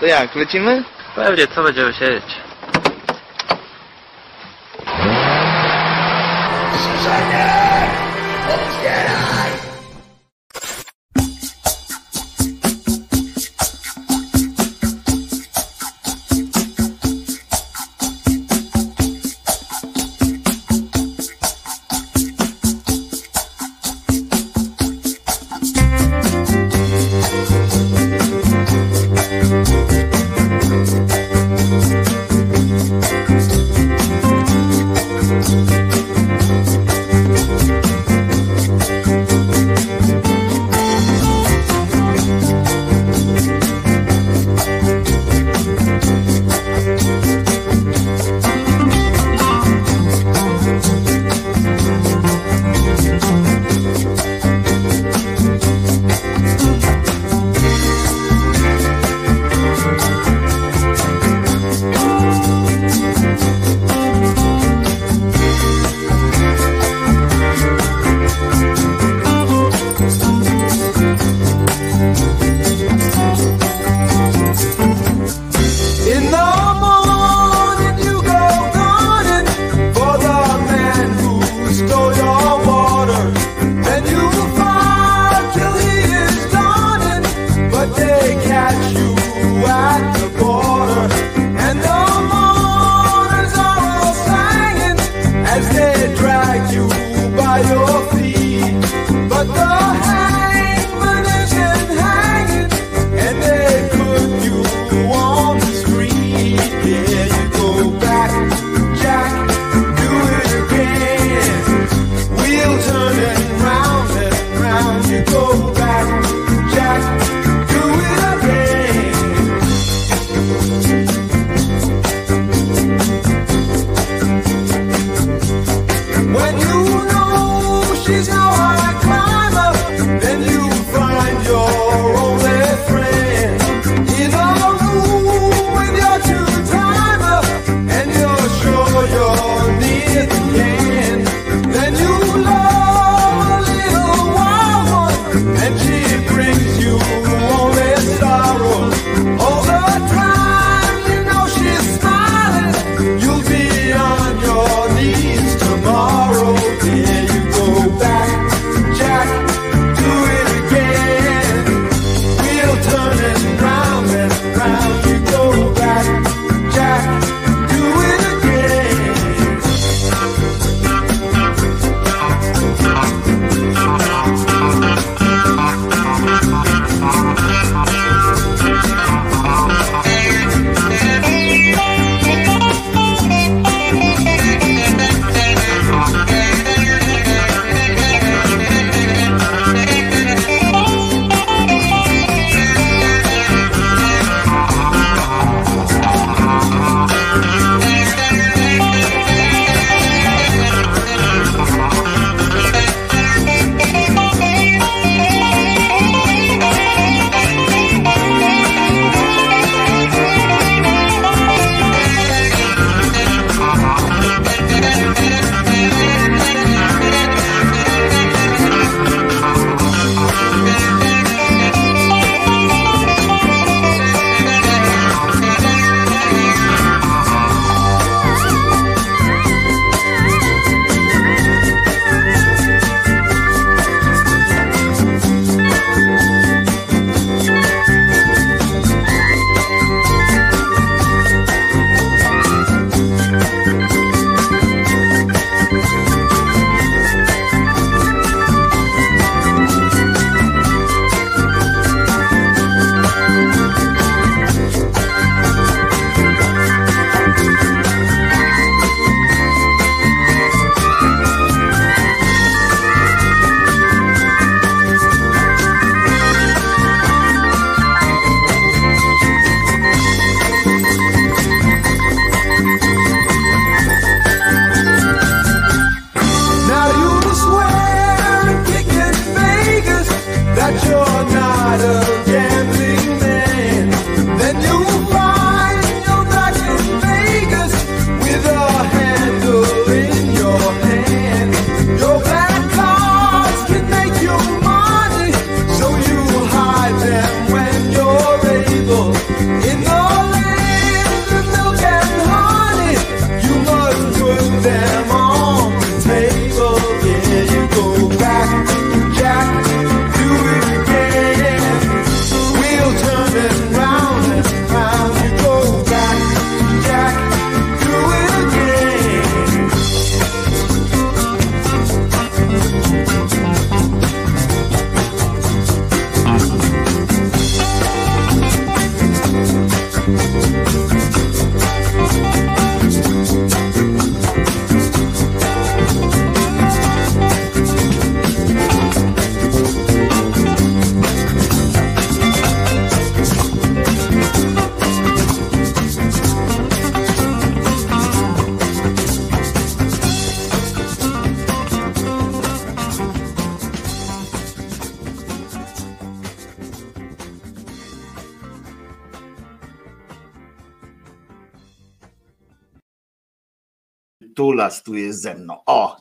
To jak, lecimy? Pewnie, co będziemy siedzieć?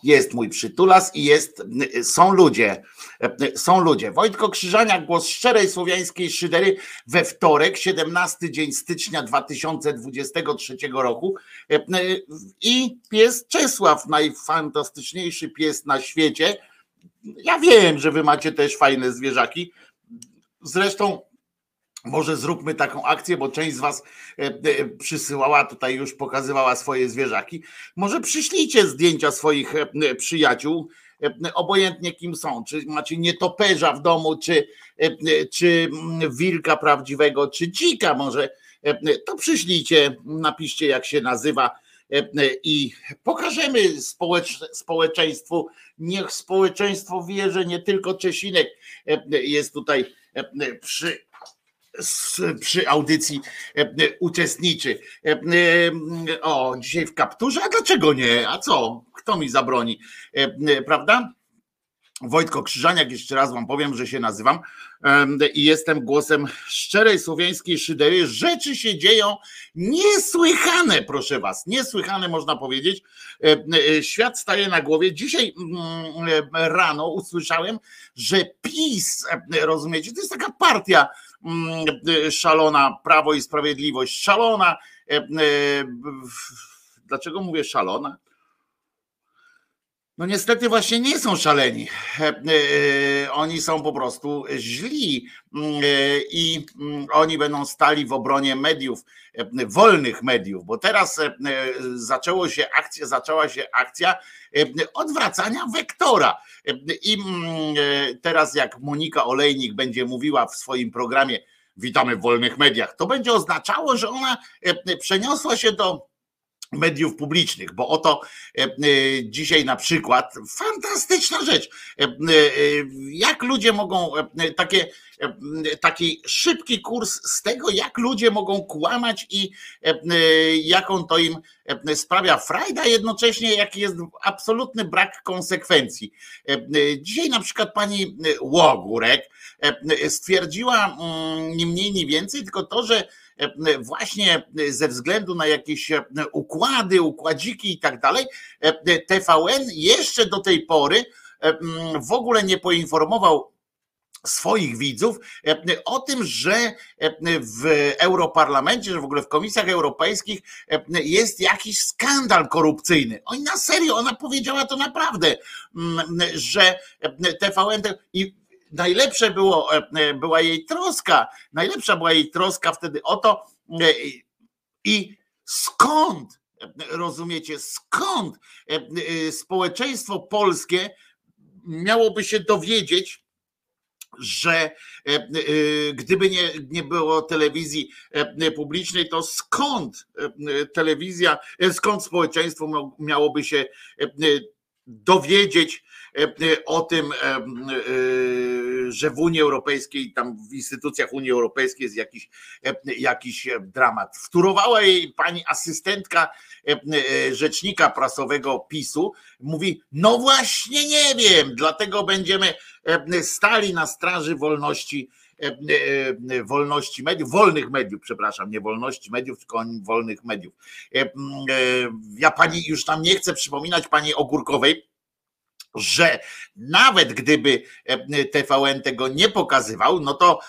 Jest mój przytulas i jest, są ludzie, są ludzie. Wojtko Krzyżania, głos szczerej słowiańskiej szydery we wtorek, 17 dzień stycznia 2023 roku i pies Czesław, najfantastyczniejszy pies na świecie. Ja wiem, że wy macie też fajne zwierzaki. Zresztą może zróbmy taką akcję, bo część z Was e, e, przysyłała tutaj, już pokazywała swoje zwierzaki. Może przyślijcie zdjęcia swoich e, przyjaciół, obojętnie kim są. Czy macie nietoperza w domu, czy, czy mm, wilka prawdziwego, czy dzika może. To przyślijcie, napiszcie jak się nazywa i pokażemy społeczeństwu. Niech społeczeństwo wie, że nie tylko Czesinek jest tutaj przy przy audycji e, e, uczestniczy. E, o, dzisiaj w kapturze, a dlaczego nie? A co? Kto mi zabroni? Prawda? Wojtko Krzyżaniak, jeszcze raz wam powiem, że się nazywam i jestem głosem szczerej słowiańskiej szydery. Rzeczy się dzieją niesłychane, proszę was, niesłychane można powiedzieć. Świat staje na głowie. Dzisiaj mm, rano usłyszałem, że PiS, rozumiecie, to jest taka partia, szalona Prawo i Sprawiedliwość, szalona. E, e, dlaczego mówię szalona? No niestety właśnie nie są szaleni. E, oni są po prostu źli mm, i mm, oni będą stali w obronie mediów, wolnych mediów, bo teraz zaczęło się akcja, zaczęła się akcja odwracania wektora. I mm, e, teraz jak Monika Olejnik będzie mówiła w swoim programie Witamy w wolnych mediach, to będzie oznaczało, że ona e, przeniosła się do mediów publicznych, bo oto e, dzisiaj na przykład fantastyczna rzecz, jak ludzie mogą takie taki szybki kurs z tego, jak ludzie mogą kłamać i jaką to im sprawia frajda, jednocześnie jaki jest absolutny brak konsekwencji. Dzisiaj na przykład pani Łogurek stwierdziła mm, nie mniej, nie więcej, tylko to, że właśnie ze względu na jakieś układy, układziki i tak dalej, TVN jeszcze do tej pory w ogóle nie poinformował swoich widzów e, o tym, że e, w Europarlamencie, że w ogóle w komisjach europejskich e, jest jakiś skandal korupcyjny. Oni na serio, ona powiedziała to naprawdę, mm, że TVN i najlepsze było, była jej troska, najlepsza była jej troska wtedy o to i skąd, rozumiecie, skąd społeczeństwo polskie miałoby się dowiedzieć, że e, e, gdyby nie, nie było telewizji e, publicznej, to skąd telewizja, skąd społeczeństwo miałoby się dowiedzieć o tym, że w Unii Europejskiej, tam w instytucjach Unii Europejskiej jest jakiś, jakiś dramat. Wtórowała jej pani asystentka rzecznika prasowego PiSu, mówi: No właśnie nie wiem, dlatego będziemy stali na straży wolności wolności mediów, wolnych mediów, przepraszam, nie wolności mediów, tylko wolnych mediów. Ja pani już tam nie chcę przypominać pani Ogórkowej, że nawet gdyby TVN tego nie pokazywał, no to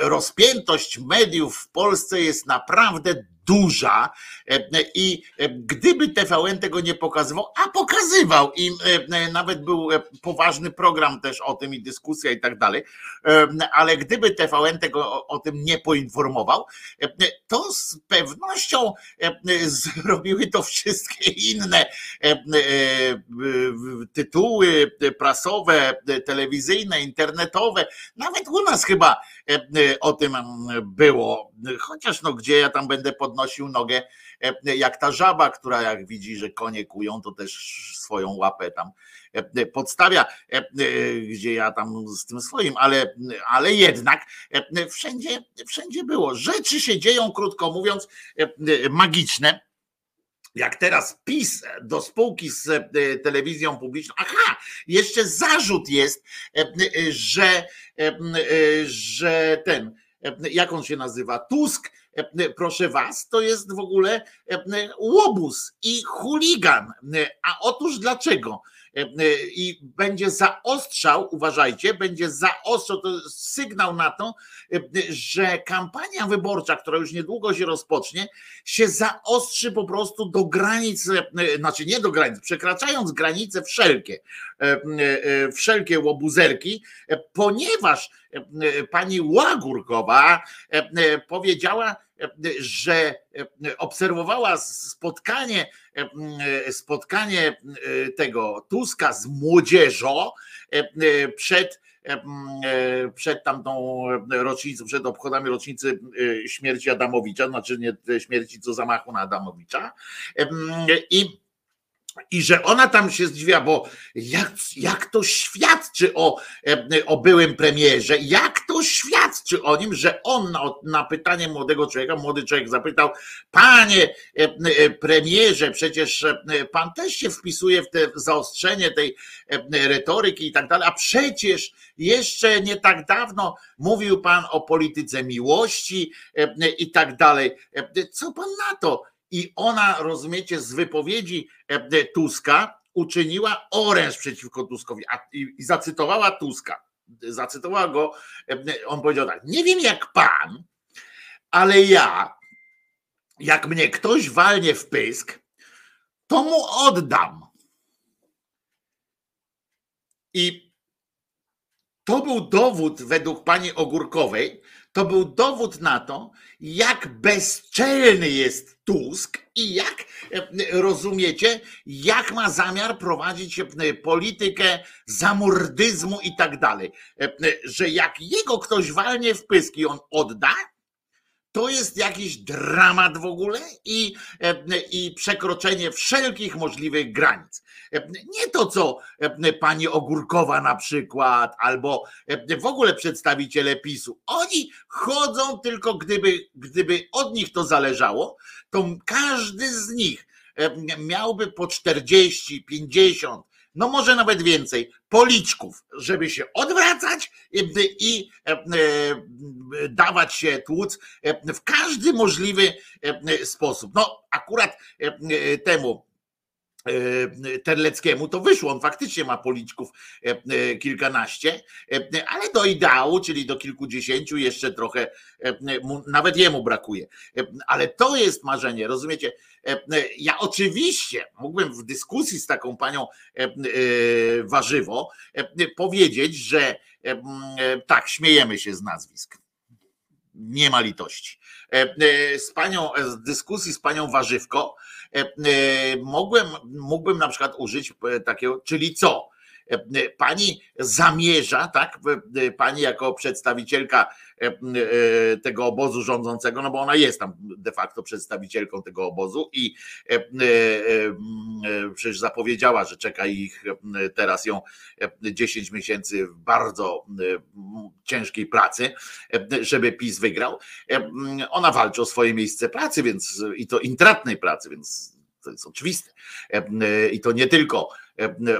rozpiętość mediów w Polsce jest naprawdę duża e, i e, gdyby TVN tego nie pokazywał, a pokazywał i e, nawet był poważny program też o tym i dyskusja i tak dalej, ale gdyby TVN tego o tym nie poinformował, to z pewnością zrobiły to wszystkie inne tytuły prasowe, telewizyjne, internetowe, nawet u nas chyba o tym było, chociaż no gdzie ja tam będę podnosił podnosił nogę e, jak ta żaba, która jak widzi, że konie kują, to też swoją łapę tam e, podstawia, e, gdzie ja tam z tym swoim, ale, ale jednak wszędzie, wszędzie było. Rzeczy się dzieją, krótko mówiąc, magiczne jak teraz PiS do spółki z telewizją publiczną, aha, jeszcze zarzut jest, że, że ten, jak on się nazywa? Tusk, proszę was, to jest w ogóle łobuz i chuligan. A otóż dlaczego? I będzie zaostrzał, uważajcie, będzie zaostrzał, to sygnał na to, że kampania wyborcza, która już niedługo się rozpocznie, się zaostrzy po prostu do granic, znaczy nie do granic, przekraczając granice wszelkie, wszelkie łobuzerki, ponieważ pani Łagórkowa powiedziała, że obserwowała spotkanie, spotkanie tego Tuska z młodzieżą przed przed tamtą rocznicą, przed obchodami rocznicy śmierci Adamowicza, znaczy nie śmierci, co zamachu na Adamowicza. I i że ona tam się zdziwia, bo jak, jak to świadczy o, e, o byłym premierze, jak to świadczy o nim, że on na, na pytanie młodego człowieka, młody człowiek zapytał, panie e, e, premierze, przecież pan też się wpisuje w te zaostrzenie tej retoryki i tak dalej, a przecież jeszcze nie tak dawno mówił pan o polityce miłości i tak dalej. Co pan na to? I ona, rozumiecie, z wypowiedzi e, Tuska uczyniła oręż przeciwko Tuskowi a, i, i zacytowała Tuska. Zacytowała go, e, on powiedział tak, nie wiem jak pan, ale ja, jak mnie ktoś walnie w pysk, to mu oddam. I to był dowód według pani Ogórkowej, to był dowód na to, jak bezczelny jest Tusk i jak e, rozumiecie, jak ma zamiar prowadzić e, politykę zamordyzmu i tak dalej. E, że jak jego ktoś walnie w pyski, on odda, to jest jakiś dramat w ogóle i, i przekroczenie wszelkich możliwych granic. Nie to, co pani Ogórkowa na przykład, albo w ogóle przedstawiciele PiSu. Oni chodzą tylko, gdyby, gdyby od nich to zależało, to każdy z nich miałby po 40, 50, no może nawet więcej, policzków, żeby się odwracać i dawać się tłuc w każdy możliwy sposób. No akurat temu E, Terleckiemu to wyszło. On faktycznie ma policzków e, e, kilkanaście, ale do ideału, czyli do kilkudziesięciu, jeszcze trochę, nawet jemu brakuje. Ale to jest marzenie, rozumiecie? Ja oczywiście mógłbym w dyskusji z taką panią warzywo powiedzieć, że tak, śmiejemy się z nazwisk. Nie ma litości. Z panią, z dyskusji z panią Warzywko, E, e, mogłem, mógłbym na przykład użyć e, takiego, czyli co? Pani zamierza, tak? Pani jako przedstawicielka tego obozu rządzącego, no bo ona jest tam de facto przedstawicielką tego obozu i przecież zapowiedziała, że czeka ich teraz ją 10 miesięcy w bardzo ciężkiej pracy, żeby PiS wygrał. Ona walczy o swoje miejsce pracy, więc i to intratnej pracy, więc to jest oczywiste. I to nie tylko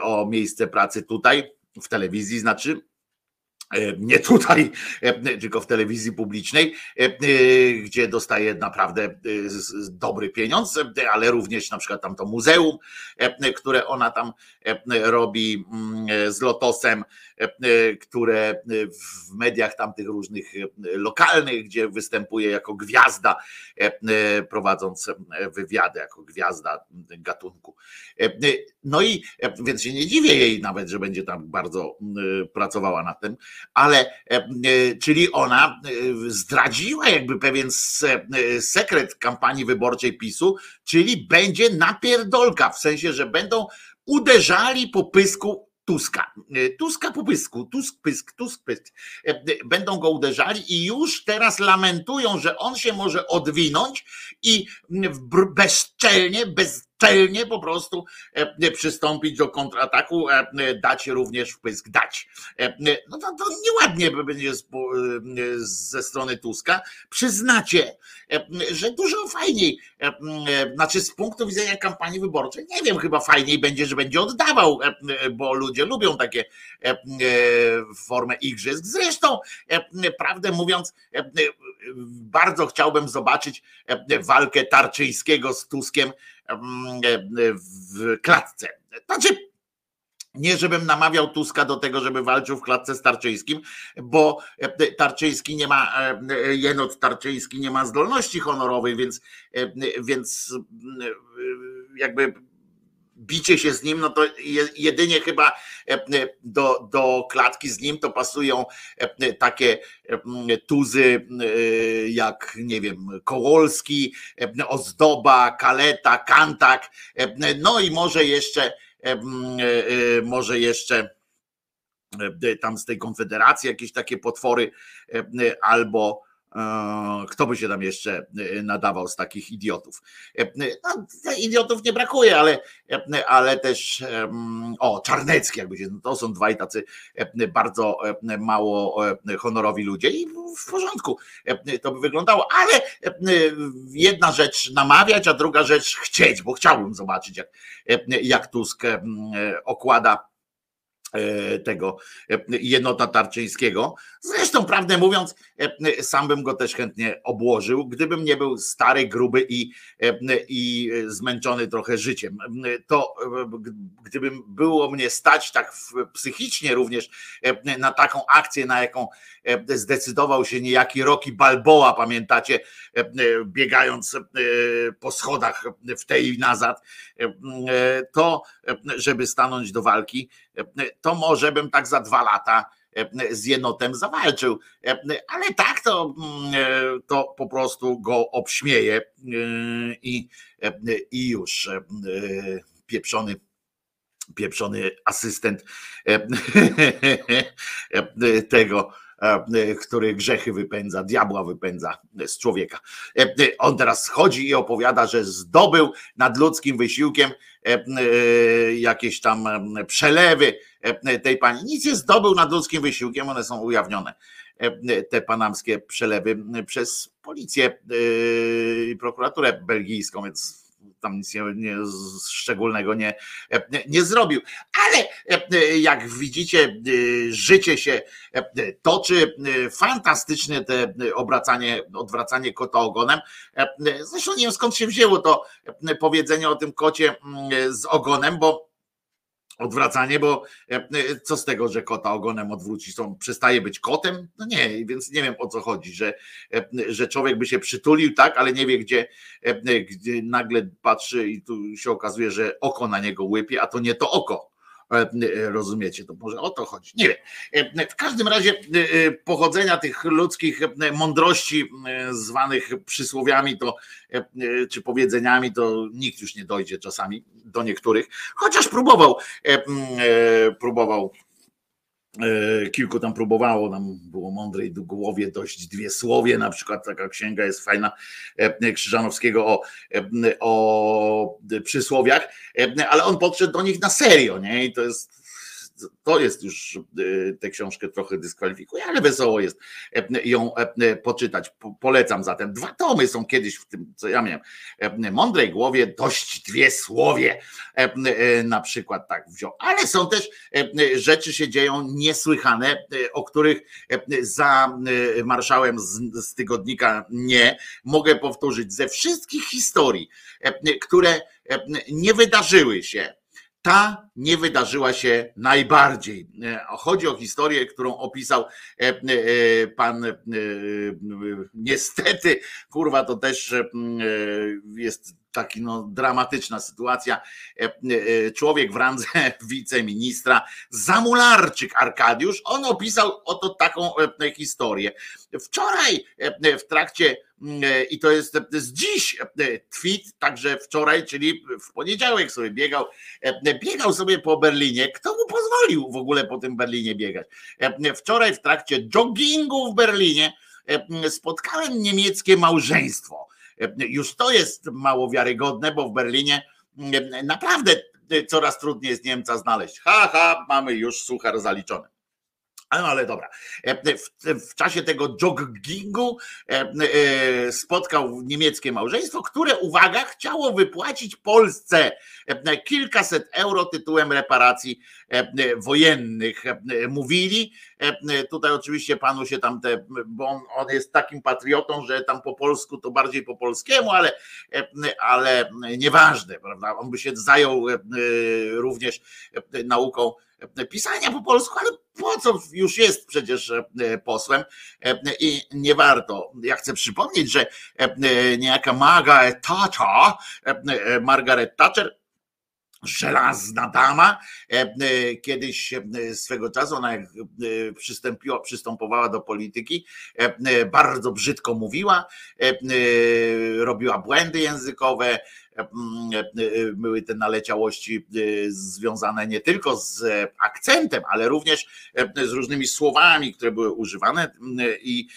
o miejsce pracy tutaj, w telewizji, znaczy E, nie tutaj, e, tylko w telewizji publicznej, e, gdzie dostaje naprawdę dobry pieniądz, ale również na przykład tam to muzeum, które ona tam robi mm, z Lotosem, które w mediach tamtych różnych lokalnych, gdzie występuje jako gwiazda, prowadząc wywiady jako gwiazda gatunku. No i więc się nie dziwię jej nawet, że będzie tam bardzo pracowała nad tym ale e, e, czyli ona e, zdradziła jakby pewien sekret kampanii wyborczej PiSu, czyli będzie napierdolka, w sensie, że będą uderzali po pysku Tuska. Tuska po pysku, Tusk pysk, Tusk pysk. Będą go uderzali i już teraz lamentują, że on się może odwinąć i bezczelnie, bez szczelnie po prostu przystąpić do kontrataku, dać również wpysk, dać. No to, to nieładnie będzie ze strony Tuska. Przyznacie, że dużo fajniej, znaczy z punktu widzenia kampanii wyborczej, nie wiem, chyba fajniej będzie, że będzie oddawał, bo ludzie lubią takie formę igrzysk. Zresztą, prawdę mówiąc, bardzo chciałbym zobaczyć walkę Tarczyńskiego z Tuskiem w klatce. Znaczy, nie, żebym namawiał Tuska do tego, żeby walczył w klatce z Tarczyńskim, bo Tarczyński nie ma, jenot Tarczyński nie ma zdolności honorowej, więc, więc jakby bicie się z nim, no to jedynie chyba do, do klatki z nim to pasują takie tuzy jak, nie wiem, Kołolski, Ozdoba, Kaleta, Kantak, no i może jeszcze E, e, może jeszcze e, tam z tej konfederacji jakieś takie potwory, albo kto by się tam jeszcze nadawał z takich idiotów? No, idiotów nie brakuje, ale, ale też o, Czarnecki, jakby się, no to są dwaj tacy bardzo mało honorowi ludzie i w porządku to by wyglądało, ale jedna rzecz namawiać, a druga rzecz chcieć, bo chciałbym zobaczyć, jak, jak Tusk okłada E, tego e, jednota Tarczyńskiego. Zresztą, prawdę mówiąc, e, sam bym go też chętnie obłożył, gdybym nie był stary, gruby i, i zmęczony trochę życiem. To gdybym było mnie stać tak psychicznie również na taką akcję, na jaką zdecydował się niejaki Rocky Balboa, pamiętacie, biegając po schodach w tej i nazad, to żeby stanąć do walki, to może bym tak za dwa lata z jenotem zawalczył. Ale tak to, to po prostu go obśmieje i, i już pieprzony pieprzony asystent tego E, który grzechy wypędza, diabła wypędza z człowieka. E, on teraz chodzi i opowiada, że zdobył nad ludzkim wysiłkiem e, jakieś tam przelewy tej pani. Nic nie zdobył nad ludzkim wysiłkiem, one są ujawnione te panamskie przelewy przez policję i prokuraturę belgijską, więc tam nic nie, nie, szczególnego nie, nie zrobił. Ale jak widzicie, życie się toczy. Fantastyczne te obracanie, odwracanie kota ogonem. Zresztą nie wiem skąd się wzięło to powiedzenie o tym kocie z ogonem, bo odwracanie, bo e, e, co z tego, że kota ogonem odwróci, to przestaje być kotem? No nie, więc nie wiem o co chodzi, że, e, że człowiek by się przytulił, tak, ale nie wie, gdzie, gdzie nagle patrzy i tu się okazuje, że oko na niego łypie, a to nie to oko. Rozumiecie, to może o to chodzi. Nie wiem. W każdym razie pochodzenia tych ludzkich mądrości zwanych przysłowiami to, czy powiedzeniami, to nikt już nie dojdzie czasami do niektórych, chociaż próbował, próbował kilku tam próbowało, tam było mądrej do głowie dość dwie słowie, na przykład taka księga jest fajna Krzyżanowskiego o, o przysłowiach, ale on podszedł do nich na serio, nie? I to jest to jest już e, tę książkę trochę dyskwalifikuje, ale wesoło jest e, ją e, poczytać. Polecam zatem. Dwa tomy są kiedyś w tym, co ja miałem. Mądrej głowie dość dwie słowie na przykład tak wziął. Ale są też rzeczy się dzieją niesłychane, o których za marszałem z, z tygodnika nie mogę powtórzyć ze wszystkich historii, które nie wydarzyły się ta nie wydarzyła się najbardziej. E, chodzi o historię, którą opisał e, e, pan niestety, kurwa, to też jest taki no, dramatyczna sytuacja. Człowiek w randze wiceministra, Zamularczyk Arkadiusz, on opisał oto taką historię. Wczoraj w trakcie i to jest z dziś tweet, także wczoraj, czyli w poniedziałek sobie biegał, biegał sobie po Berlinie. Kto mu pozwolił w ogóle po tym Berlinie biegać? Wczoraj w trakcie joggingu w Berlinie spotkałem niemieckie małżeństwo. Już to jest mało wiarygodne, bo w Berlinie naprawdę coraz trudniej jest Niemca znaleźć. Ha, ha, mamy już suchar zaliczony. No ale dobra. E, w, czasie tego joggingu e, e, spotkał niemieckie małżeństwo, które, uwaga, chciało wypłacić Polsce kilkaset euro tytułem reparacji wojennych. Mówili, tutaj oczywiście panu się tam te, bo on, on jest takim patriotą, że tam po polsku to bardziej po polskiemu, ale, ale nieważne, prawda? On by się zajął również nauką pisania po polsku, ale po co już jest przecież e, posłem e, i nie warto. Ja chcę przypomnieć, że e, niejaka Margaret Thatcher, Margaret Thatcher żelazna dama. Kiedyś swego czasu ona przystąpiła, przystępowała do polityki, bardzo brzydko mówiła, robiła błędy językowe, były te naleciałości związane nie tylko z akcentem, ale również z różnymi słowami, które były używane i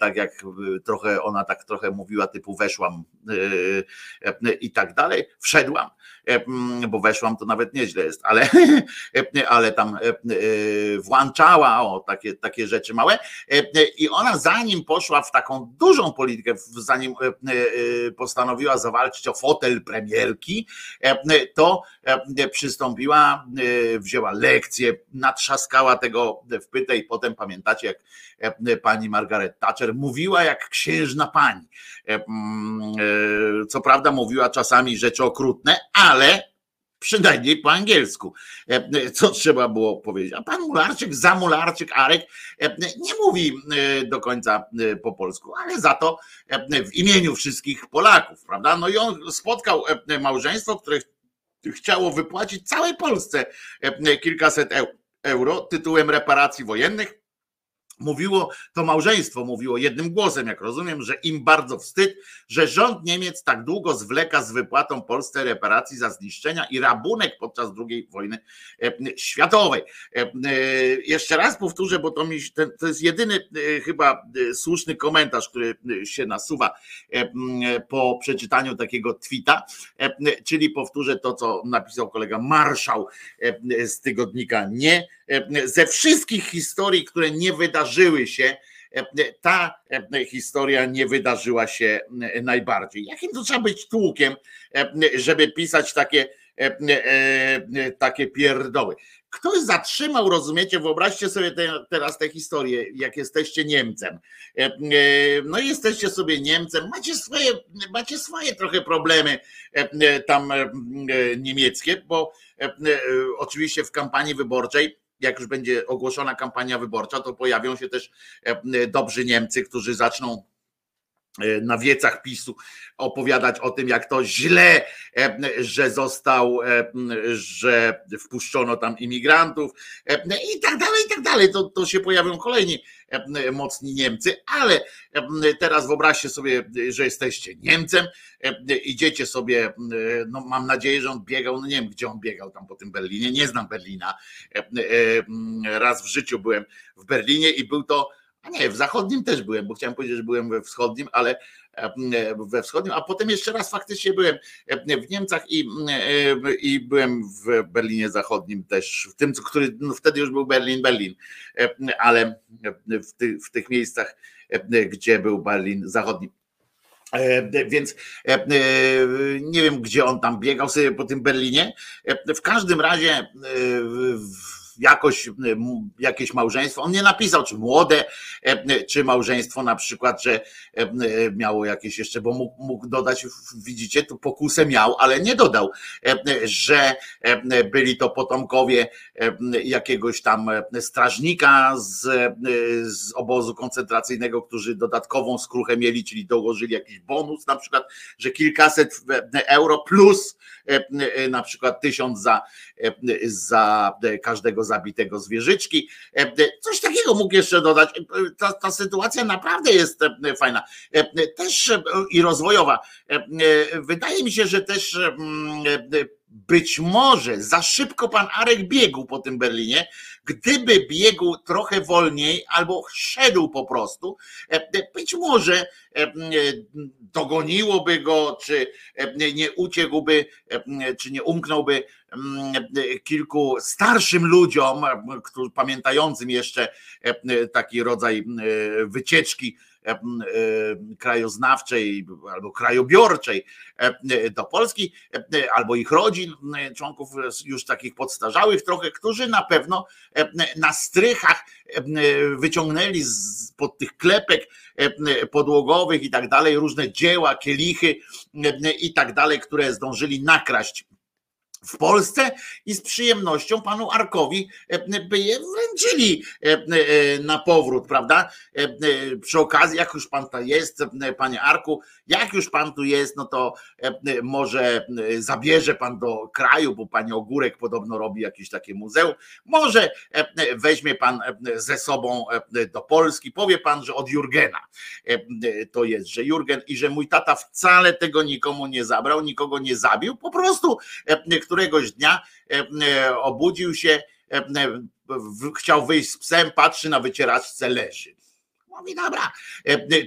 tak jak trochę ona tak trochę mówiła typu weszłam i tak dalej, wszedłam, bo weszłam to nawet nieźle jest, ale, ale tam włączała o takie, takie rzeczy małe i ona zanim poszła w taką dużą politykę, zanim postanowiła zawalczyć o fotel premierki, to przystąpiła, wzięła lekcję, natrzaskała tego wpytę i potem pamiętacie jak pani Margaret Thatcher mówiła jak księżna pani. Co prawda mówiła czasami rzeczy okrutne, ale przynajmniej po angielsku, co trzeba było powiedzieć. A pan Mularczyk, za Mularczyk, Arek nie mówi do końca po polsku, ale za to w imieniu wszystkich Polaków, prawda? No i on spotkał małżeństwo, które chciało wypłacić całej Polsce kilkaset euro tytułem reparacji wojennych Mówiło to małżeństwo, mówiło jednym głosem, jak rozumiem, że im bardzo wstyd, że rząd Niemiec tak długo zwleka z wypłatą Polsce reparacji za zniszczenia i rabunek podczas II wojny e, światowej. E, e, jeszcze raz powtórzę, bo to, mi, to jest jedyny chyba słuszny komentarz, który się nasuwa po przeczytaniu takiego tweeta, czyli powtórzę to, co napisał kolega Marszał z tygodnika Nie ze wszystkich historii, które nie wydarzyły się, ta historia nie wydarzyła się najbardziej. Jakim to trzeba być tłukiem, żeby pisać takie, takie pierdoły? Ktoś zatrzymał, rozumiecie? Wyobraźcie sobie te, teraz tę historię, jak jesteście Niemcem. No jesteście sobie Niemcem, macie swoje, macie swoje trochę problemy tam niemieckie, bo oczywiście w kampanii wyborczej jak już będzie ogłoszona kampania wyborcza, to pojawią się też e, dobrzy Niemcy, którzy zaczną na wiecach PiSu opowiadać o tym, jak to źle, e, że został, że wpuszczono tam imigrantów i tak dalej, i tak dalej. To, to się pojawią kolejni mocni Niemcy, ale teraz wyobraźcie sobie, że jesteście Niemcem, idziecie sobie, no mam nadzieję, że on biegał, no nie wiem gdzie on biegał tam po tym Berlinie, nie znam Berlina. Raz w życiu byłem w Berlinie i był to, a nie, w zachodnim też byłem, bo chciałem powiedzieć, że byłem we wschodnim, ale we wschodnim, a potem jeszcze raz faktycznie byłem w Niemcach i, i byłem w Berlinie Zachodnim też, w tym, który no wtedy już był Berlin, Berlin, ale w, ty, w tych miejscach, gdzie był Berlin Zachodni. Więc nie wiem, gdzie on tam biegał sobie po tym Berlinie. W każdym razie w jakoś e, jakieś małżeństwo. On nie napisał, czy młode, e, czy małżeństwo na przykład, że e, miało jakieś jeszcze, bo mógł, mógł dodać, widzicie, tu pokusę miał, ale nie dodał, że byli to potomkowie jakiegoś tam strażnika z, z obozu koncentracyjnego, którzy dodatkową skruchę mieli, czyli dołożyli jakiś bonus, na przykład, że kilkaset euro plus na przykład tysiąc za, za każdego zabitego zwierzyczki. E, coś takiego mógł jeszcze dodać. E, ta, ta sytuacja naprawdę jest e, fajna. Też i rozwojowa. Wydaje mi się, że też być może za szybko pan Arek biegł po tym Berlinie. Gdyby biegł trochę wolniej albo szedł po prostu, być może dogoniłoby go, czy nie uciekłby, czy nie umknąłby kilku starszym ludziom, pamiętającym jeszcze taki rodzaj wycieczki E, e, krajoznawczej albo krajobiorczej e, do Polski, albo ich rodzin, członków już takich podstarzałych trochę, którzy na pewno na strychach wyciągnęli pod tych klepek podłogowych i tak dalej różne dzieła, kielichy i tak dalej, które zdążyli nakraść w Polsce i z przyjemnością panu Arkowi e, by je wręczyli e, e, na powrót, prawda? Przy okazji, jak już pan tu jest, panie Arku, jak już pan tu jest, no to może zabierze pan do kraju, bo pani Ogórek podobno robi jakieś takie muzeum. Może weźmie pan ze sobą do Polski. Powie pan, że od Jurgena to jest, że Jurgen i że mój tata wcale tego nikomu nie zabrał, nikogo nie zabił, po prostu któregoś dnia e, e, obudził się, e, chciał wyjść z psem, patrzy na wycieraczce, leży. Mówi, dobra,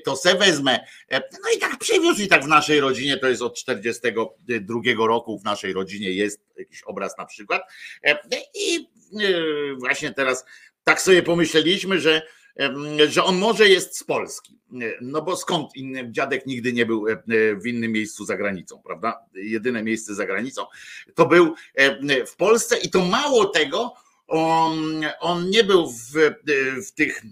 to se wezmę. No i tak przywiózł i tak w naszej rodzinie, to jest od 42 roku w naszej rodzinie jest jakiś obraz na przykład. I właśnie teraz tak sobie pomyśleliśmy, że że on może jest z Polski. No bo skąd inny dziadek nigdy nie był w innym miejscu za granicą, prawda? Jedyne miejsce za granicą to był w Polsce i to mało tego, on, on nie był w, w tych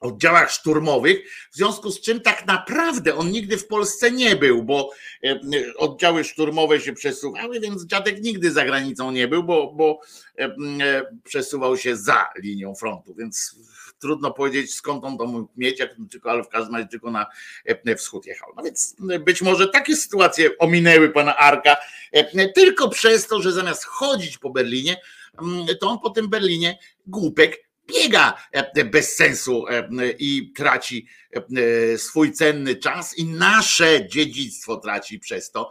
oddziałach szturmowych, w związku z czym tak naprawdę on nigdy w Polsce nie był, bo oddziały szturmowe się przesuwały, więc dziadek nigdy za granicą nie był, bo, bo przesuwał się za linią frontu, więc trudno powiedzieć skąd on to mógł mieć, jak, tylko, ale w każdym razie tylko na e, wschód jechał. No więc e, być może takie sytuacje ominęły pana Arka e, tylko przez to, że zamiast chodzić po Berlinie, mm, to on po tym Berlinie głupek biega bez sensu i traci swój cenny czas i nasze dziedzictwo traci przez to,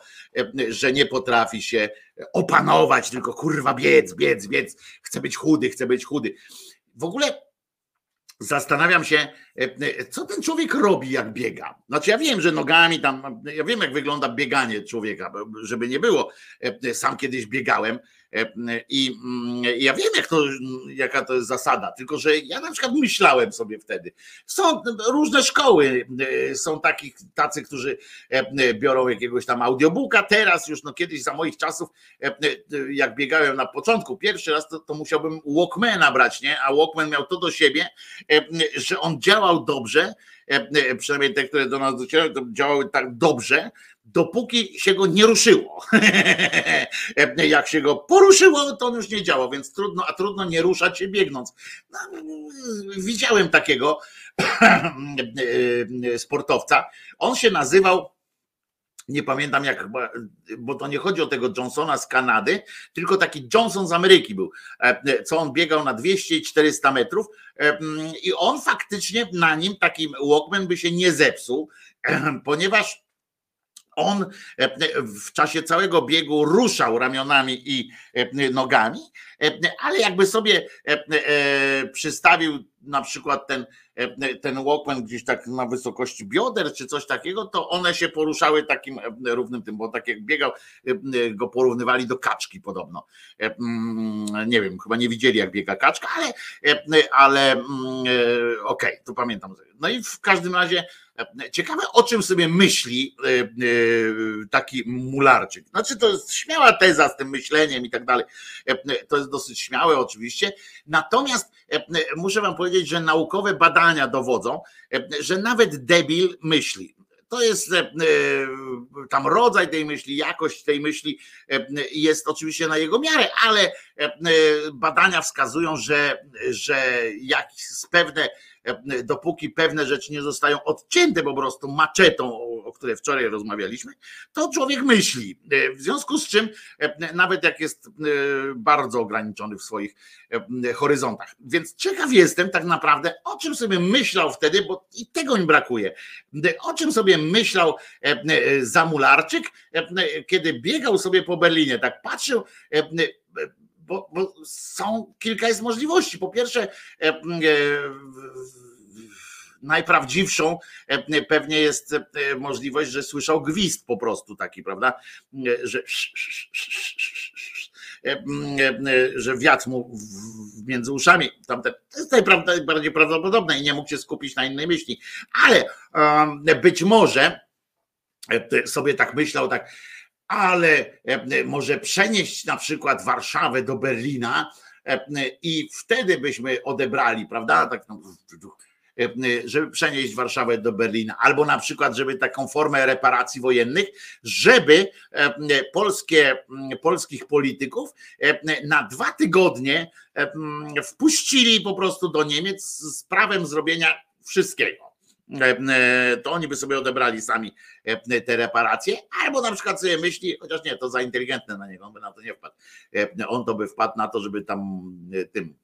że nie potrafi się opanować, tylko kurwa biec, biec, biec, chce być chudy, chce być chudy. W ogóle zastanawiam się, e, e, co ten człowiek robi, jak biega. Znaczy, ja wiem, że nogami tam, ja wiem, jak wygląda bieganie człowieka, żeby nie było. E, sam kiedyś biegałem I mm, ja wiem, jak to, jaka to jest zasada, tylko że ja na przykład myślałem sobie wtedy. Są różne szkoły, e, są takich, tacy, którzy e, biorą jakiegoś tam audiobooka. Teraz już, no kiedyś za moich czasów, jak biegałem na początku, pierwszy raz, to, to musiałbym Walkmana brać, nie? A Walkman miał to do siebie, że on działał dobrze, przynajmniej te, które do nas docierały, to działały tak dobrze, dopóki się go nie ruszyło. Jak się go poruszyło, to on już nie działał, więc trudno, a trudno nie ruszać się biegnąc. No, widziałem takiego sportowca. On się nazywał nie pamiętam jak, bo to nie chodzi o tego Johnsona z Kanady, tylko taki Johnson z Ameryki był, co on biegał na 200 i 400 metrów i on faktycznie na nim takim Walkman by się nie zepsuł, ponieważ on e, w czasie całego biegu ruszał ramionami i e, nogami, e, ale jakby sobie przystawił na przykład ten, ten Walkman gdzieś tak na wysokości bioder czy coś takiego, to one się poruszały takim równym tym, bo tak jak biegał, go porównywali do kaczki podobno. Mm, nie wiem, chyba nie widzieli jak biega kaczka, ale, ale mm, okej, okay, tu pamiętam. No i w każdym razie Ciekawe, o czym sobie myśli e, e, taki mularczyk. Znaczy, to jest śmiała teza z tym myśleniem i tak dalej. E, to jest dosyć śmiałe, oczywiście. Natomiast muszę Wam powiedzieć, że naukowe badania dowodzą, że nawet debil myśli. To jest tam rodzaj tej myśli, jakość tej myśli jest oczywiście na jego miarę, ale badania wskazują, że, że jakieś pewne dopóki pewne rzeczy nie zostają odcięte po prostu maczetą, o której wczoraj rozmawialiśmy, to człowiek myśli. W związku z czym, nawet jak jest bardzo ograniczony w swoich horyzontach. Więc ciekaw jestem tak naprawdę, o czym sobie myślał wtedy, bo i tego mi brakuje. O czym sobie myślał Zamularczyk, kiedy biegał sobie po Berlinie, tak patrzył bo, bo, są kilka jest możliwości. Po pierwsze, e, e, najprawdziwszą e, pewnie jest możliwość, że słyszał gwizd po prostu taki, prawda? Że, że wiatr mu między uszami, tamte, to jest najbardziej prawdopodobne i nie mógł się skupić na innej myśli. Ale być może sobie tak myślał, tak ale e, może przenieść na przykład Warszawę do Berlina e, i wtedy byśmy odebrali, prawda? Tak, no, e, żeby przenieść Warszawę do Berlina, albo na przykład, żeby taką formę reparacji wojennych, żeby polskie, polskich polityków na dwa tygodnie wpuścili po prostu do Niemiec z prawem zrobienia wszystkiego. E, e, to oni by sobie odebrali sami e, te reparacje, albo na przykład sobie myśli, chociaż nie, to za inteligentne na niego, on by na to nie wpadł. On to by wpadł na to, żeby tam tym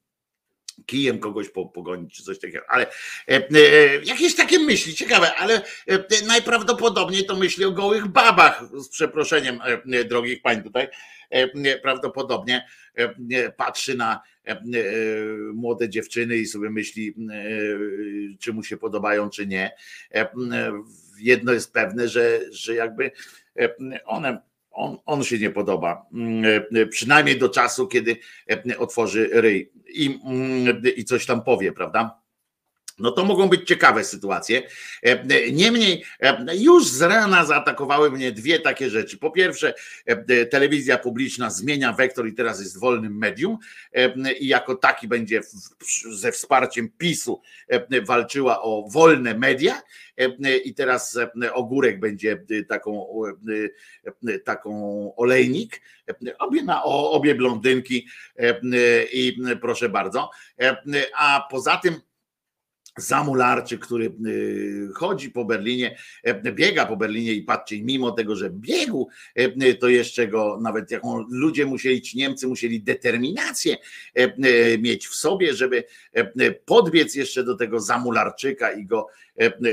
kijem kogoś pogonić czy coś takiego. Ale jakieś takie myśli, ciekawe, ale najprawdopodobniej to myśli o gołych babach, z przeproszeniem drogich pań tutaj, prawdopodobnie patrzy na E, e, młode dziewczyny i sobie myśli, e, czy mu się podobają, czy nie. Jedno jest pewne, że, że jakby one on, on się nie podoba. Przynajmniej do czasu, kiedy otworzy ryj i, i coś tam powie, prawda? No to mogą być ciekawe sytuacje. E, niemniej e, już z rana zaatakowały mnie dwie takie rzeczy. Po pierwsze, e, telewizja publiczna zmienia wektor i teraz jest wolnym medium i jako taki będzie ze wsparciem PiSu walczyła o wolne media i teraz Ogórek będzie taką, taką olejnik, obie, na, obie blondynki i proszę bardzo. A poza tym Zamularczyk, który y, chodzi po Berlinie, e, biega po Berlinie i patrzcie, mimo tego, że biegł, e, to jeszcze go, nawet jaką ludzie musieli, ci Niemcy musieli determinację e, mieć w sobie, żeby podbiec jeszcze do tego Zamularczyka i go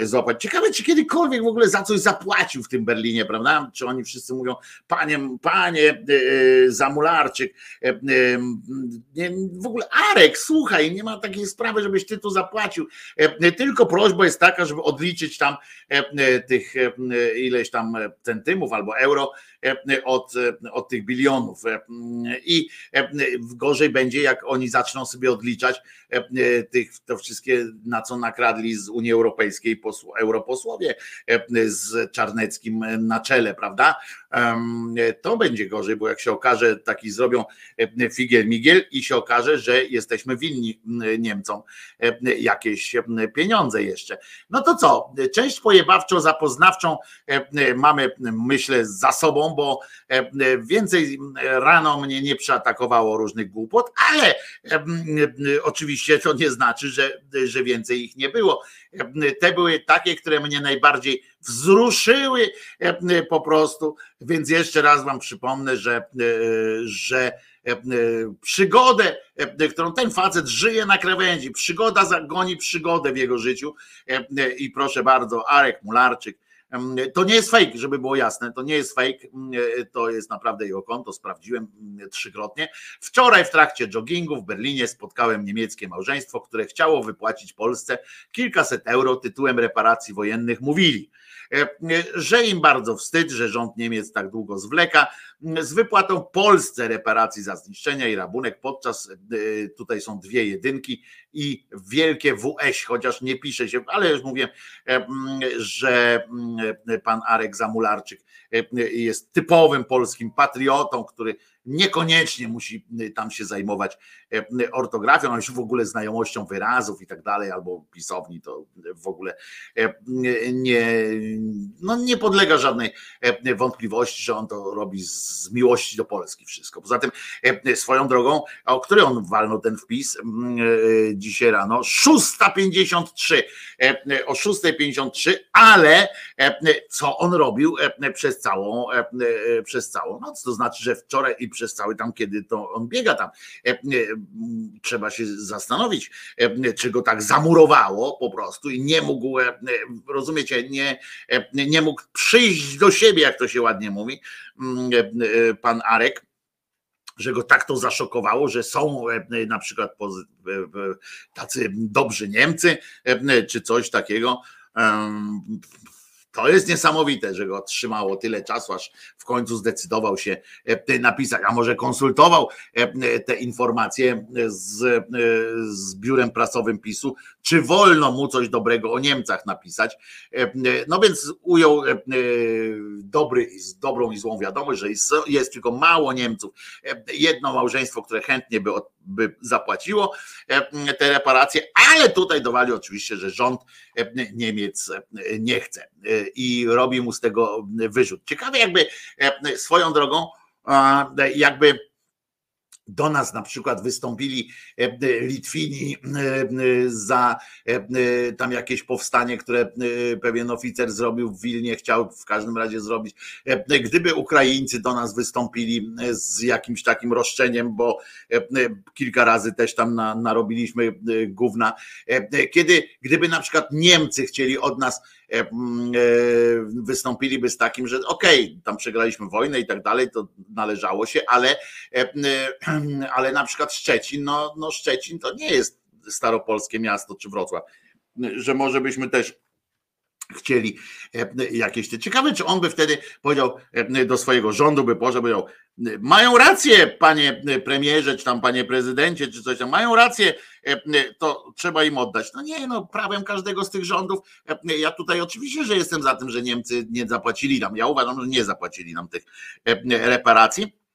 złapać. Ciekawe, czy kiedykolwiek w ogóle za coś zapłacił w tym Berlinie, prawda? Czy oni wszyscy mówią, panie, panie Zamularczyk, w ogóle Arek, słuchaj, nie ma takiej sprawy, żebyś ty tu zapłacił E, tylko prośba jest taka, żeby odliczyć tam e, e, tych ileś tam centymów albo euro od, od tych bilionów. I gorzej będzie, jak oni zaczną sobie odliczać tych, to wszystkie, na co nakradli z Unii Europejskiej europosłowie z Czarneckim na czele, prawda? To będzie gorzej, bo jak się okaże, taki zrobią figiel migiel i się okaże, że jesteśmy winni Niemcom jakieś pieniądze jeszcze. No to co? Część pojebawczo-zapoznawczą mamy, myślę, za sobą, bo więcej rano mnie nie przeatakowało różnych głupot, ale oczywiście to nie znaczy, że, że więcej ich nie było. Te były takie, które mnie najbardziej wzruszyły po prostu, więc jeszcze raz wam przypomnę, że, że przygodę, którą ten facet żyje na krawędzi, przygoda zagoni przygodę w jego życiu i proszę bardzo, Arek Mularczyk, to nie jest fake, żeby było jasne, to nie jest fake, to jest naprawdę jego konto, sprawdziłem trzykrotnie. Wczoraj w trakcie joggingu w Berlinie spotkałem niemieckie małżeństwo, które chciało wypłacić Polsce kilkaset euro tytułem reparacji wojennych. Mówili, E, że im bardzo wstyd, że rząd Niemiec tak długo zwleka z wypłatą Polsce reparacji za zniszczenia i rabunek, podczas e, tutaj są dwie jedynki i wielkie WS, chociaż nie pisze się, ale już mówię, e, że pan Arek Zamularczyk jest typowym polskim patriotą, który niekoniecznie musi tam się zajmować ortografią, ale się w ogóle znajomością wyrazów i tak dalej, albo pisowni, to w ogóle nie, no nie podlega żadnej wątpliwości, że on to robi z miłości do Polski wszystko. Poza tym swoją drogą, o której on walnął ten wpis dzisiaj rano, 6.53, o 6.53, ale co on robił przez całą, przez całą noc, to znaczy, że wczoraj i przez cały tam, kiedy to on biega tam. E, e, trzeba się zastanowić, e, czy go tak zamurowało po prostu i nie mógł, rozumiecie, nie, nie mógł przyjść do siebie, jak to się ładnie mówi, pan Arek że go tak to zaszokowało, że są na przykład tacy dobrzy Niemcy, czy coś takiego. To jest niesamowite, że go trzymało tyle czasu, aż w końcu zdecydował się e, napisać, a może konsultował e, te informacje z, e, z biurem prasowym PiSu, czy wolno mu coś dobrego o Niemcach napisać. No więc ujął dobry, dobrą i złą wiadomość, że jest, jest tylko mało Niemców. Jedno małżeństwo, które chętnie by, by zapłaciło te reparacje, ale tutaj dowali oczywiście, że rząd Niemiec nie chce i robi mu z tego wyrzut. Ciekawe, jakby swoją drogą, jakby do nas na przykład wystąpili Litwini za tam jakieś powstanie, które pewien oficer zrobił w Wilnie, chciał w każdym razie zrobić. Gdyby Ukraińcy do nas wystąpili z jakimś takim roszczeniem, bo kilka razy też tam narobiliśmy gówna, kiedy gdyby na przykład Niemcy chcieli od nas E, e, wystąpiliby z takim, że okej, okay, tam przegraliśmy wojnę i tak dalej, to należało się, ale, e, ale na przykład Szczecin, no, no Szczecin to nie jest staropolskie miasto czy Wrocław, że może byśmy też chcieli jakieś te. Ciekawe, czy on by wtedy powiedział do swojego rządu, by poszedł, powiedział, mają rację, panie premierze, czy tam panie prezydencie, czy coś tam, mają rację, to trzeba im oddać. No nie, no prawem każdego z tych rządów. Ja tutaj oczywiście, że jestem za tym, że Niemcy nie zapłacili nam. Ja uważam, że nie zapłacili nam tych reparacji E, e,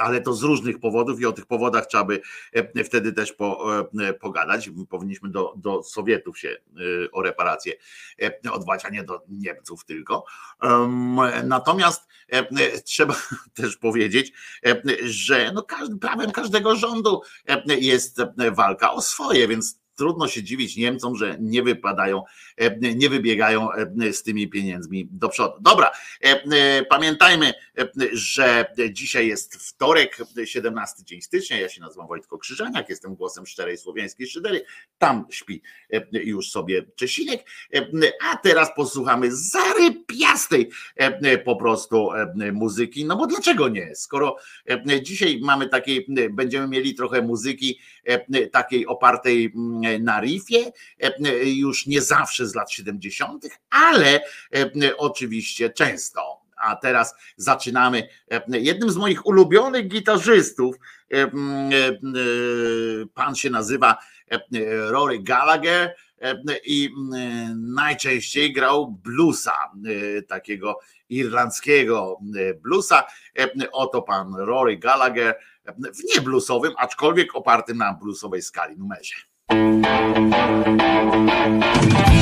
ale to z różnych powodów i o tych powodach trzeba by e, wtedy też po, pogadać. Powinniśmy do, do Sowietów się o reparacje odwać, a nie do Niemców tylko. Natomiast trzeba też powiedzieć, że no prawem każdego rządu jest walka o swoje, więc trudno się dziwić Niemcom, że nie wypadają, e, nie wybiegają e, z tymi pieniędzmi do przodu. Dobra, e, pamiętajmy, że dzisiaj jest wtorek, 17 dzień stycznia. Ja się nazywam Wojtko Krzyżaniak, jestem głosem szczerej słowiańskiej szydery. Tam śpi już sobie Czesinek. A teraz posłuchamy zarypiastej po prostu muzyki. No bo dlaczego nie? Skoro dzisiaj mamy takiej, będziemy mieli trochę muzyki takiej opartej mm, na riffie, już nie zawsze z lat 70., ale oczywiście często. A teraz zaczynamy. Jednym z moich ulubionych gitarzystów, pan się nazywa Rory Gallagher i najczęściej grał bluesa, takiego irlandzkiego bluesa. Oto pan Rory Gallagher w nieblusowym, aczkolwiek opartym na bluesowej skali numerze. Thank you.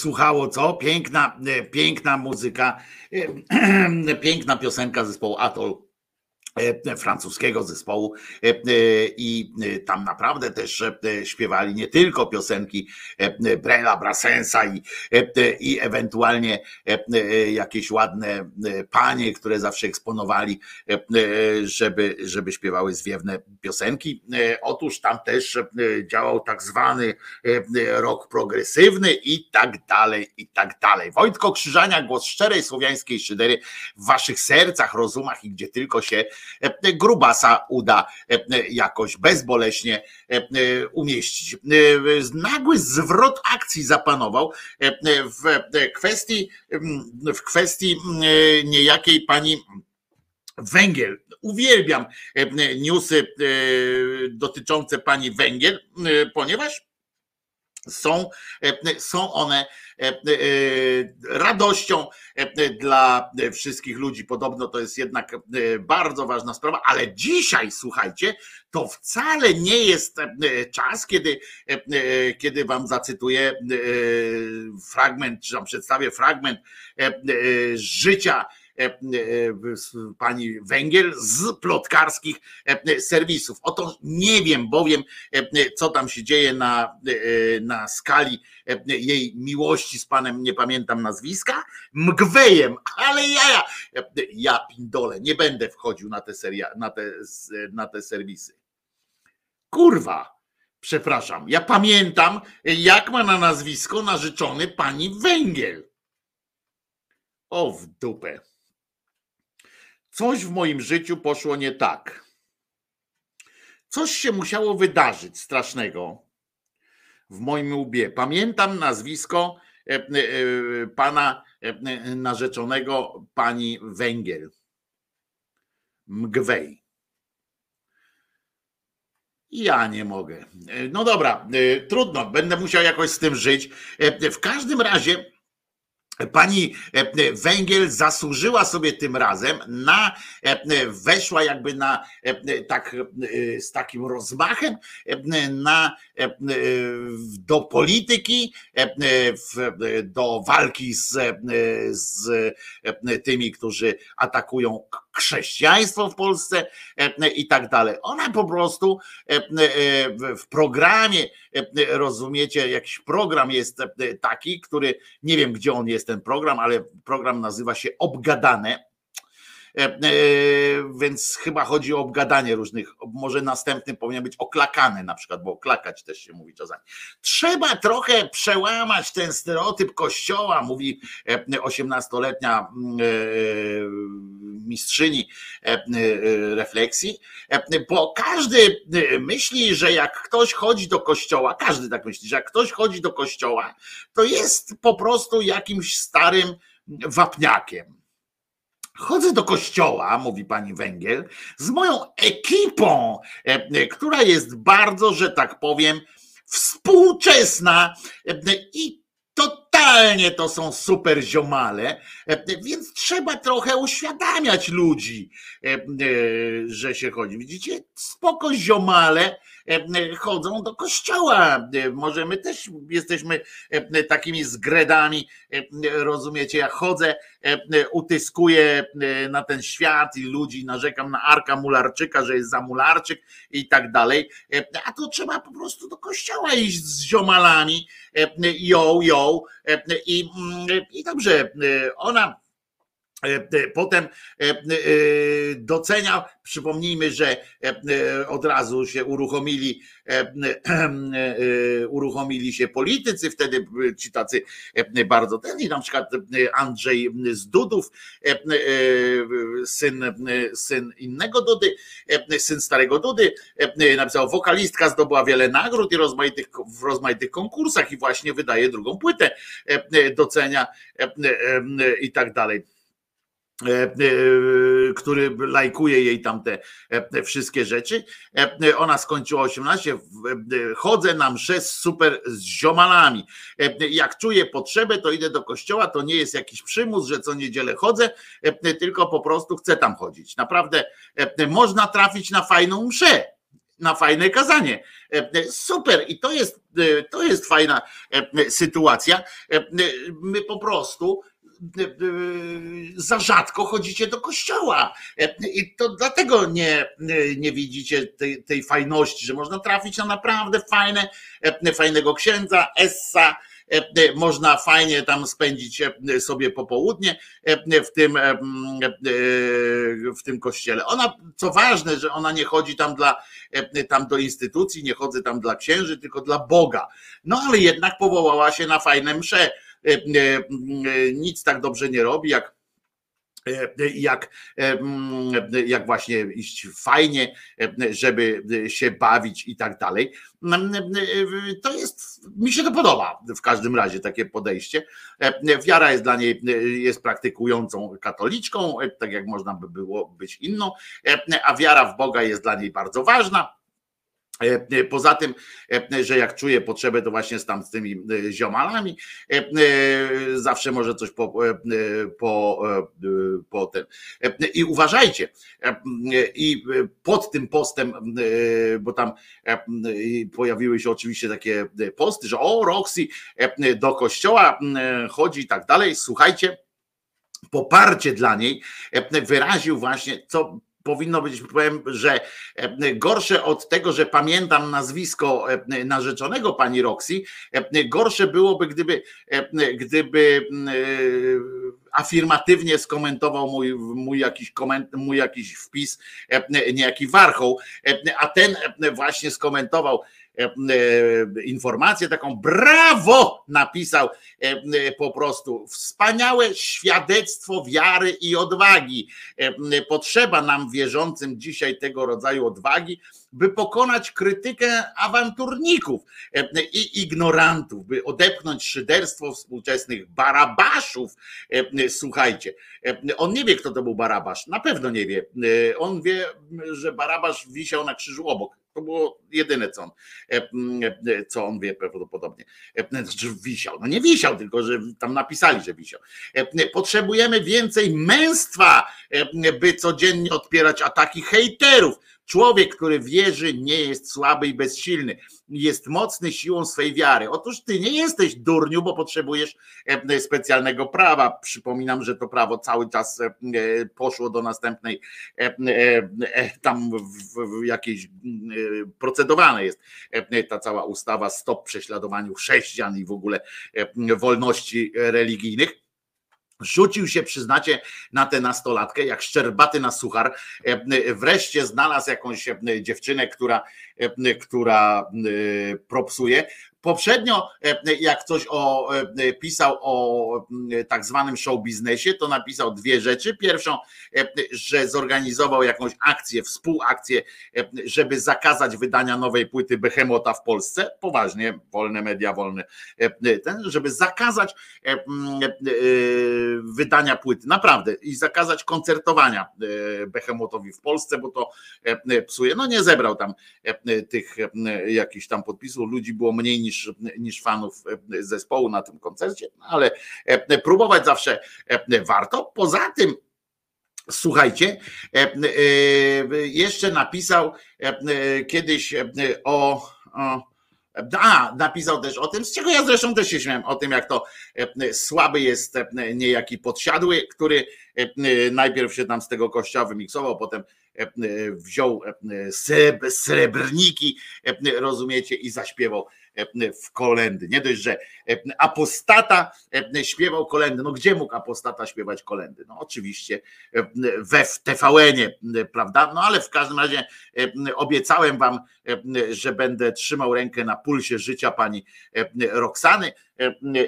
Słuchało, co? Piękna, e, piękna muzyka, e, piękna piosenka zespołu Atoll E, francuskiego zespołu e, e, i tam naprawdę też śpiewali nie tylko piosenki Brela Brassensa i, i ewentualnie jakieś ładne panie, które zawsze eksponowali, żeby, żeby śpiewały zwiewne piosenki. Otóż tam też działał tak zwany rok progresywny i tak dalej, i tak dalej. Wojtko Krzyżania, głos szczerej słowiańskiej szydery w waszych sercach, rozumach i gdzie tylko się E, grubasa uda e, jakoś bezboleśnie e, umieścić. Nagły zwrot akcji zapanował w kwestii, w kwestii niejakiej pani Węgiel. Uwielbiam newsy dotyczące pani Węgiel, ponieważ są, są one E, e, radością e, dla wszystkich ludzi. Podobno to jest jednak bardzo ważna sprawa, ale dzisiaj, słuchajcie, to wcale nie jest czas, kiedy, kiedy wam zacytuję fragment, czy tam przedstawię fragment życia E, e, pani Węgiel z plotkarskich e, serwisów. Oto nie wiem bowiem, co tam się dzieje na, na skali jej miłości z panem, nie pamiętam nazwiska, Mgwejem, ale ja, ja, ja pindole, nie będę wchodził na te, seria, na te, na te serwisy. Kurwa, przepraszam, ja pamiętam, jak ma na nazwisko narzeczony pani Węgiel. O w dupę. Coś w moim życiu poszło nie tak. Coś się musiało wydarzyć strasznego w moim łbie. Pamiętam nazwisko e, e, pana e, narzeczonego pani Węgiel. Mgwej. Ja nie mogę. No dobra, trudno, będę musiał jakoś z tym żyć. W każdym razie Pani e, Węgiel zasłużyła sobie tym razem na, e, weszła jakby na tak e, z takim rozmachem na, do polityki, do walki z, z tymi, którzy atakują chrześcijaństwo w Polsce i tak dalej. Ona po prostu w programie, rozumiecie, jakiś program jest taki, który nie wiem gdzie on jest ten program, ale program nazywa się Obgadane E, e, więc chyba chodzi o obgadanie różnych, może następnym powinien być oklakany na przykład, bo oklakać też się mówi czasami. Trzeba trochę przełamać ten stereotyp kościoła, mówi e, osiemnastoletnia mistrzyni refleksji, bo każdy myśli, że jak ktoś chodzi do kościoła, każdy tak myśli, że jak ktoś chodzi do kościoła, to jest po prostu jakimś starym wapniakiem Chodzę do kościoła, mówi pani Węgiel, z moją ekipą, która jest bardzo, że tak powiem, współczesna i totalnie to są super ziomale, więc trzeba trochę uświadamiać ludzi, że się chodzi. Widzicie, spoko ziomale, E, chodzą do kościoła. E, może my też jesteśmy e, takimi zgredami, rozumiecie? Ja chodzę, utyskuję na ten świat i ludzi, narzekam na Arka Mularczyka, że jest za Mularczyk i tak dalej. A to trzeba po prostu do kościoła iść z ziomalami, ją, ją i, mm, i dobrze, ona E, e, potem e, doceniał, przypomnijmy, że od razu się uruchomili, uruchomili się politycy, wtedy ci tacy bardzo ten, i na przykład Andrzej z Dudów, syn, syn innego Dudy, syn starego Dudy, napisał, wokalistka zdobyła wiele nagród i rozmaitych, w rozmaitych konkursach i właśnie wydaje drugą płytę, docenia i tak dalej. E, e, który lajkuje jej tam te e, wszystkie rzeczy. Ona skończyła 18. Chodzę na mszę z super z ziomalami. Jak czuję potrzebę, to idę do kościoła. To nie jest jakiś przymus, że co niedzielę chodzę, tylko po prostu chcę tam chodzić. Naprawdę można trafić na fajną mszę na fajne kazanie. Super i to jest, to jest fajna sytuacja. My po prostu za rzadko chodzicie do kościoła. I to dlatego nie, nie widzicie tej, tej fajności, że można trafić na naprawdę fajne, fajnego księdza, essa, można fajnie tam spędzić sobie popołudnie w tym, w tym kościele. Ona, co ważne, że ona nie chodzi tam dla tam do instytucji, nie chodzę tam dla księży, tylko dla Boga. No ale jednak powołała się na fajne msze E, e, nic tak dobrze nie robi, jak e, jak, jak właśnie iść fajnie, żeby się bawić i tak dalej. To jest, mi się to podoba w każdym razie takie podejście. Wiara jest dla niej, jest praktykującą katoliczką, tak jak można by było być inną, a wiara w Boga jest dla niej bardzo ważna E, e, poza tym, e, że jak czuje potrzebę, to właśnie tam z tymi ziomalami zawsze może coś po, po, po tym. I uważajcie, i pod tym postem, bo tam pojawiły się oczywiście takie posty, że o, Roxy do kościoła chodzi i tak dalej. Słuchajcie, poparcie dla niej wyraził właśnie, co powinno być, powiem, że e, gorsze od tego, że pamiętam nazwisko e, narzeczonego pani Roxy, e, gorsze byłoby, gdyby, gdyby afirmatywnie skomentował mój, mój, jakiś koment, mój jakiś wpis, niejaki warchoł, a ten właśnie skomentował informację taką, brawo napisał e, po prostu, wspaniałe świadectwo wiary i odwagi. Potrzeba nam wierzącym dzisiaj tego rodzaju odwagi, by pokonać krytykę awanturników i ignorantów, by odepchnąć szyderstwo współczesnych barabaszów. Słuchajcie, on nie wie, kto to był barabasz, na pewno nie wie. On wie, że barabasz wisiał na krzyżu obok to było jedyne, co on, e, e, co on wie prawdopodobnie. E, znaczy wisiał. No nie wisiał, tylko że tam napisali, że wisiał. Potrzebujemy więcej męstwa, by codziennie odpierać ataki hejterów. Człowiek, który wierzy, nie jest słaby i bezsilny. Jest mocny siłą swej wiary. Otóż ty nie jesteś durniu, bo potrzebujesz e, specjalnego prawa. Przypominam, że to prawo cały czas e, poszło do następnej, e, tam w jakiejś procedowane jest ta cała ustawa stop prześladowaniu chrześcijan i w ogóle wolności religijnych Rzucił się, przyznacie, na tę nastolatkę, jak szczerbaty na suchar. E, wreszcie znalazł jakąś e, dziewczynę, która, e, która propsuje. Poprzednio, jak ktoś o, pisał o tak zwanym show biznesie, to napisał dwie rzeczy. Pierwszą, że zorganizował jakąś akcję, współakcję, żeby zakazać wydania nowej płyty Behemota w Polsce. Poważnie, wolne media, wolne, ten, żeby zakazać wydania płyty, naprawdę, i zakazać koncertowania Behemotowi w Polsce, bo to psuje. No nie zebrał tam tych jakichś tam podpisów, ludzi było mniej niż, niż fanów zespołu na tym koncercie, no ale próbować zawsze warto. Poza tym, Słuchajcie, jeszcze napisał kiedyś o, o a, napisał też o tym, z czego ja zresztą też się śmiałem, o tym, jak to słaby jest niejaki podsiadły, który najpierw się tam z tego kościoła wymiksował, potem wziął srebrniki, rozumiecie, i zaśpiewał w kolendy. Nie dość, że apostata śpiewał kolendy. No gdzie mógł apostata śpiewać kolendy? No oczywiście we TVN-ie, prawda? No ale w każdym razie obiecałem wam, że będę trzymał rękę na pulsie życia pani Roxany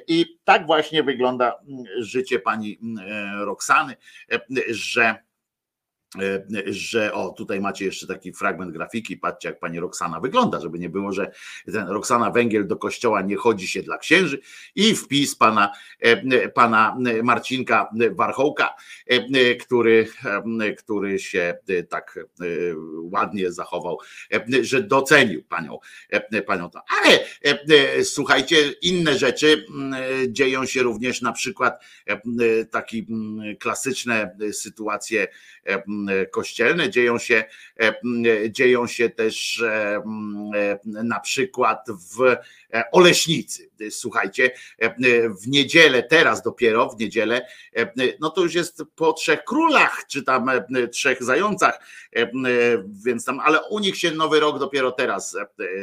i tak właśnie wygląda życie pani Roxany, że E, że o, tutaj macie jeszcze taki fragment grafiki, patrzcie jak pani Roxana wygląda, żeby nie było, że ten Roxana Węgiel do kościoła nie chodzi się dla księży i wpis pana, e, pana Marcinka Warchołka, e, który, który się tak ładnie zachował, że docenił panią, panią to. Ale słuchajcie, inne rzeczy dzieją się również na przykład takie klasyczne sytuacje kościelne, dzieją się, e, dzieją się też e, na przykład w E, Oleśnicy. Słuchajcie, e, w niedzielę, teraz dopiero w niedzielę, e, no to już jest po trzech królach, czy tam trzech zającach, więc tam, ale u nich się nowy rok dopiero teraz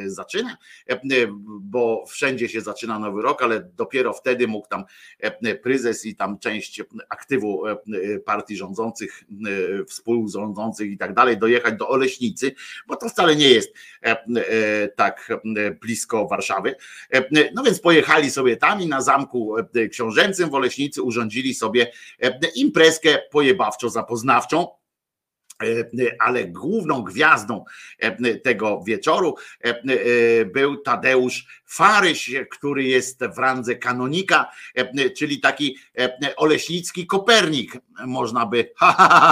zaczyna, bo wszędzie się zaczyna nowy rok, ale dopiero wtedy mógł tam prezes i tam część aktywu partii rządzących, współrządzących i tak dalej dojechać do Oleśnicy, bo to wcale nie jest tak blisko Warszawy, E, no więc pojechali sobie tam i na zamku e, książęcym w Oleśnicy urządzili sobie e, imprezkę pojebawczo-zapoznawczą ale główną gwiazdą tego wieczoru był Tadeusz Faryś, który jest w randze kanonika, czyli taki oleśnicki Kopernik, można by,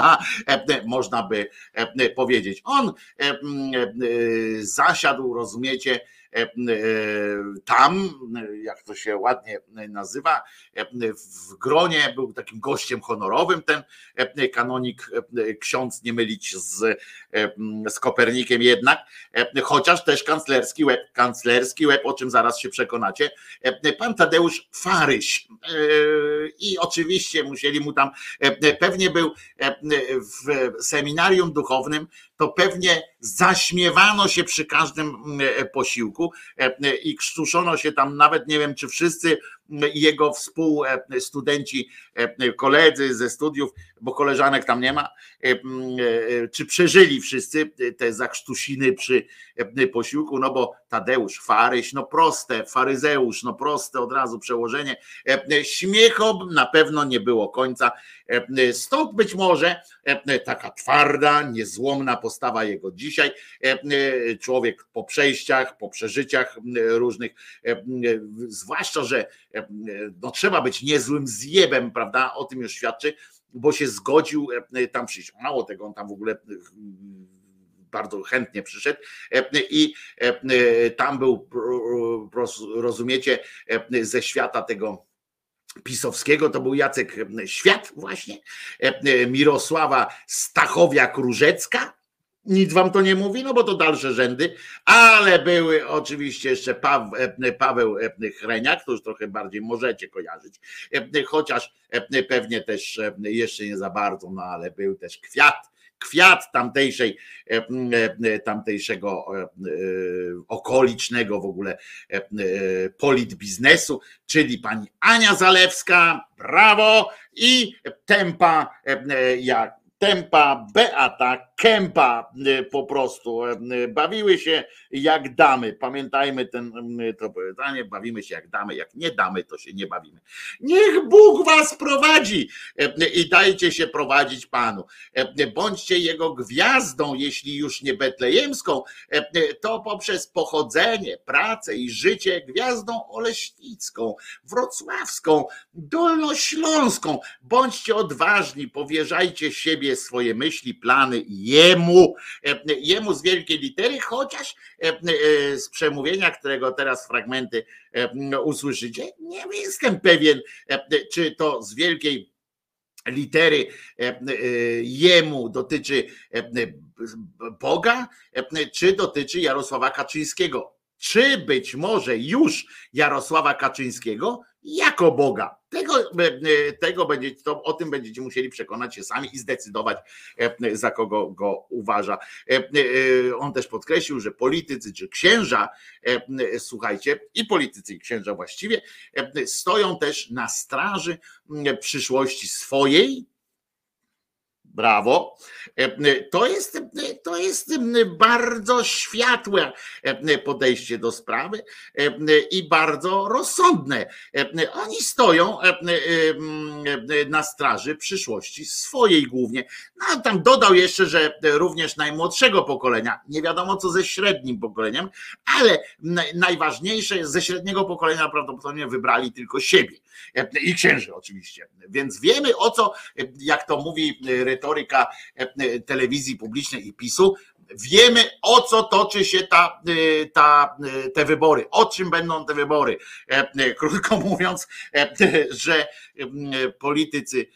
można by powiedzieć. On zasiadł, rozumiecie, E, e, tam, jak to się ładnie nazywa, e, w gronie był takim gościem honorowym ten kanonik, ksiądz nie mylić z, z Kopernikiem jednak, chociaż też kanclerski łeb, kanclerski łeb, o czym zaraz się przekonacie, pan Tadeusz Faryś i oczywiście musieli mu tam, pewnie był w seminarium duchownym, to pewnie zaśmiewano się przy każdym posiłku i krztuszono się tam, nawet nie wiem, czy wszyscy jego współstudenci, koledzy ze studiów, bo koleżanek tam nie ma, czy przeżyli wszyscy te zakrztusiny przy posiłku, no bo Tadeusz Faryś, no proste, faryzeusz, no proste od razu przełożenie, śmiechom na pewno nie było końca, stąd być może taka twarda, niezłomna postawa jego dzisiaj, człowiek po przejściach, po przeżyciach różnych, zwłaszcza, że no trzeba być niezłym zjebem, prawda? O tym już świadczy, bo się zgodził e, tam przyjść. Mało tego, on tam w ogóle e, bardzo chętnie przyszedł e, i tam był, rozumiecie, ze świata tego pisowskiego, to był Jacek Świat właśnie, Mirosława Stachowiak-Różecka, nic wam to nie mówi, no bo to dalsze rzędy, ale były oczywiście jeszcze Paweł Chreniak, to już trochę bardziej możecie kojarzyć, chociaż pewnie też jeszcze nie za bardzo, no ale był też kwiat, kwiat tamtejszej, tamtejszego okolicznego w ogóle politbiznesu, czyli pani Ania Zalewska, brawo, i tempa, jak tempa Beata kępa po prostu. Bawiły się jak damy. Pamiętajmy ten, to powiedzenie, bawimy się jak damy. Jak nie damy, to się nie bawimy. Niech Bóg was prowadzi i dajcie się prowadzić Panu. Bądźcie Jego gwiazdą, jeśli już nie betlejemską, to poprzez pochodzenie, pracę i życie gwiazdą oleśnicką, wrocławską, dolnośląską. Bądźcie odważni, powierzajcie siebie, swoje myśli, plany Jemu, Jemu z wielkiej litery, chociaż z przemówienia, którego teraz fragmenty usłyszycie, nie jestem pewien, czy to z wielkiej litery jemu dotyczy Boga, czy dotyczy Jarosława Kaczyńskiego. Czy być może już Jarosława Kaczyńskiego jako Boga. Tego, tego będzie, to, o tym będziecie musieli przekonać się sami i zdecydować, za kogo go uważa. On też podkreślił, że politycy czy księża, słuchajcie, i politycy i księża właściwie, stoją też na straży przyszłości swojej, Brawo. To jest, to jest bardzo światłe podejście do sprawy i bardzo rozsądne. Oni stoją na straży przyszłości swojej głównie. No, tam dodał jeszcze, że również najmłodszego pokolenia. Nie wiadomo co ze średnim pokoleniem, ale najważniejsze ze średniego pokolenia prawdopodobnie wybrali tylko siebie i księży oczywiście. Więc wiemy o co, jak to mówi retoryka telewizji publicznej i PiSu, wiemy o co toczy się ta, ta, te wybory, o czym będą te wybory. Krótko mówiąc, że politycy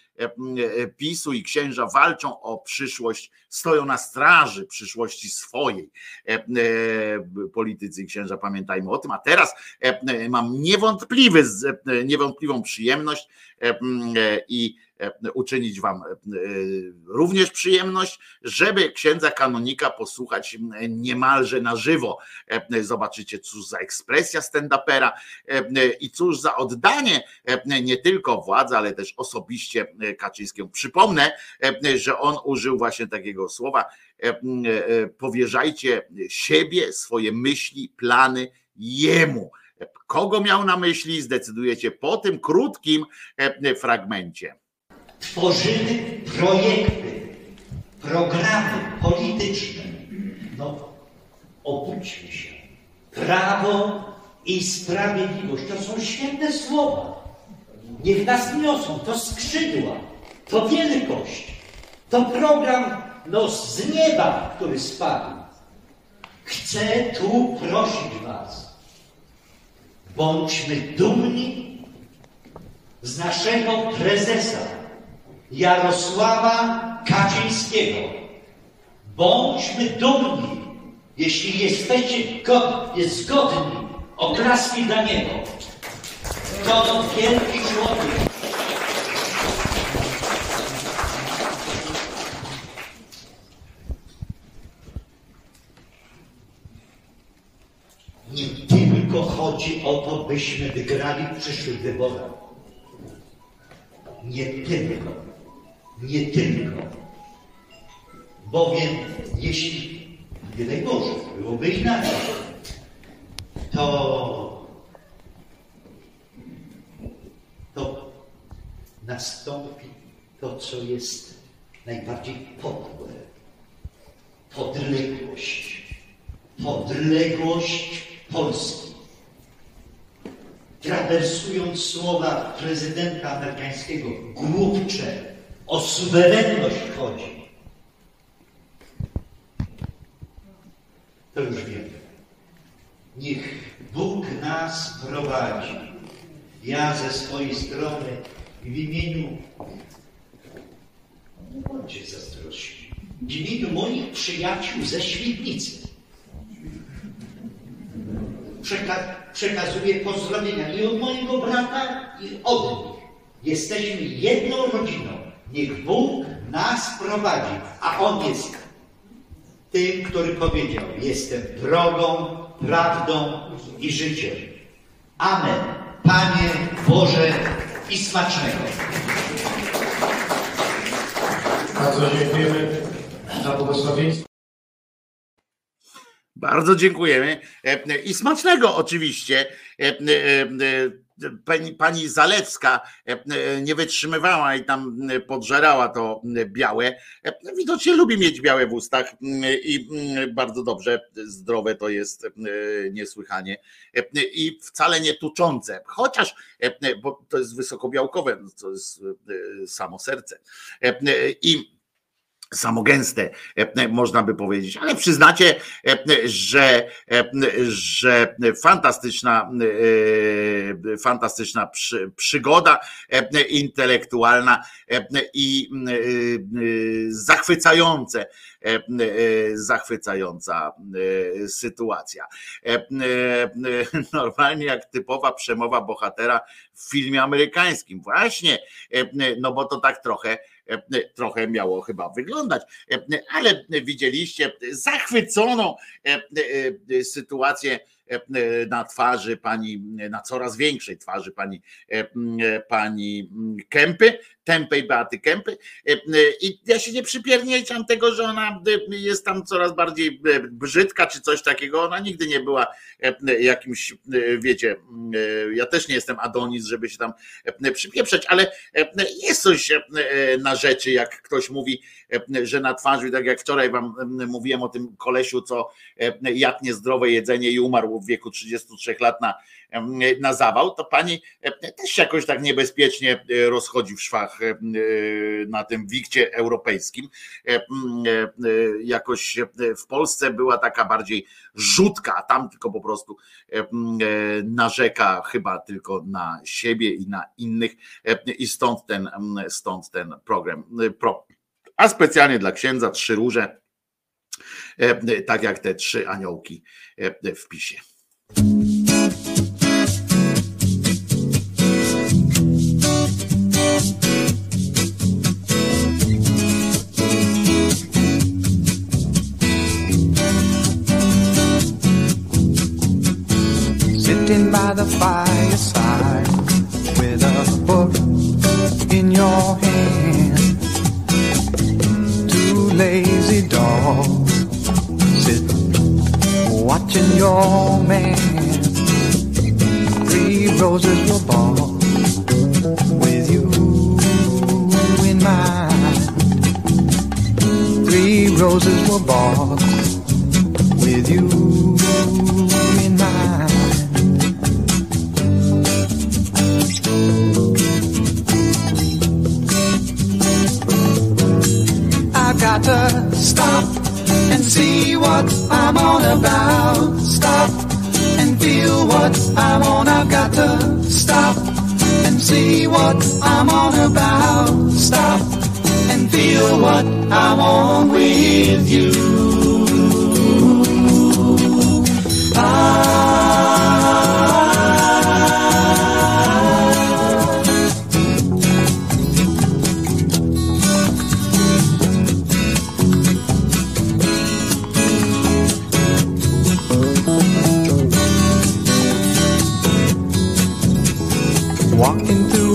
PiSu i księża walczą o przyszłość, stoją na straży przyszłości swojej. Politycy i księża, pamiętajmy o tym. A teraz mam niewątpliwy, niewątpliwą przyjemność i uczynić Wam również przyjemność, żeby księdza kanonika posłuchać niemalże na żywo. Zobaczycie, cóż za ekspresja stand-upera i cóż za oddanie nie tylko władzy, ale też osobiście Kaczyńskiemu. Przypomnę, że on użył właśnie takiego słowa: powierzajcie siebie, swoje myśli, plany jemu. Kogo miał na myśli, zdecydujecie po tym krótkim fragmencie tworzymy projekty, programy polityczne. No, obudźmy się. Prawo i sprawiedliwość to są świetne słowa. Niech nas niosą, to skrzydła, to wielkość, to program no, z nieba, który spadł. Chcę tu prosić Was, bądźmy dumni z naszego prezesa, Jarosława Kaczyńskiego. Bądźmy dumni, jeśli jesteście jest zgodni, oklaski dla niego. To wielki człowiek. Nie tylko chodzi o to, byśmy wygrali w przyszłych wyborach. Nie tylko nie tylko. Bowiem jeśli, nie daj Boże, byłoby inaczej, to, to nastąpi to, co jest najbardziej podłe. Podległość. Podległość Polski. Trawersując słowa prezydenta amerykańskiego, głupcze, o suwerenność chodzi. To już wiemy. Niech Bóg nas prowadzi. Ja ze swojej strony w imieniu, nie bądźcie zazdrośni, w imieniu moich przyjaciół ze Świdnicy przeka przekazuję pozdrowienia i od mojego brata, i od nich. Jesteśmy jedną rodziną. Niech Bóg nas prowadzi, a On jest tym, który powiedział: Jestem drogą, prawdą i życiem. Amen. Panie Boże i smacznego. Bardzo dziękujemy. za błogosławieństwo. Bardzo dziękujemy e, i smacznego oczywiście. E, e, pani, pani Zalewska nie wytrzymywała i tam podżerała to białe. Widocznie lubi mieć białe w ustach i bardzo dobrze, zdrowe to jest niesłychanie i wcale nie tuczące, chociaż, bo to jest wysokobiałkowe, to jest samo serce. I samogęste, e, można by powiedzieć, ale przyznacie, e, że, e, że fantastyczna, fantastyczna przygoda intelektualna i zachwycające, zachwycająca sytuacja. Normalnie jak typowa przemowa bohatera w filmie amerykańskim. Właśnie, no bo to tak trochę E, trochę miało chyba wyglądać, e, ale widzieliście zachwyconą e, sytuację na twarzy pani, na coraz większej twarzy pani, pani Kępy, tępej Beaty Kępy. I ja się nie przypierniczam tego, że ona jest tam coraz bardziej brzydka czy coś takiego. Ona nigdy nie była jakimś, wiecie, ja też nie jestem Adonis, żeby się tam przypieprzeć, ale jest coś na rzeczy, jak ktoś mówi, że na twarzy, tak jak wczoraj wam mówiłem o tym kolesiu, co jadł niezdrowe jedzenie i umarł w wieku 33 lat na, na zawał, to pani też się jakoś tak niebezpiecznie rozchodzi w szwach na tym wikcie europejskim. Jakoś w Polsce była taka bardziej rzutka, a tam tylko po prostu narzeka chyba tylko na siebie i na innych i stąd ten, stąd ten program. Pro, a specjalnie dla księdza trzy róże, e, tak jak te trzy aniołki e, w pisie. By the fireside your man. Three roses were bought with you in mind. Three roses were bought with you in mind. got to stop and see what I'm on about. Stop and feel what I'm on. I've got to stop and see what I'm on about. Stop and feel what I'm on with you.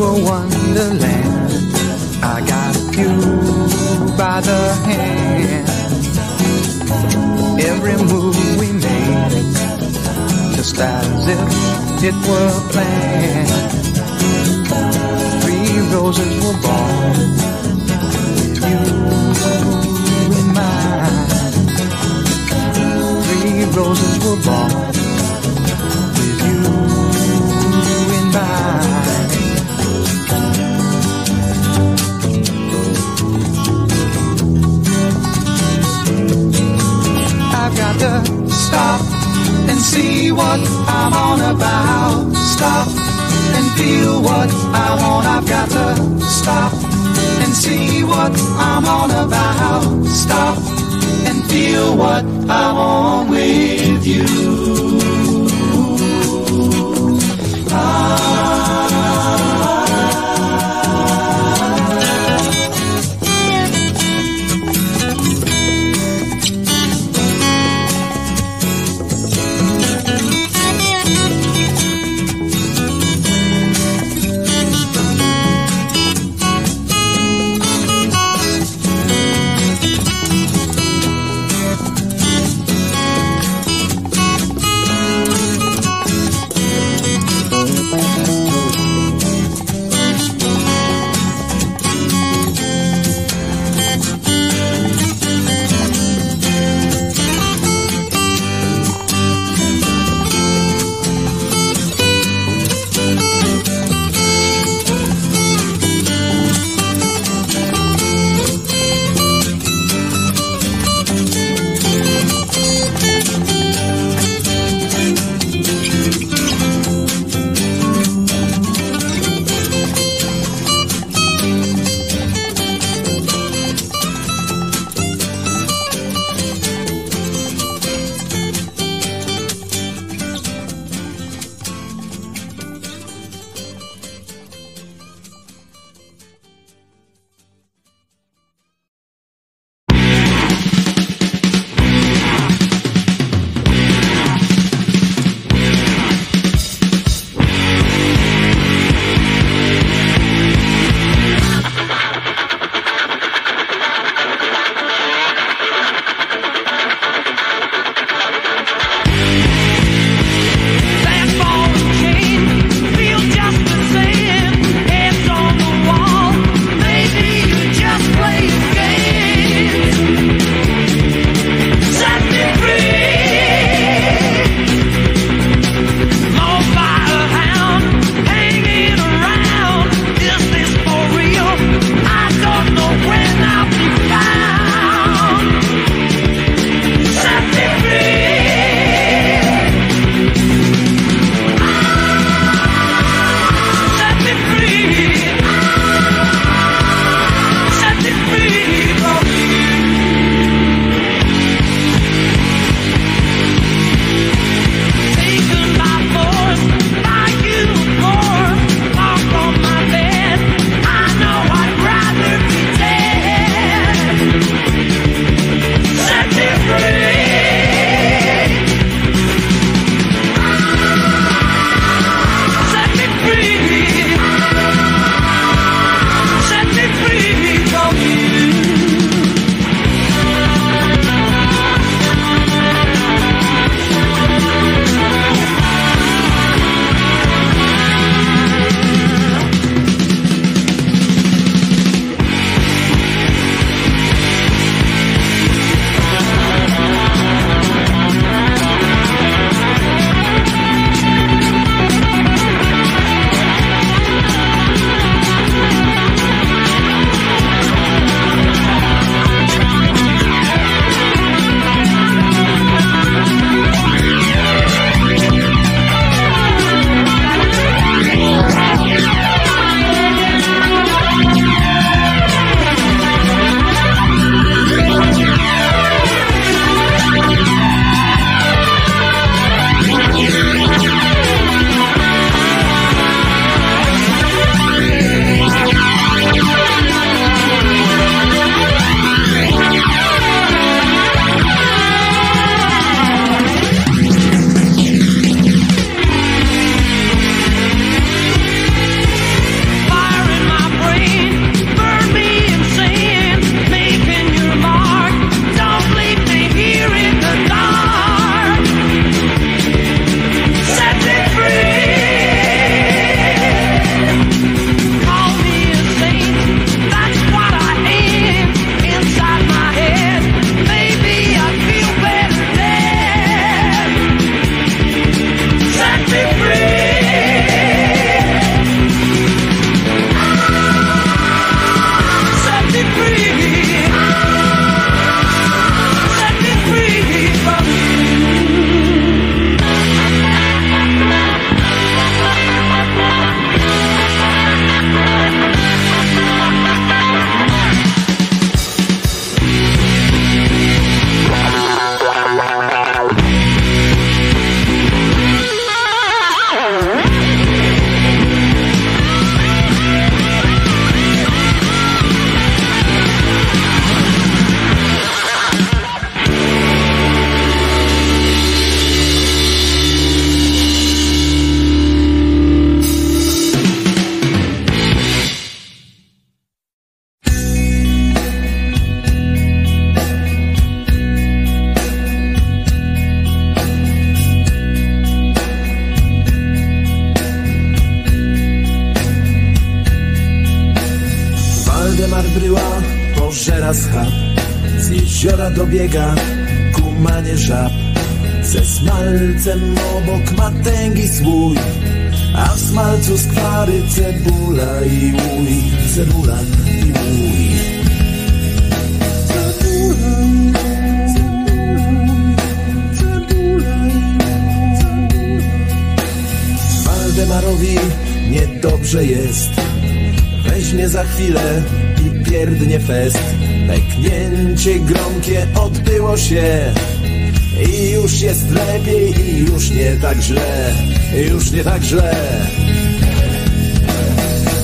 A wonderland. I got you by the hand. Every move we made, just as if it were planned. Three roses were born with you in mind. Three roses were born with you in mind. See what I'm on about. Stop and feel what I want. I've got to stop and see what I'm on about. Stop and feel what I want with you. Teraz chab Z jeziora dobiega kumanie żab. Ze smalcem obok matęgi swój A w smalcu skwary cebula i łój Cebula i łój Waldemarowi niedobrze jest Weźmie za chwilę i pierdnie fest. Peknięcie gromkie odbyło się. I już jest lepiej i już nie tak źle. Już nie tak źle.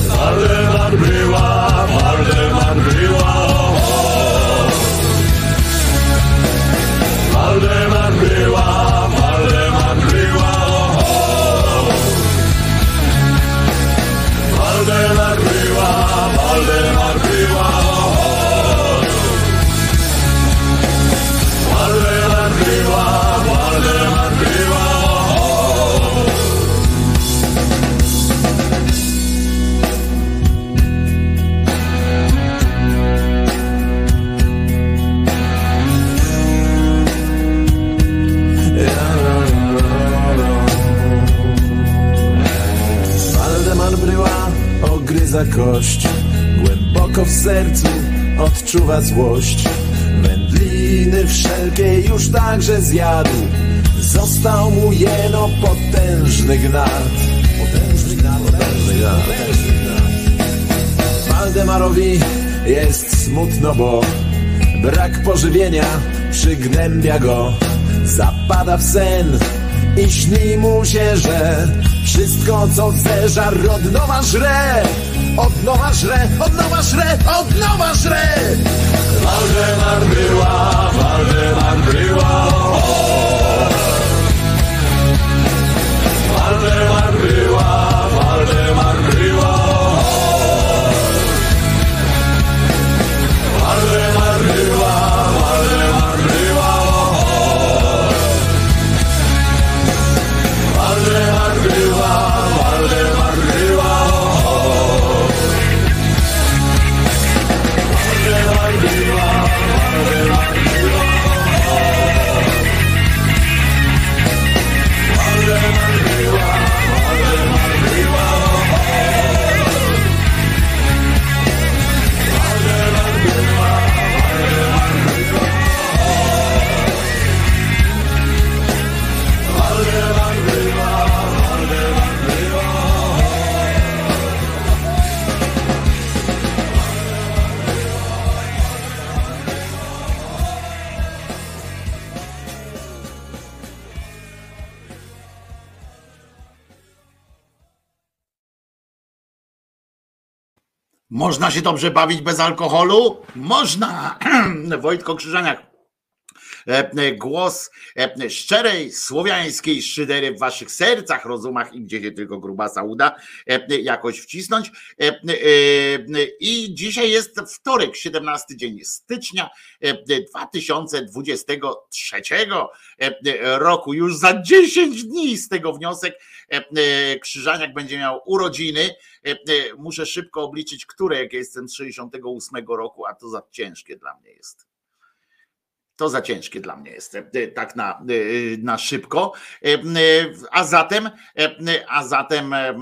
Waldemar była, Waldemar była. Waldemar kość Głęboko w sercu odczuwa złość Wędliny wszelkie już także zjadł Został mu jeno potężny gnat Potężny gnat, potężny gnat, Waldemarowi jest smutno, bo brak pożywienia przygnębia go. Zapada w sen i śni mu się, że wszystko co zeżar od nowa żre. Od nowa żre, od nowa żre, od nowa żre. Waldemar była, Waldemar była. Waldemar była, Można się dobrze bawić bez alkoholu? Można! Wojtko Krzyżaniak. E, e, Głos e, szczerej słowiańskiej szydery w waszych sercach, rozumach i gdzie się tylko grubasa uda jakoś wcisnąć. I dzisiaj jest wtorek, 17 dzień stycznia e, 2023 e, roku. Już za 10 dni z tego wniosek Krzyżaniak będzie miał urodziny. E, e, Muszę szybko obliczyć, które, jak ja jestem z 68 roku, a to za ciężkie dla mnie jest. To za ciężkie dla mnie jest e, tak na, e, na szybko. E, e, A zatem, e, a zatem e,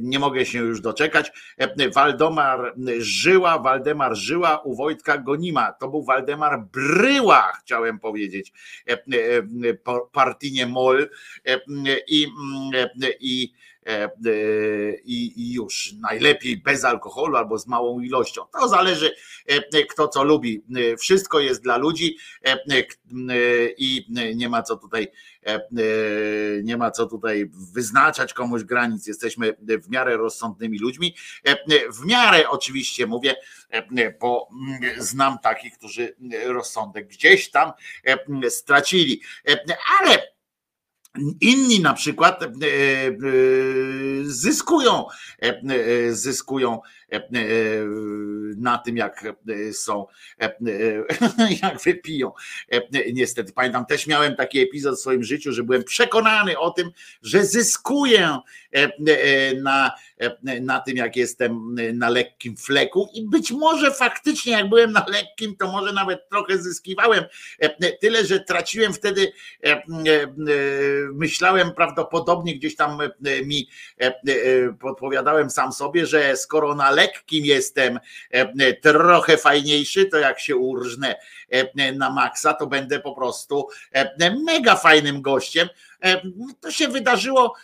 nie mogę się już doczekać. E, Waldemar Żyła, Waldemar Żyła u Wojtka Gonima. To był Waldemar Bryła, chciałem powiedzieć. E, e, po- Partynie Mol E, i, e, i e, e, i, i już najlepiej bez alkoholu albo z małą ilością. To zależy, e, kto co lubi. E, Wszystko jest dla ludzi e, e, e, i nie ma co tutaj e, e, nie ma co tutaj wyznaczać komuś granic. Jesteśmy w miarę rozsądnymi ludźmi. E, e, W miarę oczywiście mówię, e, bo mm, znam takich, którzy rozsądek gdzieś tam e, stracili. E, Ale Inni na przykład e, e, zyskują, e, zyskują na tym, jak są, jak wypiją. Niestety, pamiętam, też miałem taki epizod w swoim życiu, że byłem przekonany o tym, że zyskuję na, na tym, jak jestem na lekkim fleku i być może faktycznie, jak byłem na lekkim, to może nawet trochę zyskiwałem. Tyle, że traciłem wtedy, myślałem prawdopodobnie gdzieś tam mi podpowiadałem sam sobie, że skoro na lekkim jestem trochę fajniejszy, to jak się urżnę na maksa, to będę po prostu mega fajnym gościem. To się wydarzyło,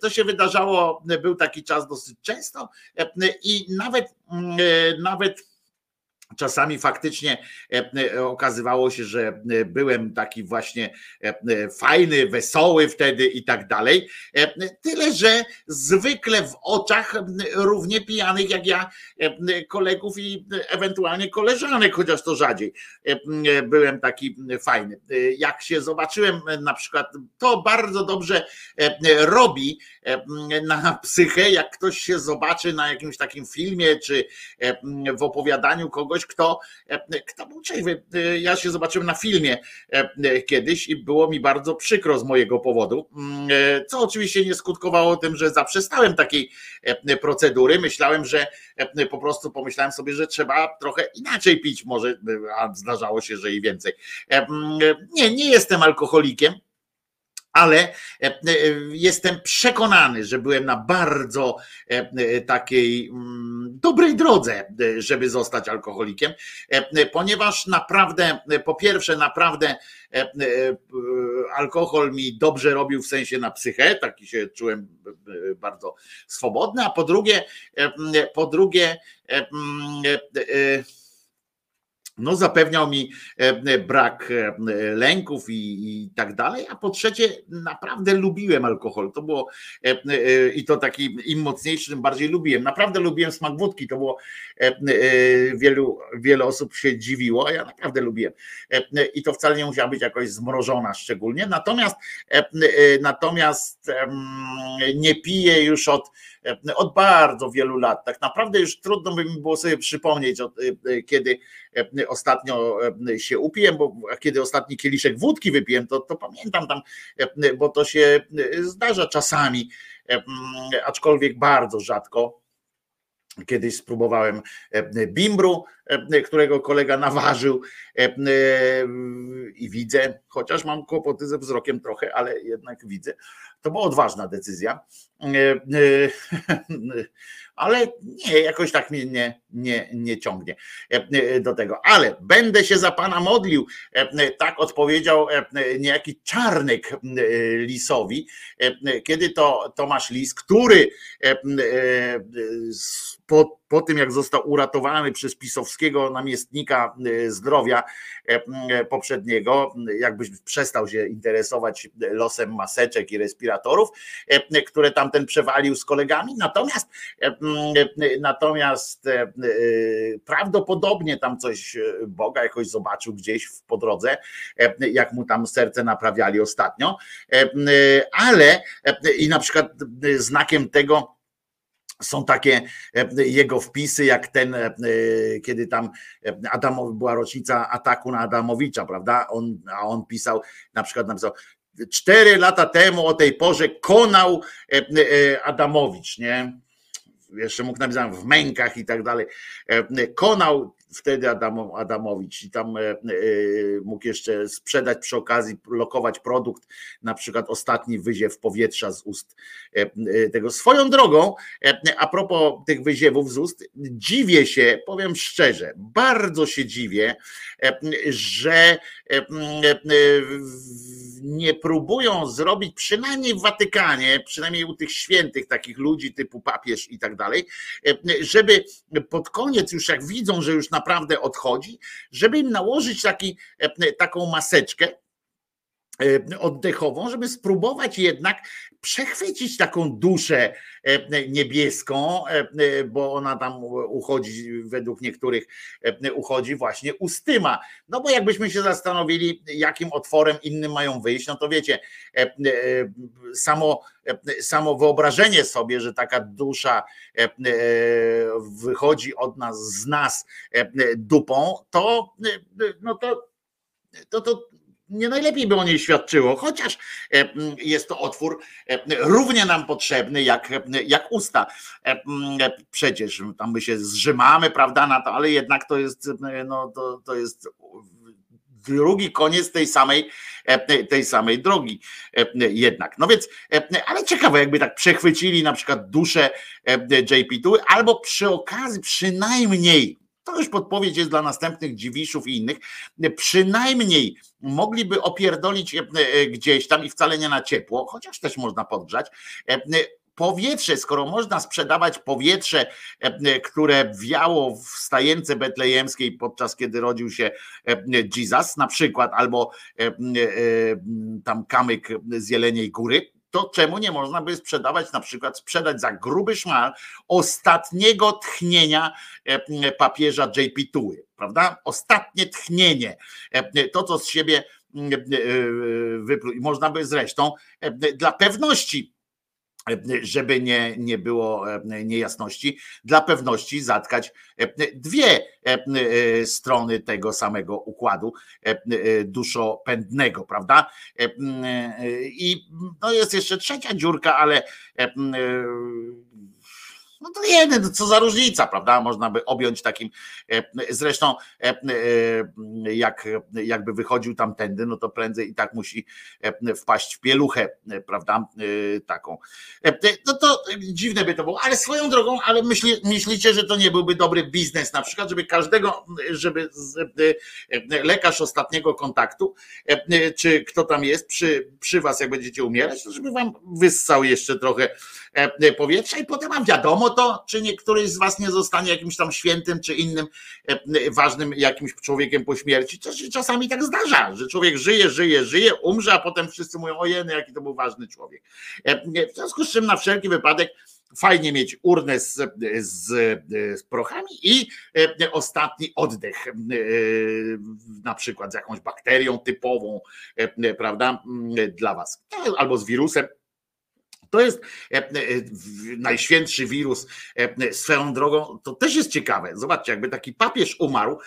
to się wydarzało, był taki czas dosyć często i nawet, nawet Czasami faktycznie e, e, okazywało się, że e, byłem taki właśnie fajny, wesoły wtedy i tak dalej. Tyle, że zwykle w oczach równie pijanych jak ja kolegów i ewentualnie koleżanek, chociaż to rzadziej, byłem taki fajny. Jak się zobaczyłem na przykład, to bardzo dobrze robi na psychę, jak ktoś się zobaczy na jakimś takim filmie czy w opowiadaniu kogoś, kto, kto był trzeźwy. Ja się zobaczyłem na filmie kiedyś i było mi bardzo przykro z mojego powodu, co oczywiście nie skutkowało tym, że zaprzestałem takiej procedury. Myślałem, że po prostu pomyślałem sobie, że trzeba trochę inaczej pić, może, a zdarzało się, że i więcej. Nie, nie jestem alkoholikiem ale e, e, jestem przekonany, że byłem na bardzo e, takiej mm, dobrej drodze, żeby zostać alkoholikiem, ponieważ naprawdę, po pierwsze, naprawdę alkohol mi dobrze robił w sensie na psychę, taki się czułem bardzo swobodny, a po drugie, po drugie, no, zapewniał mi e, e, brak e, lęków i, i, tak dalej, a po trzecie naprawdę lubiłem alkohol. To było i to taki im mocniejszy, tym bardziej lubiłem. Naprawdę lubiłem smak wódki. To było wielu, wiele osób się dziwiło, a ja naprawdę lubiłem. I to wcale nie musiała być jakoś zmrożona szczególnie. Natomiast natomiast nie piję już od od bardzo wielu lat. Tak naprawdę już trudno by mi było sobie przypomnieć, kiedy ostatnio się upiłem, bo kiedy ostatni kieliszek wódki wypiłem, to, to pamiętam tam, bo to się zdarza czasami, aczkolwiek bardzo rzadko. Kiedyś spróbowałem bimbru, którego kolega naważył i widzę, chociaż mam kłopoty ze wzrokiem trochę, ale jednak widzę. To była odważna decyzja ale nie, jakoś tak mnie nie, nie, nie ciągnie e, e, do tego. Ale będę się za Pana modlił, e, tak odpowiedział niejaki Czarnek Lisowi, kiedy to Tomasz Lis, który po, po tym jak został uratowany przez pisowskiego namiestnika zdrowia poprzedniego, jakbyś przestał się interesować losem maseczek i respiratorów, które tamten przewalił z kolegami, natomiast Natomiast prawdopodobnie tam coś Boga jakoś zobaczył gdzieś po drodze, jak mu tam serce naprawiali ostatnio, ale i na przykład znakiem tego, są takie jego wpisy, jak ten, kiedy tam Adamowi była rocznica ataku na Adamowicza, prawda? On, a on pisał, na przykład napisał, cztery lata temu o tej porze konał Adamowicz, nie? jeszcze mógł napisać w mękach i tak dalej. E, konał wtedy Adam, Adamowicz i tam e, e, mógł jeszcze sprzedać przy okazji, lokować produkt, na przykład ostatni wyziew powietrza z ust tego. Swoją drogą, a propos tych wyziewów z ust, dziwię się, powiem szczerze, bardzo się dziwię, że nie próbują zrobić, przynajmniej w Watykanie, przynajmniej u tych świętych takich ludzi typu papież i tak dalej, żeby pod koniec już jak widzą, że już naprawdę odchodzi, żeby im nałożyć taki, taką maseczkę, oddechową, żeby spróbować jednak przechwycić taką duszę niebieską, bo ona tam uchodzi, według niektórych uchodzi właśnie ustyma. No bo jakbyśmy się zastanowili, jakim otworem innym mają wyjść, no to wiecie, samo, samo wyobrażenie sobie, że taka dusza wychodzi od nas, z nas dupą, to no to to, to nie najlepiej by o niej świadczyło, chociaż e, jest to otwór e, równie nam potrzebny jak, jak usta. E, przecież tam my się zrzymamy, prawda, na to, ale jednak to jest, no, to, to jest drugi koniec tej samej, tej samej drogi jednak. No więc, ale ciekawe, jakby tak przechwycili na przykład duszę JP2, albo przy okazji przynajmniej to już podpowiedź jest dla następnych dziwiszów i innych, przynajmniej mogliby opierdolić e, e, gdzieś tam i wcale nie na ciepło, chociaż też można podgrzać, e, powietrze, skoro można sprzedawać powietrze, które wiało w stajence betlejemskiej podczas kiedy rodził się Jesus na przykład, albo tam kamyk z Jeleniej Góry, to czemu nie można by sprzedawać, na przykład sprzedać za gruby szmal ostatniego tchnienia e, papieża JP Tuły, prawda? Ostatnie tchnienie, e, to co z siebie e, wypluł. Można by zresztą dla pewności żeby nie, nie było e, niejasności, dla pewności zatkać e, dwie e, strony tego samego układu duszopędnego, prawda? I no jest jeszcze trzecia dziurka, ale no to jeden, no co za różnica, prawda? Można by objąć takim, e, zresztą e, e, jak, jakby wychodził tamtędy, no to prędzej i tak musi wpaść w pieluchę, prawda? Taką. No to dziwne by to było, ale swoją drogą, ale myśli, myślicie, że to nie byłby dobry biznes na przykład, żeby każdego, żeby lekarz ostatniego kontaktu, czy kto tam jest przy, przy was, jak będziecie umierać, to żeby wam wyssał jeszcze trochę powietrza i potem mam wiadomo, to, czy niektóryś z was nie zostanie jakimś tam świętym, czy innym e, ważnym jakimś człowiekiem po śmierci. To się czasami tak zdarza, że człowiek żyje, żyje, żyje, umrze, a potem wszyscy mówią, ojeny, jaki to był ważny człowiek. E, w związku z czym na wszelki wypadek fajnie mieć urnę z, z, z, prochami i e, ostatni oddech, na przykład z jakąś bakterią typową, prawda, dla was, albo z wirusem. To jest e, e, najświętszy wirus e, swoją drogą. To też jest ciekawe. Zobaczcie, jakby taki papież umarł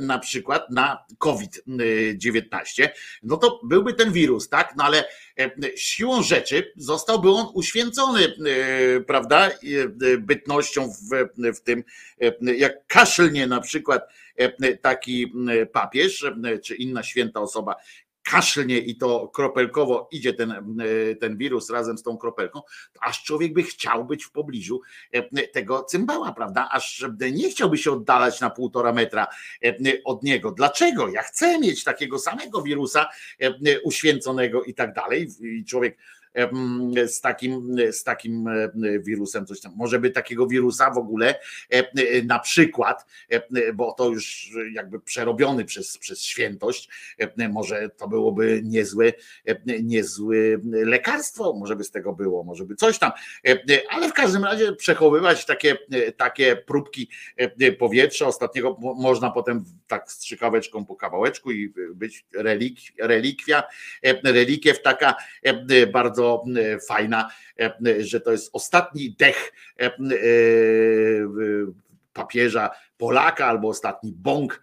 na przykład na COVID-19, no to byłby ten wirus, tak? No ale siłą rzeczy zostałby on uświęcony, prawda? Bytnością w, w tym, jak kaszlnie na przykład taki papież czy inna święta osoba kaszlnie i to kropelkowo idzie ten, e, ten wirus razem z tą kropelką, aż człowiek by chciał być w pobliżu e, tego cymbała, prawda? Aż nie chciałby się oddalać na półtora metra e, od niego. Dlaczego? Ja chcę mieć takiego samego wirusa uświęconego i tak dalej. I człowiek z takim, z takim wirusem, coś tam. Może by takiego wirusa w ogóle na przykład, bo to już jakby przerobiony przez, przez świętość, może to byłoby niezłe, niezłe lekarstwo, może by z tego było, może by coś tam, ale w każdym razie przechowywać takie, takie próbki powietrza ostatniego można potem tak strzykaweczką po kawałeczku i być relik, relikwia, relikiew taka bardzo E, fajna, e, że to jest ostatni dech e, papieża Polaka albo ostatni bąk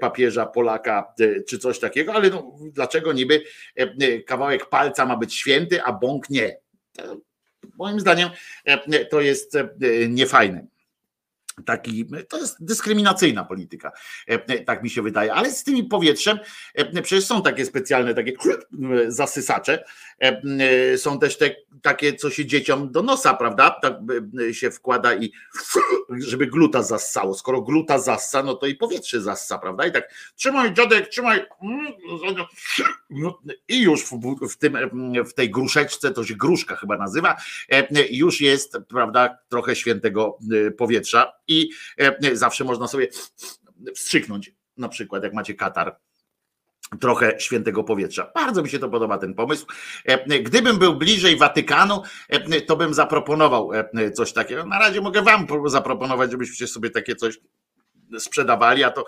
papieża Polaka czy coś takiego, ale no, dlaczego niby kawałek palca ma być święty, a bąk nie? Moim zdaniem to jest niefajne taki, to jest dyskryminacyjna polityka, e, tak mi się wydaje, ale z tymi powietrzem e, przecież są takie specjalne takie zasysacze, e, są też te takie, co się dzieciom do nosa, prawda, tak się wkłada i żeby gluta zassało, skoro gluta zassa, no to i powietrze zassa, prawda, i tak trzymaj dziadek, trzymaj. I już w tym, w tej gruszeczce, to się gruszka chyba nazywa, już jest, prawda, trochę świętego powietrza, i e, zawsze można sobie wstrzyknąć, na przykład jak macie katar trochę świętego powietrza. Bardzo mi się to podoba ten pomysł. Gdybym był bliżej Watykanu, to bym zaproponował coś takiego. Na razie mogę wam zaproponować, żebyście sobie takie coś sprzedawali, a to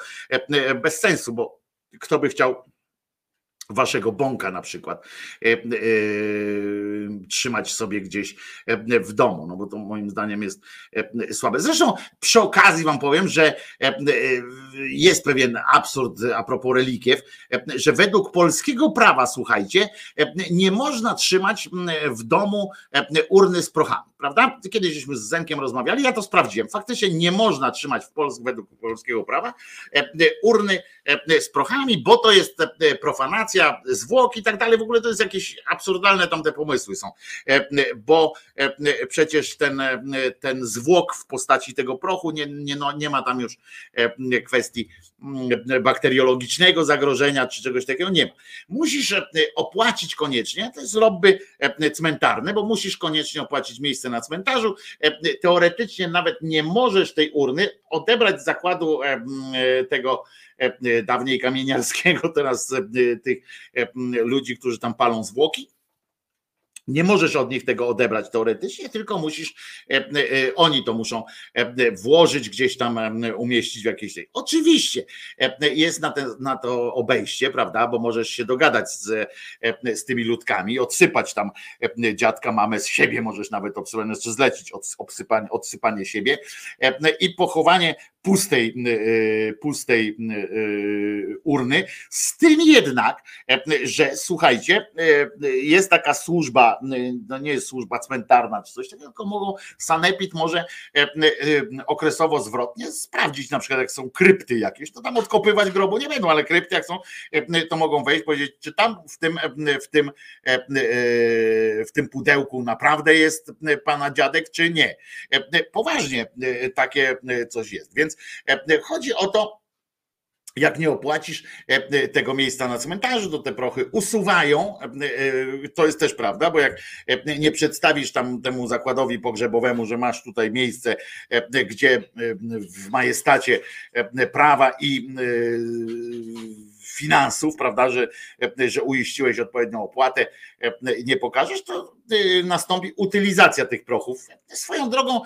bez sensu, bo kto by chciał waszego bąka na przykład e, e, trzymać sobie gdzieś e, w domu, no bo to moim zdaniem jest e, słabe. Zresztą przy okazji wam powiem, że e, jest pewien absurd a propos relikiew, że według polskiego prawa, słuchajcie, nie można trzymać w domu urny z prochami, prawda? Kiedyś żeśmy z Zenkiem rozmawiali, ja to sprawdziłem. Faktycznie nie można trzymać w Polsce według polskiego prawa urny z prochami, bo to jest profanacja zwłok i tak dalej, w ogóle to jest jakieś absurdalne tam te pomysły są, e, bo e, przecież ten, e, ten zwłok w postaci tego prochu nie, nie, no, nie ma tam już kwestii bakteriologicznego zagrożenia czy czegoś takiego, nie ma. Musisz opłacić koniecznie, to jest lobby cmentarne, bo musisz koniecznie opłacić miejsce na cmentarzu, teoretycznie nawet nie możesz tej urny odebrać z zakładu tego E, e, dawniej kamieniarskiego, teraz e, tych ludzi, którzy tam palą zwłoki. Nie możesz od nich tego odebrać teoretycznie, tylko musisz, oni to muszą włożyć gdzieś tam, umieścić w jakiejś tej. Oczywiście jest na, te, na to obejście, prawda, bo możesz się dogadać z, z tymi ludkami, odsypać tam dziadka, mamę z siebie, możesz nawet obsypać, jeszcze zlecić odsypanie, odsypanie siebie i pochowanie pustej, y, pustej y, urny. Z tym jednak, e, że słuchajcie, e, jest taka służba, no nie jest służba cmentarna czy coś takiego, tylko mogą, sanepid może e, okresowo zwrotnie sprawdzić na przykład jak są krypty jakieś, to tam odkopywać grobu nie będą, ale krypty jak są, to mogą wejść, powiedzieć, czy tam w tym, w tym, w tym pudełku naprawdę jest pana dziadek, czy nie. Poważnie takie coś jest. Więc chodzi o to, jak nie opłacisz e, tego miejsca na cmentarzu, to te prochy usuwają. E, to jest też prawda, bo jak nie przedstawisz tam temu zakładowi pogrzebowemu, że masz tutaj miejsce, gdzie w majestacie prawa i finansów, prawda, że, że uiściłeś odpowiednią opłatę i nie pokażesz, to nastąpi utylizacja tych prochów. Swoją drogą,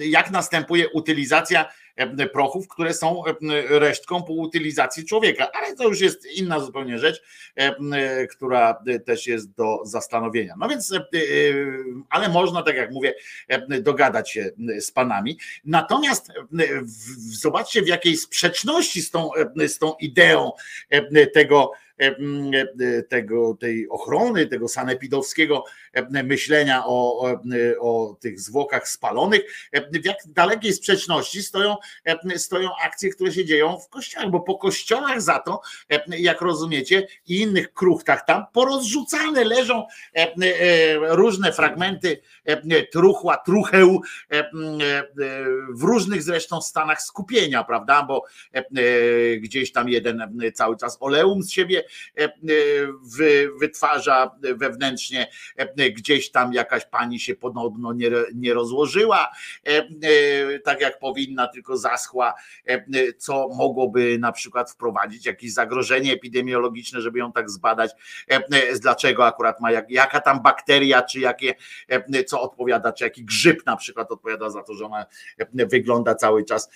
jak następuje utylizacja E, prochów, które są e, resztką po utylizacji człowieka. Ale to już jest inna zupełnie rzecz, e, która też jest do zastanowienia. No więc, ale można, tak jak mówię, dogadać się z panami. Natomiast zobaczcie, w jakiej sprzeczności z tą, z tą ideą tego, tego, tej ochrony, tego sanepidowskiego myślenia o, o tych zwłokach spalonych, w jak dalekiej sprzeczności stoją, stoją akcje, które się dzieją w kościołach, bo po kościołach za to, jak rozumiecie, i innych kruchtach tam porozrzucane leżą różne fragmenty truchła, trucheł w różnych zresztą stanach skupienia, prawda, bo gdzieś tam jeden cały czas oleum z siebie wytwarza wewnętrznie gdzieś tam jakaś pani się podobno nie, nie rozłożyła e, e, tak jak powinna, tylko zaschła, e, co mogłoby na przykład wprowadzić jakieś zagrożenie epidemiologiczne, żeby ją tak zbadać, dlaczego akurat ma, jak, jaka tam bakteria, czy jakie, co odpowiada, czy jaki grzyb na przykład odpowiada za to, że ona wygląda cały czas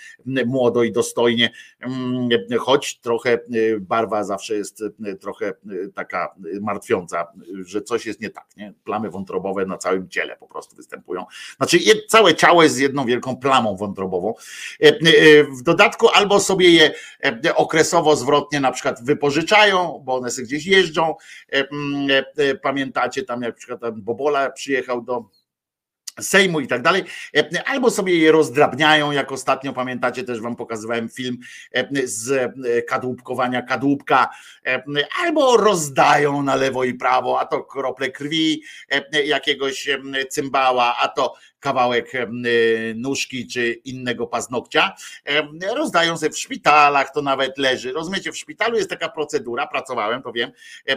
młodo i dostojnie, mm, choć trochę barwa zawsze jest trochę taka martwiąca, że coś jest nie tak, nie? plamy wątrobowe na całym ciele po prostu występują. Znaczy całe ciało jest jedną wielką plamą wątrobową. E, e, w dodatku albo sobie je e, okresowo zwrotnie na przykład wypożyczają, bo one sobie gdzieś jeżdżą. Pamiętacie tam jak na przykład Bobola przyjechał do Sejmu i tak dalej, e, albo sobie je rozdrabniają, jak ostatnio pamiętacie, też wam pokazywałem film e, z e, kadłubkowania kadłubka, albo rozdają na lewo i prawo, a to krople krwi jakiegoś cymbała, a to kawałek y, nóżki czy innego paznokcia, rozdają sobie w szpitalach, to nawet leży. Rozumiecie, w szpitalu jest taka procedura, pracowałem, to wiem,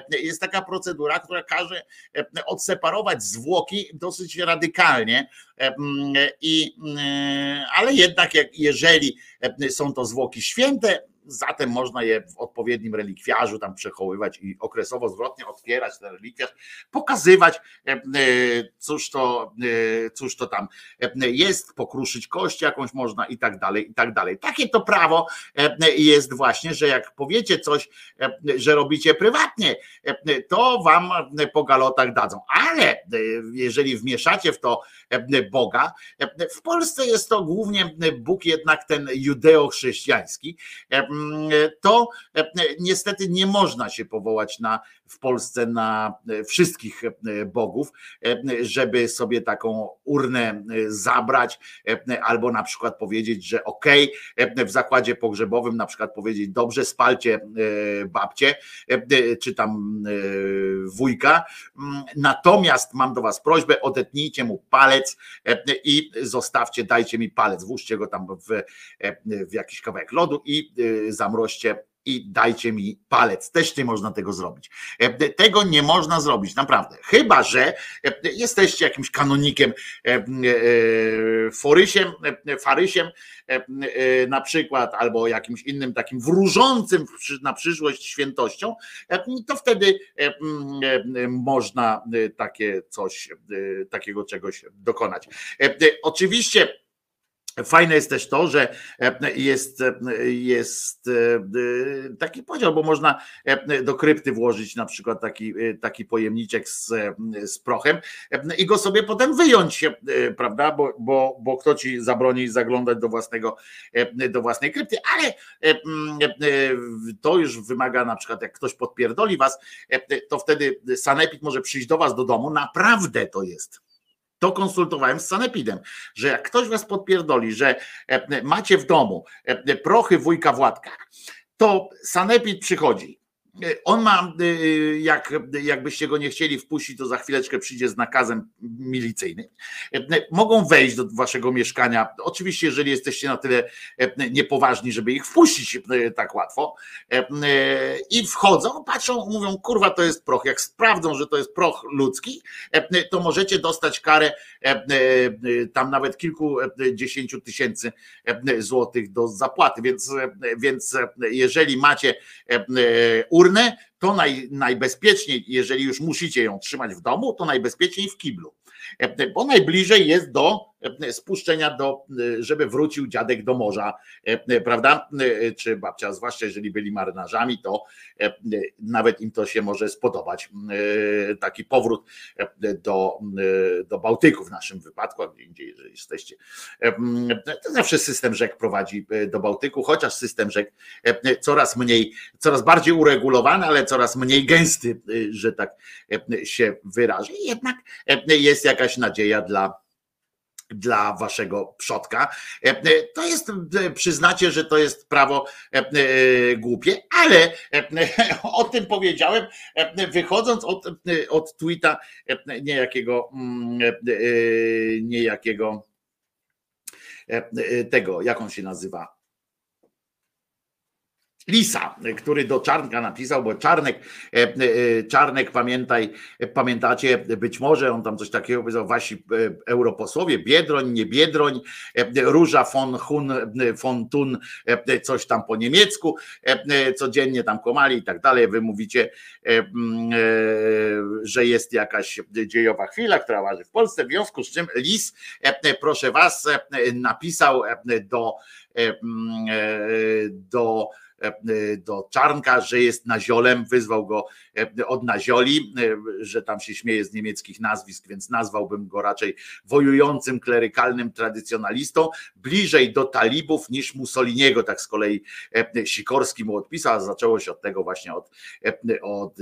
jest taka procedura, która każe odseparować zwłoki dosyć radykalnie, i, y, ale jednak jeżeli są to zwłoki święte, zatem można je w odpowiednim relikwiarzu tam przechowywać i okresowo zwrotnie otwierać ten relikwiarz, pokazywać, cóż to, cóż to tam jest, pokruszyć kość jakąś można i tak dalej, i tak dalej. Takie to prawo jest właśnie, że jak powiecie coś, że robicie prywatnie, to wam po galotach dadzą. Ale jeżeli wmieszacie w to Boga, w Polsce jest to głównie Bóg jednak ten judeo-chrześcijański, to niestety nie można się powołać na w Polsce na wszystkich bogów, żeby sobie taką urnę zabrać, albo na przykład powiedzieć, że ok, w zakładzie pogrzebowym na przykład powiedzieć, dobrze, spalcie babcie, czy tam wujka, natomiast mam do was prośbę, odetnijcie mu palec i zostawcie, dajcie mi palec, włóżcie go tam w, w jakiś kawałek lodu i zamroźcie i dajcie mi palec. Też nie można tego zrobić. Tego nie można zrobić, naprawdę. Chyba, że jesteście jakimś kanonikiem, forysiem, farysiem na przykład, albo jakimś innym takim wróżącym na przyszłość świętością, to wtedy można takie coś, takiego czegoś dokonać. Oczywiście Fajne jest też to, że jest, jest taki podział, bo można do krypty włożyć na przykład taki, taki pojemniczek z, z prochem i go sobie potem wyjąć, prawda? Bo, bo, bo kto ci zabroni zaglądać do własnego, do własnej krypty, ale to już wymaga na przykład, jak ktoś podpierdoli was, to wtedy sanepid może przyjść do was do domu, naprawdę to jest to konsultowałem z Sanepidem, że jak ktoś was podpierdoli, że e, macie w domu e, prochy wujka Władka, to Sanepid przychodzi, on ma, y, jak, jakbyście go nie chcieli wpuścić, to za chwileczkę przyjdzie z nakazem milicyjnym. Mogą wejść do waszego mieszkania. Oczywiście, jeżeli jesteście na tyle niepoważni, żeby ich wpuścić e, tak łatwo. E, I wchodzą, patrzą, mówią, kurwa, to jest proch. Jak sprawdzą, że to jest proch ludzki, e, to możecie dostać karę tam nawet kilkudziesięciu tysięcy złotych do zapłaty. Więc, więc jeżeli macie ur urnę, to naj, najbezpieczniej, jeżeli już musicie ją trzymać w domu, to najbezpieczniej w kiblu. Bo najbliżej jest do spuszczenia, do, żeby wrócił dziadek do morza, prawda? Czy babcia, zwłaszcza jeżeli byli marynarzami, to nawet im to się może spodobać. Taki powrót do, do Bałtyku w naszym wypadku, a gdzie indziej, jeżeli jesteście. To zawsze system rzek prowadzi do Bałtyku, chociaż system rzek coraz mniej, coraz bardziej uregulowany, ale coraz mniej gęsty, że tak się wyrażę. Jednak jest jakaś nadzieja dla dla waszego przodka. To jest, przyznacie, że to jest prawo głupie, ale o tym powiedziałem, wychodząc od, od tweeta niejakiego, niejakiego tego, jak on się nazywa, Lisa, który do Czarnka napisał, bo Czarnek, e, e, Czarnek pamiętaj, pamiętacie, być może on tam coś takiego powiedział, wasi e, europosłowie, Biedroń, nie Biedroń, Róża von Hun, von Thun, coś tam po niemiecku, codziennie tam komali i tak dalej, wy mówicie, że jest jakaś dziejowa chwila, która waży w Polsce, w związku z czym Lis, proszę was, napisał do do E, do Czarnka, że jest naziolem, wyzwał go e, od nazioli, e, że tam się śmieje z niemieckich nazwisk, więc nazwałbym go raczej wojującym, klerykalnym tradycjonalistą, bliżej do talibów niż Mussoliniego, tak z kolei Sikorski mu odpisał, zaczęło się od tego właśnie od, od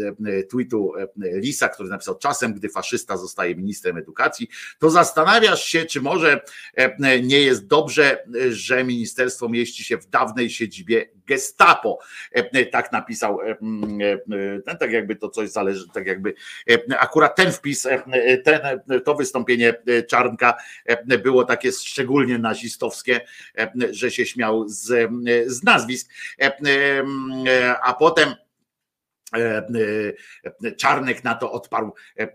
tweetu Lisa, który napisał czasem, gdy faszysta zostaje ministrem edukacji, to zastanawiasz się, czy może nie jest dobrze, że ministerstwo mieści się w dawnej siedzibie Gestapo. E, e, tak napisał, e, tak jakby to coś zależy, tak jakby akurat ten wpis, ten, to wystąpienie Czarnka było takie szczególnie nazistowskie, że się śmiał z, z nazwisk, a potem Czarnek na to odparł e,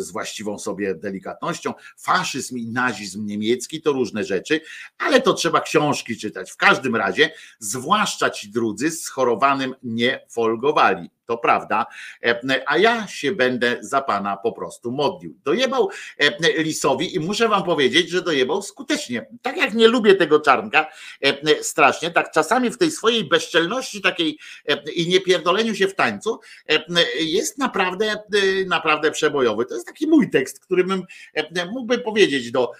z właściwą sobie delikatnością. Faszyzm i nazizm niemiecki to różne rzeczy, ale to trzeba książki czytać. W każdym razie, zwłaszcza ci drudzy z chorowanym nie folgowali to prawda, e, a ja się będę za pana po prostu modlił. Dojebał e, Lisowi i muszę wam powiedzieć, że dojebał skutecznie. Tak jak nie lubię tego czarnka e, strasznie, tak czasami w tej swojej bezczelności takiej i niepierdoleniu się w tańcu jest naprawdę, naprawdę przebojowy. To jest taki mój tekst, który bym mógłby powiedzieć do,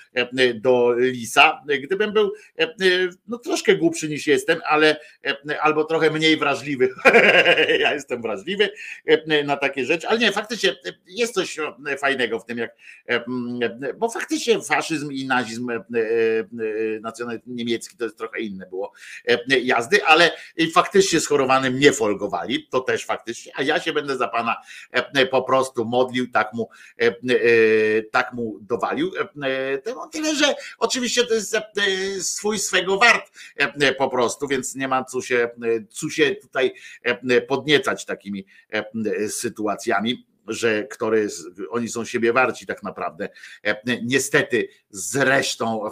do Lisa, gdybym był no, troszkę głupszy niż jestem, ale albo trochę mniej wrażliwy. ja jestem wrażliwy wrażliwy e, na takie rzeczy, ale nie, faktycznie e, jest coś e, fajnego w tym, jak, bo faktycznie faszyzm i nazizm nacjonalny niemiecki to jest trochę inne było jazdy, ale faktycznie schorowanym nie folgowali, to też faktycznie, a ja się będę za pana po prostu modlił, tak mu, tak mu dowalił. Tyle, że oczywiście to jest swój swego wart po prostu, więc nie ma co się, co się tutaj podniecać tak takimi e, e, sytuacjami że które oni są siebie warci tak naprawdę. E, niestety zresztą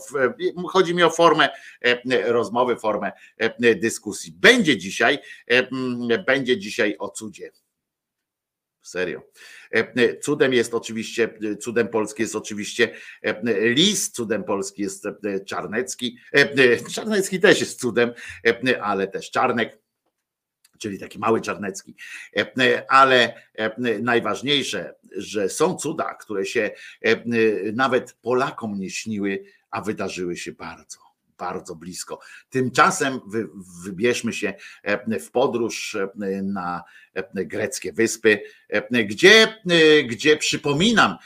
chodzi mi o formę rozmowy, formę dyskusji. Będzie dzisiaj, będzie dzisiaj o cudzie. Serio. Cudem jest oczywiście, cudem polski jest oczywiście Lis, cudem polski jest Czarnecki. Czarnecki też jest cudem, ale też Czarnek czyli taki mały Czarnecki. E, e, ale e, najważniejsze, że są cuda, które się nawet Polakom nie śniły, a wydarzyły się bardzo bardzo blisko. Tymczasem wy, wybierzmy się w podróż na greckie wyspy, gdzie, gdzie przypominam,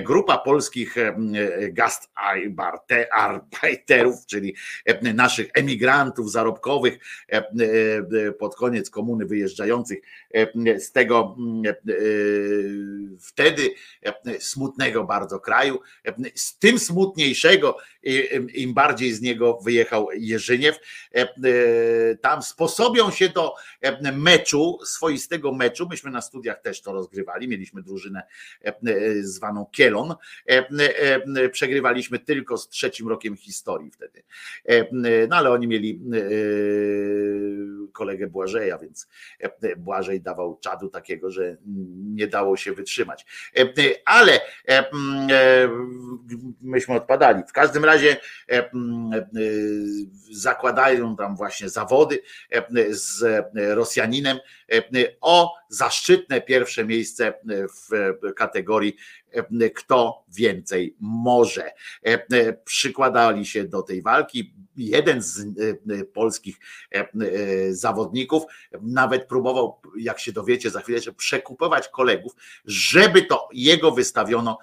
grupa polskich gastarbeiterów, czyli naszych emigrantów zarobkowych pod koniec komuny wyjeżdżających z tego wtedy smutnego bardzo kraju, z tym smutniejszego, im bardziej z niego wyjechał Jerzyniew, tam sposobią się do meczu swoich z tego meczu, myśmy na studiach też to rozgrywali, mieliśmy drużynę e, e, zwaną Kielon, e, przegrywaliśmy tylko z trzecim rokiem historii wtedy. No ale oni mieli kolegę Błażeja, więc Błażej dawał czadu takiego, że nie dało się wytrzymać. Ale myśmy odpadali. W każdym razie zakładają tam właśnie zawody z Rosjaninem o zaszczytne pierwsze miejsce w kategorii kto więcej może. Przykładali się do tej walki. Jeden z polskich zawodników nawet próbował, jak się dowiecie za chwilę, przekupować kolegów, żeby to jego wystawiono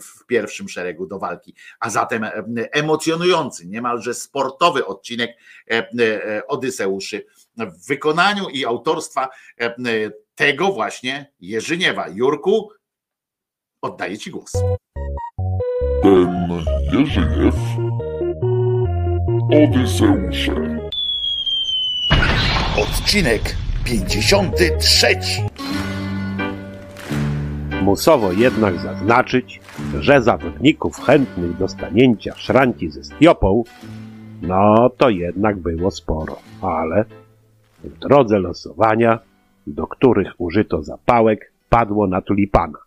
w pierwszym szeregu do walki. A zatem emocjonujący, niemalże sportowy odcinek Odyseuszy w wykonaniu i autorstwa tego właśnie Jerzyniewa. Jurku, oddaję Ci głos. Ten Jerzyniew Odyseusze. Odcinek 53. Musowo jednak zaznaczyć, że zawodników chętnych do stanięcia szranki ze Stiopą, no to jednak było sporo, ale w drodze losowania, do których użyto zapałek, padło na tulipana.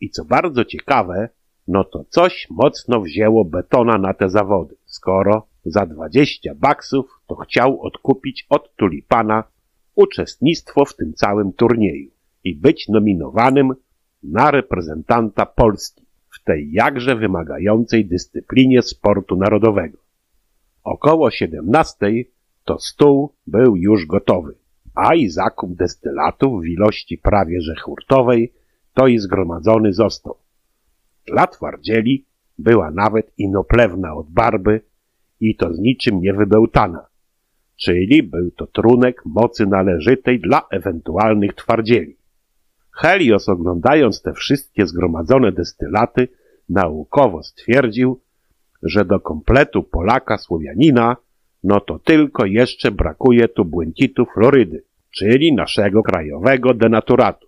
I co bardzo ciekawe, no to coś mocno wzięło betona na te zawody, skoro za 20 baksów to chciał odkupić od tulipana uczestnictwo w tym całym turnieju i być nominowanym na reprezentanta Polski w tej jakże wymagającej dyscyplinie sportu narodowego. Około 17 to stół był już gotowy, a i zakup destylatów w ilości prawie że hurtowej to i zgromadzony został. Dla twardzieli była nawet inoplewna od barby i to z niczym nie wybełtana, czyli był to trunek mocy należytej dla ewentualnych twardzieli. Helios oglądając te wszystkie zgromadzone destylaty naukowo stwierdził, że do kompletu Polaka Słowianina no to tylko jeszcze brakuje tu błękitu Florydy. czyli naszego krajowego denaturatu.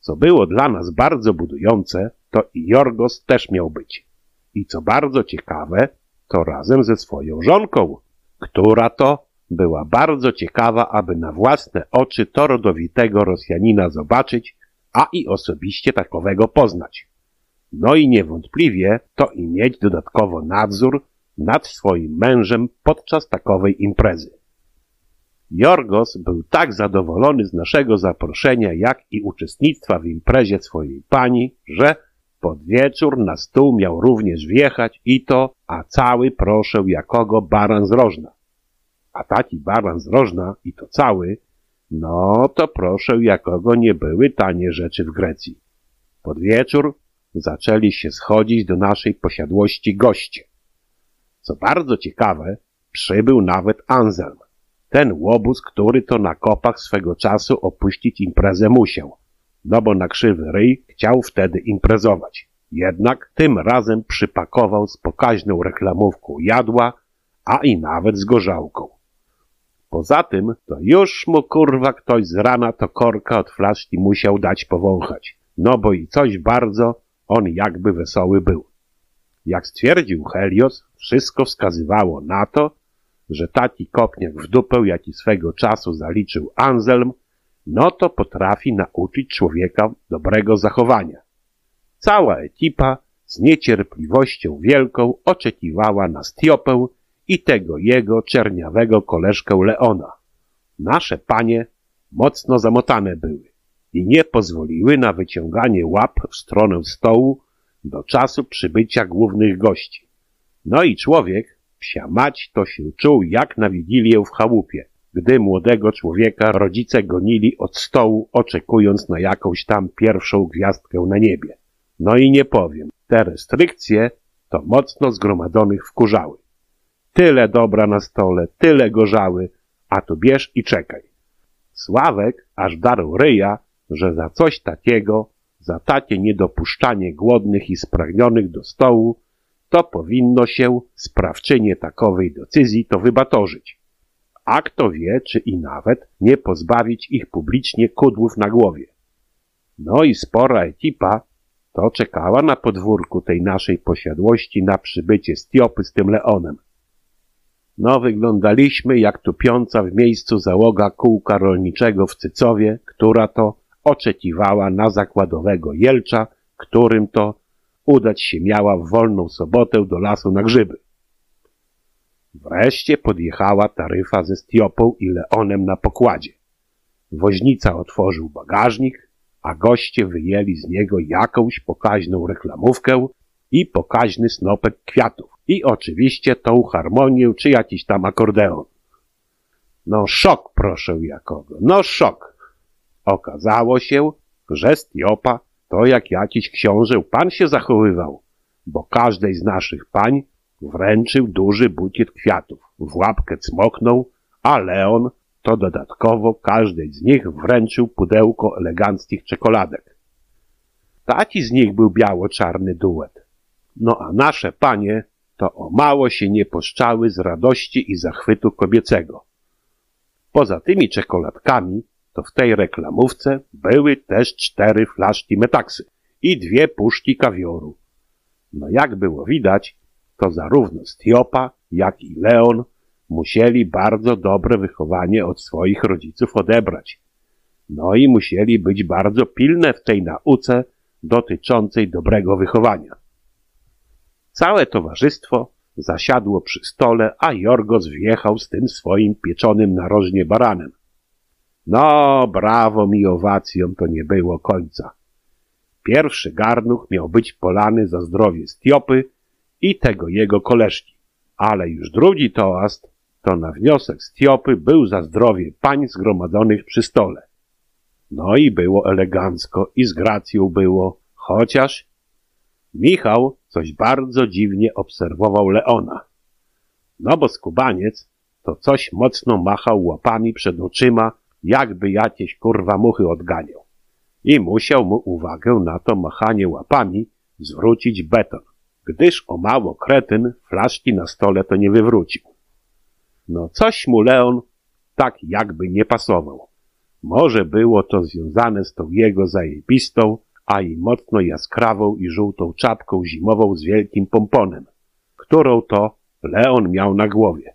Co było dla nas bardzo budujące, to i Jorgos też miał być. I co bardzo ciekawe, to razem ze swoją żonką, która to była bardzo ciekawa, aby na własne oczy to rodowitego Rosjanina zobaczyć, a i osobiście takowego poznać. No i niewątpliwie to i mieć dodatkowo nadzór nad swoim mężem podczas takowej imprezy. Jorgos był tak zadowolony z naszego zaproszenia, jak i uczestnictwa w imprezie swojej pani, że pod wieczór na stół miał również wjechać i to, a cały proszę jakogo baran z rożna. A taki baran z rożna i to cały, no to proszę jakogo nie były tanie rzeczy w Grecji. Pod wieczór zaczęli się schodzić do naszej posiadłości goście. Co bardzo ciekawe, przybył nawet Anselm. Ten łobuz, który to na kopach swego czasu opuścić imprezę musiał. No bo na krzywy ryj chciał wtedy imprezować. Jednak tym razem przypakował z pokaźną reklamówką jadła, a i nawet z gorzałką. Poza tym, to już mu kurwa ktoś z rana to korka od flaszki musiał dać powąchać. No bo i coś bardzo on jakby wesoły był. Jak stwierdził Helios, wszystko wskazywało na to, że taki kopniak w dupę, jaki swego czasu zaliczył Anselm, no to potrafi nauczyć człowieka dobrego zachowania. Cała ekipa z niecierpliwością wielką oczekiwała na Stiopę i tego jego czerniawego koleżkę Leona. Nasze panie mocno zamotane były i nie pozwoliły na wyciąganie łap w stronę stołu do czasu przybycia głównych gości. No i człowiek, psia mać, to się czuł jak na wigilię w chałupie, gdy młodego człowieka rodzice gonili od stołu, oczekując na jakąś tam pierwszą gwiazdkę na niebie. No i nie powiem, te restrykcje to mocno zgromadzonych wkurzały. Tyle dobra na stole, tyle gorzały, a tu bierz i czekaj. Sławek aż darł ryja, że za coś takiego, za takie niedopuszczanie głodnych i spragnionych do stołu, to powinno się sprawczynie takowej decyzji to wybatorzyć. A kto wie, czy i nawet nie pozbawić ich publicznie kudłów na głowie. No i spora ekipa to czekała na podwórku tej naszej posiadłości na przybycie Stiopy z tym Leonem. No, wyglądaliśmy jak tupiąca w miejscu załoga kółka rolniczego w Cycowie, która to oczekiwała na zakładowego jelcza, którym to udać się miała w wolną sobotę do lasu na grzyby. Wreszcie podjechała taryfa ze Stiopą i Leonem na pokładzie. Woźnica otworzył bagażnik, a goście wyjęli z niego jakąś pokaźną reklamówkę i pokaźny snopek kwiatów. I oczywiście tą harmonię czy jakiś tam akordeon. No szok, proszę jakogo, no szok. Okazało się, że Stiopa to jak jakiś książę pan się zachowywał, bo każdej z naszych pań wręczył duży bukiet kwiatów, w łapkę cmoknął, a Leon to dodatkowo każdej z nich wręczył pudełko eleganckich czekoladek. Taki z nich był biało-czarny duet. No a nasze panie to o mało się nie poszczały z radości i zachwytu kobiecego. Poza tymi czekoladkami to w tej reklamówce były też cztery flaszki metaksy i dwie puszki kawioru. No jak było widać, to zarówno Stiopa, jak i Leon musieli bardzo dobre wychowanie od swoich rodziców odebrać. No i musieli być bardzo pilne w tej nauce dotyczącej dobrego wychowania. Całe towarzystwo zasiadło przy stole, a Jorgos wjechał z tym swoim pieczonym narożnie baranem. No, brawo mi owacją to nie było końca. Pierwszy garnuch miał być polany za zdrowie Stiopy i tego jego koleżki, ale już drugi toast to na wniosek Stiopy był za zdrowie pań zgromadzonych przy stole. No i było elegancko i z gracją było, chociaż Michał coś bardzo dziwnie obserwował Leona. No bo skubaniec to coś mocno machał łapami przed oczyma, jakby jakieś kurwa muchy odganiał. I musiał mu uwagę na to machanie łapami zwrócić beton, gdyż o mało kretyn flaszki na stole to nie wywrócił. No coś mu Leon tak jakby nie pasował. Może było to związane z tą jego zajebistą, a i mocno jaskrawą i żółtą czapką zimową z wielkim pomponem, którą to Leon miał na głowie.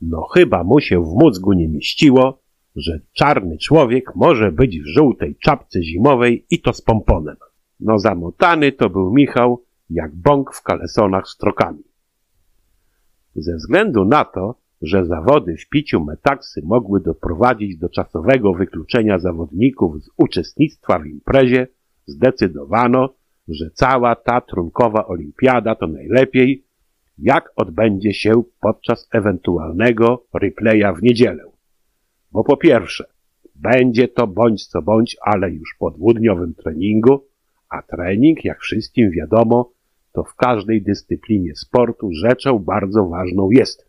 No chyba mu się w mózgu nie mieściło, że czarny człowiek może być w żółtej czapce zimowej i to z pomponem. No zamotany to był Michał jak bąk w kalesonach z trokami. Ze względu na to, że zawody w piciu metaksy mogły doprowadzić do czasowego wykluczenia zawodników z uczestnictwa w imprezie, zdecydowano, że cała ta trunkowa olimpiada to najlepiej, jak odbędzie się podczas ewentualnego replaya w niedzielę. Bo po pierwsze, będzie to bądź co bądź, ale już po dwudniowym treningu, a trening, jak wszystkim wiadomo, to w każdej dyscyplinie sportu rzeczą bardzo ważną jest.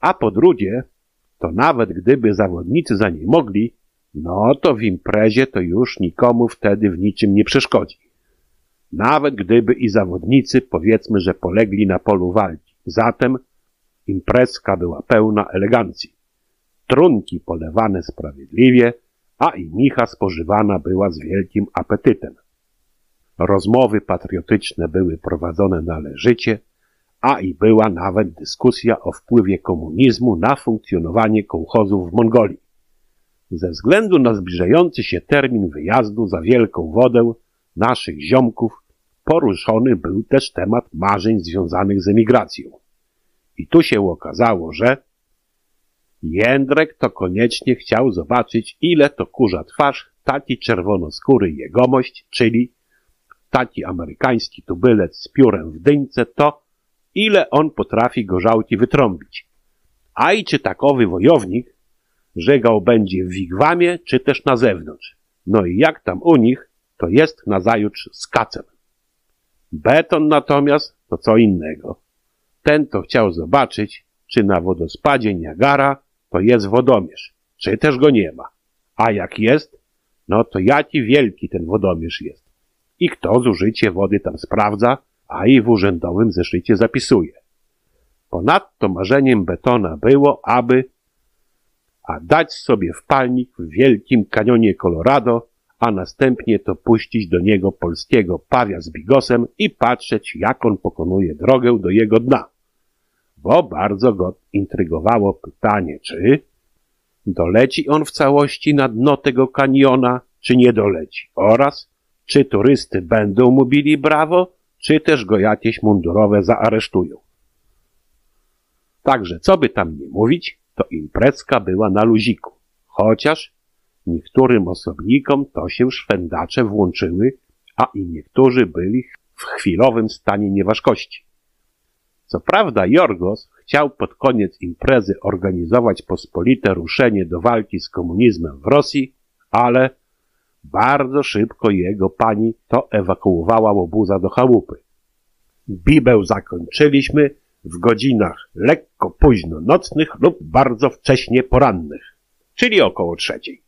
A po drugie, to nawet gdyby zawodnicy za nie mogli, no to w imprezie to już nikomu wtedy w niczym nie przeszkodzi. Nawet gdyby i zawodnicy powiedzmy, że polegli na polu walki. Zatem imprezka była pełna elegancji. Trunki polewane sprawiedliwie, a i micha spożywana była z wielkim apetytem. Rozmowy patriotyczne były prowadzone należycie, a i była nawet dyskusja o wpływie komunizmu na funkcjonowanie kołchozów w Mongolii. Ze względu na zbliżający się termin wyjazdu za wielką wodę naszych ziomków poruszony był też temat marzeń związanych z emigracją. I tu się okazało, że Jędrek to koniecznie chciał zobaczyć, ile to kurza twarz taki czerwonoskóry jegomość, czyli taki amerykański tubylec z piórem w dyńce, to ile on potrafi gorzałki wytrąbić. A i czy takowy wojownik żegał będzie w wigwamie, czy też na zewnątrz. No i jak tam u nich, to jest nazajutrz z kacem. Beton natomiast to co innego. Ten to chciał zobaczyć, czy na wodospadzie Niagara to jest wodomierz, czy też go nie ma. A jak jest, no to jaki wielki ten wodomierz jest. I kto zużycie wody tam sprawdza, a i w urzędowym zeszycie zapisuje. Ponadto marzeniem Betona było, aby a dać sobie wpalnik w wielkim kanionie Colorado, a następnie to puścić do niego polskiego pawia z bigosem i patrzeć, jak on pokonuje drogę do jego dna. Bo bardzo go intrygowało pytanie, czy doleci on w całości na dno tego kaniona, czy nie doleci, oraz czy turysty będą mu bili brawo, czy też go jakieś mundurowe zaaresztują. Także co by tam nie mówić, to imprezka była na luziku, chociaż niektórym osobnikom to się szwendacze włączyły, a i niektórzy byli w chwilowym stanie nieważkości. Co prawda Jorgos chciał pod koniec imprezy organizować pospolite ruszenie do walki z komunizmem w Rosji, ale bardzo szybko jego pani to ewakuowała łobuza do chałupy. Bibę zakończyliśmy w godzinach lekko późno nocnych lub bardzo wcześnie porannych, czyli około trzeciej.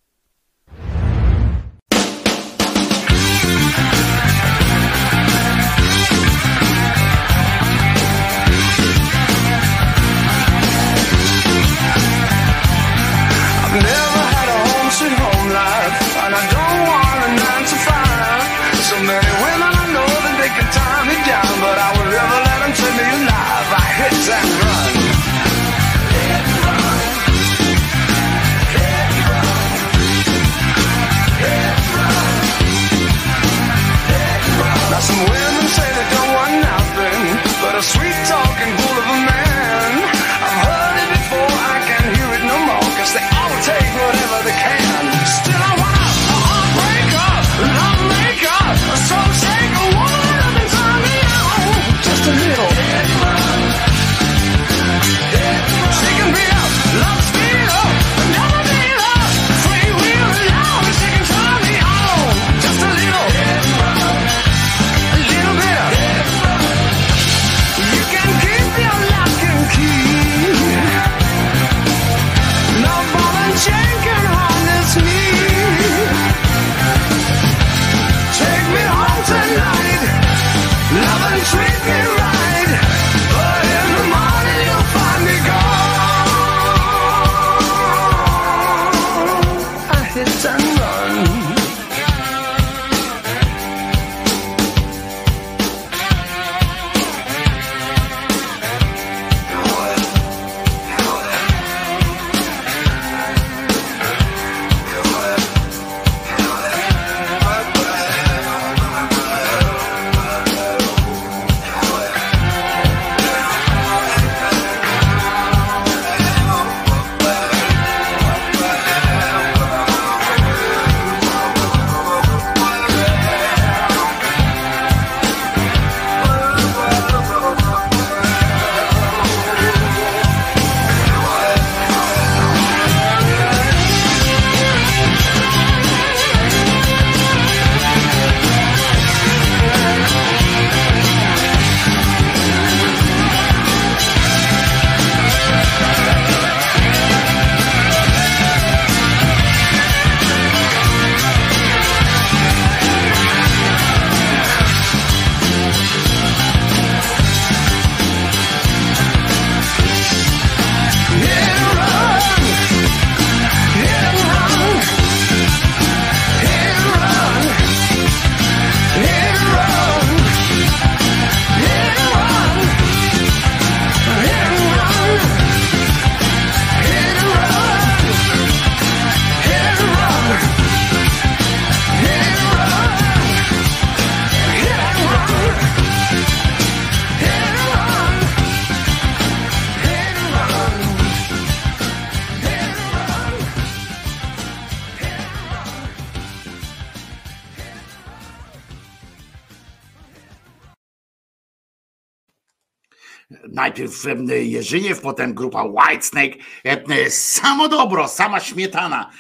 Najpierw e, Jerzyniew, potem grupa Whitesnake, e, e, samo dobro, sama śmietana.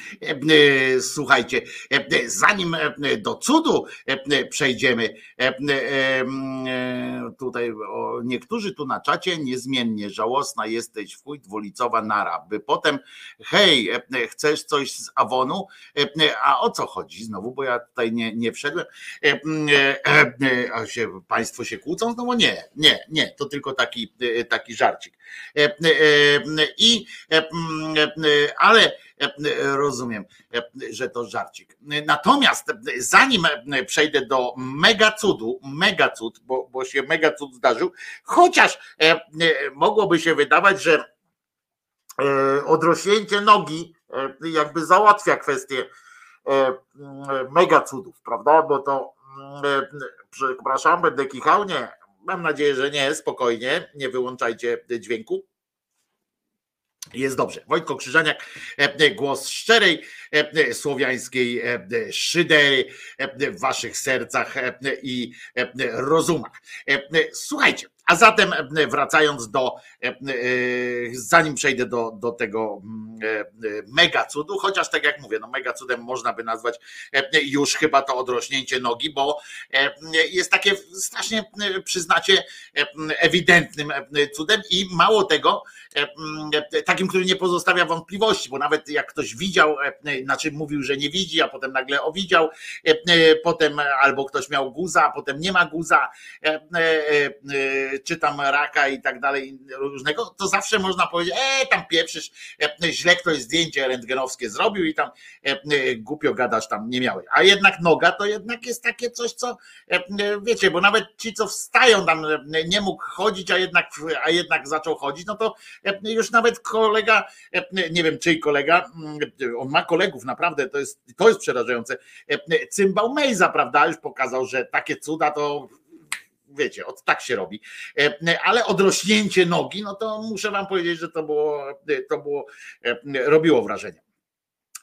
Słuchajcie, zanim do cudu przejdziemy, tutaj niektórzy tu na czacie niezmiennie żałosna jesteś w chuj dwulicowa nara, by potem hej, chcesz coś z Awonu, a o co chodzi? Znowu, bo ja tutaj nie, nie wszedłem, a się, państwo się kłócą? Znowu? Nie, nie, nie, to tylko taki taki, taki żarcik. E, e, I, e, ale rozumiem, że to żarcik. Natomiast zanim przejdę do mega cudu, mega cud, bo, bo się mega cud zdarzył, chociaż mogłoby się wydawać, że odrośnięcie nogi jakby załatwia kwestię mega cudów, prawda? Bo to przepraszam, będę kichał, nie, Mam nadzieję, że nie, spokojnie, nie wyłączajcie dźwięku. Jest dobrze. Wojtko Krzyżaniak, e, głos szczerej e, słowiańskiej e, szydery w waszych sercach i rozumach. Słuchajcie, a zatem e, wracając do, e, e, zanim przejdę do, do tego mm, mega cudu, chociaż tak jak mówię, no mega cudem można by nazwać już chyba to odrośnięcie nogi, bo jest takie strasznie, przyznacie, ewidentnym cudem i mało tego, takim, który nie pozostawia wątpliwości, bo nawet jak ktoś widział, znaczy mówił, że nie widzi, a potem nagle owidział, potem albo ktoś miał guza, a potem nie ma guza, czy tam raka i tak dalej różnego, to zawsze można powiedzieć, e tam pieprzysz, e, źle ktoś zdjęcie rentgenowskie zrobił i tam e, e, głupio gadasz tam nie miałeś. A jednak noga to jednak jest takie coś, co wiecie, bo nawet ci, co wstają tam, nie mógł chodzić, a jednak, a jednak zaczął chodzić, no to już nawet kolega, nie wiem czyj kolega, mm, on ma kolegów, naprawdę, to jest, to jest przerażające. Cymbał Mejza, prawda, już pokazał, że takie cuda to wiecie, od tak się robi. E, ale odrośnięcie nogi, no to muszę wam powiedzieć, że to było, to było, e, robiło wrażenie.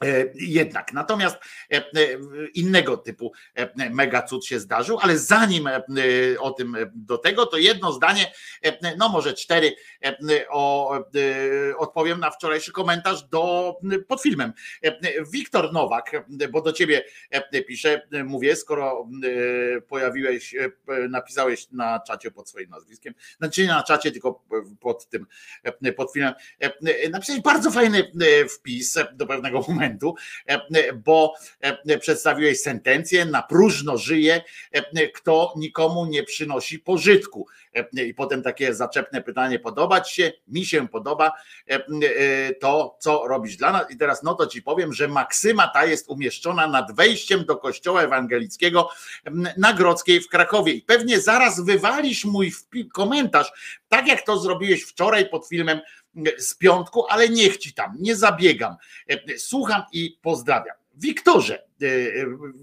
E, jednak, natomiast e, e, innego typu mega cud się zdarzył, ale zanim o tym do tego, to jedno zdanie, no może cztery, o, odpowiem na wczorajszy komentarz do, pod filmem. Wiktor Nowak, bo do ciebie piszę, mówię, skoro pojawiłeś, napisałeś na czacie pod swoim nazwiskiem, znaczy nie na czacie, tylko pod tym, pod filmem, napisałeś bardzo fajny wpis do pewnego momentu, momentu, e, bo e, przedstawiłeś sentencję, na próżno żyje, e, kto nikomu nie przynosi pożytku. I potem takie zaczepne pytanie, podobać się? Mi się podoba to, co robisz dla nas. I teraz no to ci powiem, że maksyma ta jest umieszczona nad wejściem do kościoła ewangelickiego na Grodzkiej w Krakowie. I pewnie zaraz wywalisz mój komentarz, tak jak to zrobiłeś wczoraj pod filmem z piątku, ale niech ci tam, nie zabiegam. Słucham i pozdrawiam. Wiktorze, e,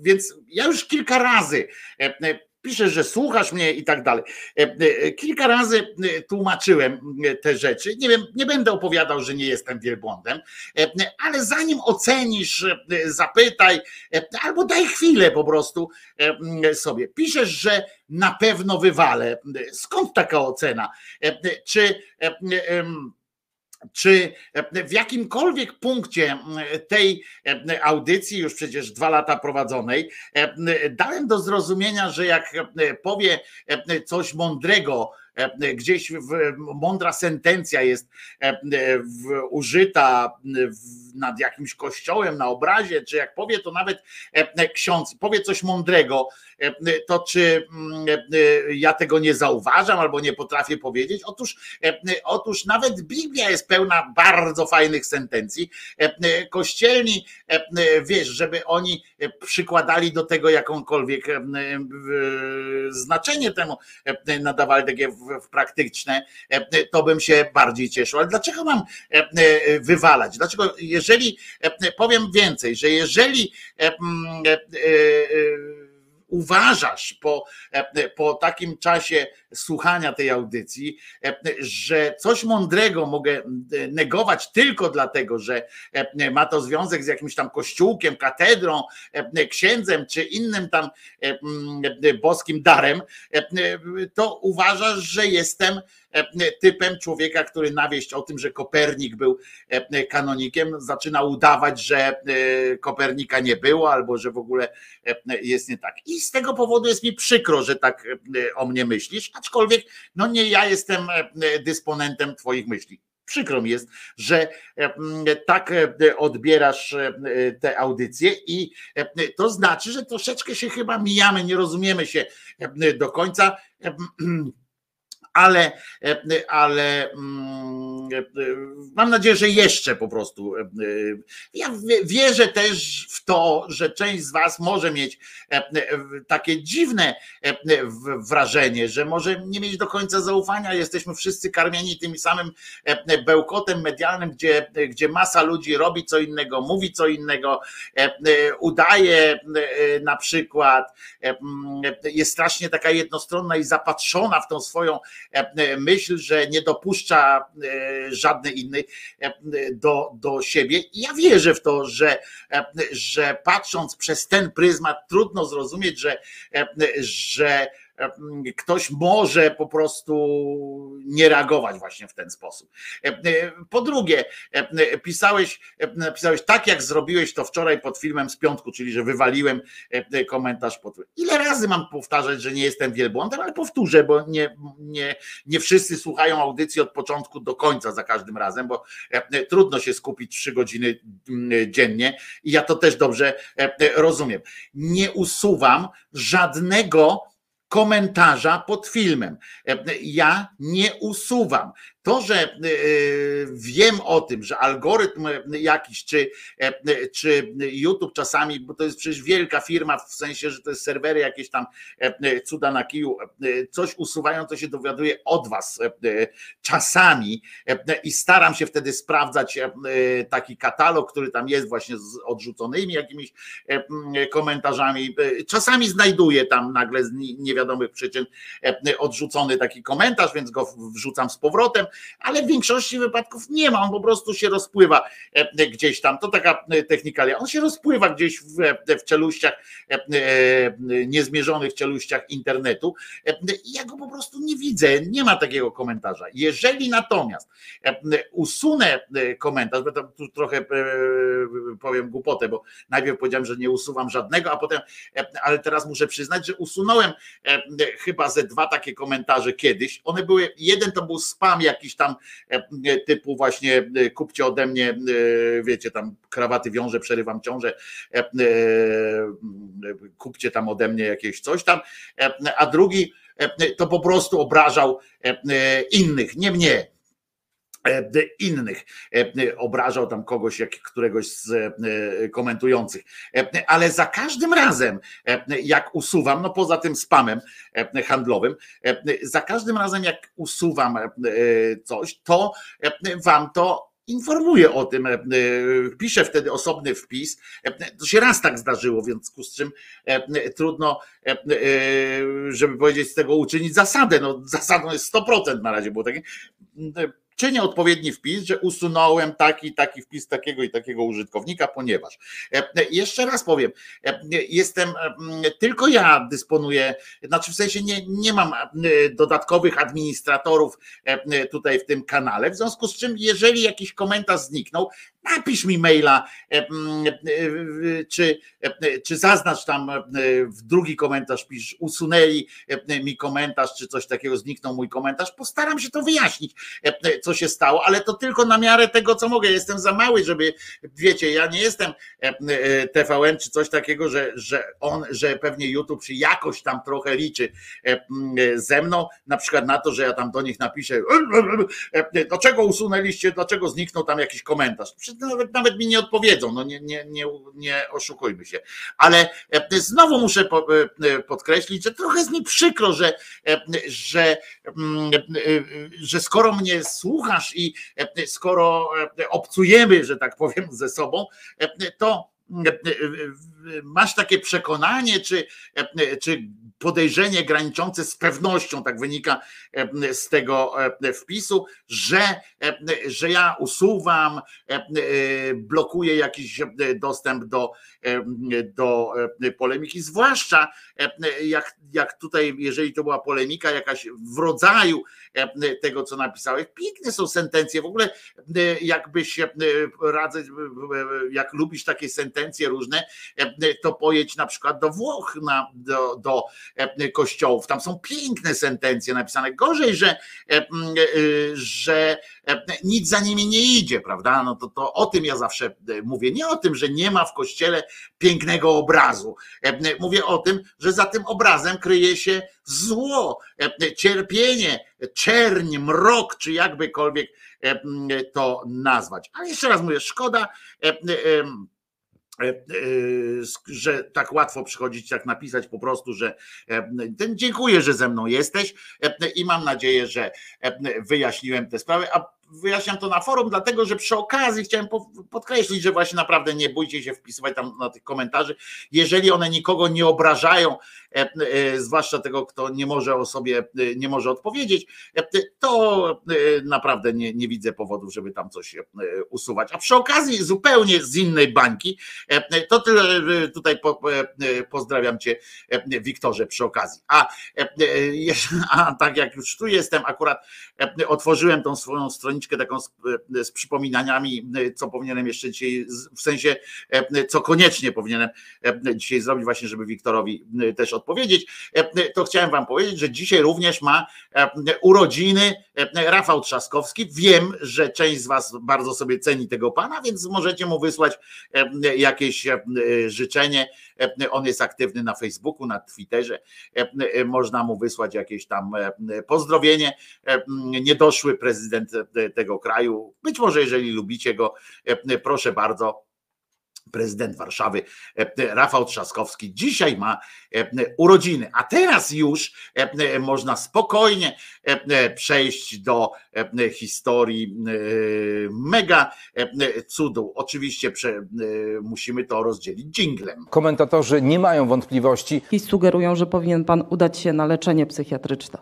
więc ja już kilka razy e, piszesz, że słuchasz mnie i tak dalej. E, kilka razy tłumaczyłem te rzeczy. Nie wiem, nie będę opowiadał, że nie jestem wielbłądem, ale zanim ocenisz, zapytaj, albo daj chwilę po prostu sobie. Piszesz, że na pewno wywalę. Skąd taka ocena? Czy czy w jakimkolwiek punkcie tej audycji, już przecież dwa lata prowadzonej, dałem do zrozumienia, że jak powie coś mądrego, gdzieś mądra sentencja jest użyta nad jakimś kościołem na obrazie, czy jak powie to nawet ksiądz, powie coś mądrego, to czy ja tego nie zauważam albo nie potrafię powiedzieć? Otóż, otóż nawet Biblia jest pełna bardzo fajnych sentencji. Kościelni, wiesz, żeby oni przykładali do tego jakąkolwiek znaczenie temu, nadawali takie praktyczne, to bym się bardziej cieszył. Ale dlaczego mam wywalać? Dlaczego, jeżeli powiem więcej, że jeżeli uważasz po, po takim czasie słuchania tej audycji, że coś mądrego mogę negować tylko dlatego, że ma to związek z jakimś tam kościółkiem, katedrą, księdzem czy innym tam boskim darem, to uważasz, że jestem typem człowieka, który na wieść o tym, że Kopernik był kanonikiem, zaczyna udawać, że Kopernika nie było, albo że w ogóle jest nie tak. I z tego powodu jest mi przykro, że tak o mnie myślisz, aczkolwiek no nie ja jestem dysponentem twoich myśli. Przykro mi jest, że tak odbierasz te audycje i to znaczy, że troszeczkę się chyba mijamy, nie rozumiemy się do końca ale, ale mm, mam nadzieję, że jeszcze po prostu. Ja wierzę też w to, że część z Was może mieć takie dziwne wrażenie, że może nie mieć do końca zaufania. Jesteśmy wszyscy karmieni tym samym bełkotem medialnym, gdzie, gdzie masa ludzi robi co innego, mówi co innego, udaje na przykład, jest strasznie taka jednostronna i zapatrzona w tą swoją E, myśl, że nie dopuszcza e, żadnej innej e, do, do siebie. I ja wierzę w to, że, że patrząc przez ten pryzmat, trudno zrozumieć, że, że ktoś może po prostu nie reagować właśnie w ten sposób. Po drugie, pisałeś, napisałeś tak, jak zrobiłeś to wczoraj pod filmem z piątku, czyli że wywaliłem komentarz pod. Ile razy mam powtarzać, że nie jestem wielbłądem, ale powtórzę, bo nie, nie, nie wszyscy słuchają audycji od początku do końca za każdym razem, bo trudno się skupić trzy godziny dziennie i ja to też dobrze rozumiem. Nie usuwam żadnego komentarza pod filmem. Ja nie usuwam. To, że e, wiem o tym, że algorytm jakiś, czy, e, czy YouTube czasami, bo to jest przecież wielka firma, w sensie, że to jest serwery jakieś tam e, cuda na kiju, coś usuwają, to się dowiaduje od was czasami i staram się wtedy sprawdzać taki katalog, który tam jest właśnie z odrzuconymi jakimiś komentarzami. Czasami znajduję tam nagle z niewiadomych przyczyn odrzucony taki komentarz, więc go wrzucam z powrotem ale w większości wypadków nie ma, on po prostu się rozpływa e, gdzieś tam. To taka e, technikalia. On się rozpływa gdzieś w, w czeluściach, e, niezmierzonych czeluściach internetu. Ja go po prostu nie widzę, nie ma takiego komentarza. Jeżeli natomiast usunę komentarz, bo tu trochę powiem głupotę, bo najpierw powiedziałem, że nie usuwam żadnego, a potem, ale teraz muszę przyznać, że usunąłem chyba ze dwa takie komentarze kiedyś. One były, jeden to był spam jakiś tam e, typu właśnie e, kupcie ode mnie, e, wiecie, tam krawaty wiąże, przerywam ciążę, kupcie tam ode mnie jakieś coś tam, a drugi to po prostu obrażał innych, nie mnie. E, innych. E, obrażał tam kogoś, jak któregoś z e, komentujących. Ale za każdym razem, jak usuwam, no poza tym spamem handlowym, za każdym razem, jak usuwam coś, to wam to informuję o tym, piszę wtedy osobny wpis. To się raz tak zdarzyło, więc z czym trudno, żeby powiedzieć, z tego uczynić zasadę. No, zasadą jest 100% na razie było takie czynię odpowiedni wpis, że usunąłem taki, taki wpis takiego i takiego użytkownika, ponieważ e, e, jeszcze raz powiem, e, jestem, tylko ja dysponuję, znaczy w sensie nie, nie mam dodatkowych administratorów tutaj w tym kanale, w związku z czym jeżeli jakiś komentarz zniknął, napisz mi maila, czy, czy zaznacz tam w drugi komentarz, pisz, usunęli mi komentarz, czy coś takiego, zniknął mój komentarz, postaram się to wyjaśnić co się stało, ale to tylko na miarę tego, co mogę. Jestem za mały, żeby, wiecie, ja nie jestem e, e, TVN czy coś takiego, że, że on, że pewnie YouTube się jakoś tam trochę liczy e, ze mną, na przykład na to, że ja tam do nich napiszę, dlaczego usunęliście, dlaczego zniknął tam jakiś komentarz. Nawet, nawet mi nie odpowiedzą, no nie, nie, nie, nie oszukujmy się. Ale znowu muszę podkreślić, że trochę jest mi przykro, że, że, że skoro mnie słucha, słuchasz i e, skoro e, obcujemy, że tak powiem, ze sobą, e, to masz takie przekonanie, czy, czy podejrzenie graniczące z pewnością, tak wynika z tego wpisu, że, że ja usuwam, blokuję jakiś dostęp do, do polemiki, zwłaszcza jak, jak tutaj, jeżeli to była polemika jakaś w rodzaju tego, co napisałeś, piękne są sentencje, w ogóle jakbyś radzę, jak lubisz takie sentencje różne, to pojedź na przykład do Włoch, na, do, do kościołów, tam są piękne sentencje napisane, gorzej, że, że nic za nimi nie idzie, prawda, no to, to o tym ja zawsze mówię, nie o tym, że nie ma w kościele pięknego obrazu, mówię o tym, że za tym obrazem kryje się zło, cierpienie, czerń, mrok, czy jakbykolwiek to nazwać. Ale jeszcze raz mówię, szkoda, że tak łatwo przychodzić, tak napisać po prostu, że dziękuję, że ze mną jesteś i mam nadzieję, że wyjaśniłem tę sprawę. A wyjaśniam to na forum, dlatego że przy okazji chciałem podkreślić, że właśnie naprawdę nie bójcie się wpisywać tam na tych komentarzy, jeżeli one nikogo nie obrażają, e, e, zwłaszcza tego, kto nie może o sobie, e, nie może odpowiedzieć, to naprawdę nie, nie widzę powodów, żeby tam coś usuwać. A przy okazji zupełnie z innej bańki, to tyle tutaj pozdrawiam cię Wiktorze przy okazji. A, a tak jak już tu jestem, akurat otworzyłem tą swoją stronę stroniczkę taką z, z przypominaniami, co powinienem jeszcze dzisiaj, w sensie, co koniecznie powinienem dzisiaj zrobić, właśnie, żeby Wiktorowi też odpowiedzieć. To chciałem Wam powiedzieć, że dzisiaj również ma urodziny Rafał Trzaskowski. Wiem, że część z Was bardzo sobie ceni tego pana, więc możecie mu wysłać jakieś życzenie. On jest aktywny na Facebooku, na Twitterze. Można mu wysłać jakieś tam pozdrowienie. Niedoszły prezydent tego kraju. Być może, jeżeli lubicie go, e, proszę bardzo. Prezydent Warszawy e, Rafał Trzaskowski dzisiaj ma e, urodziny, a teraz już można spokojnie przejść do historii mega cudu. Oczywiście musimy to rozdzielić dżinglem. Komentatorzy nie mają wątpliwości. I sugerują, że powinien pan udać się na leczenie psychiatryczne.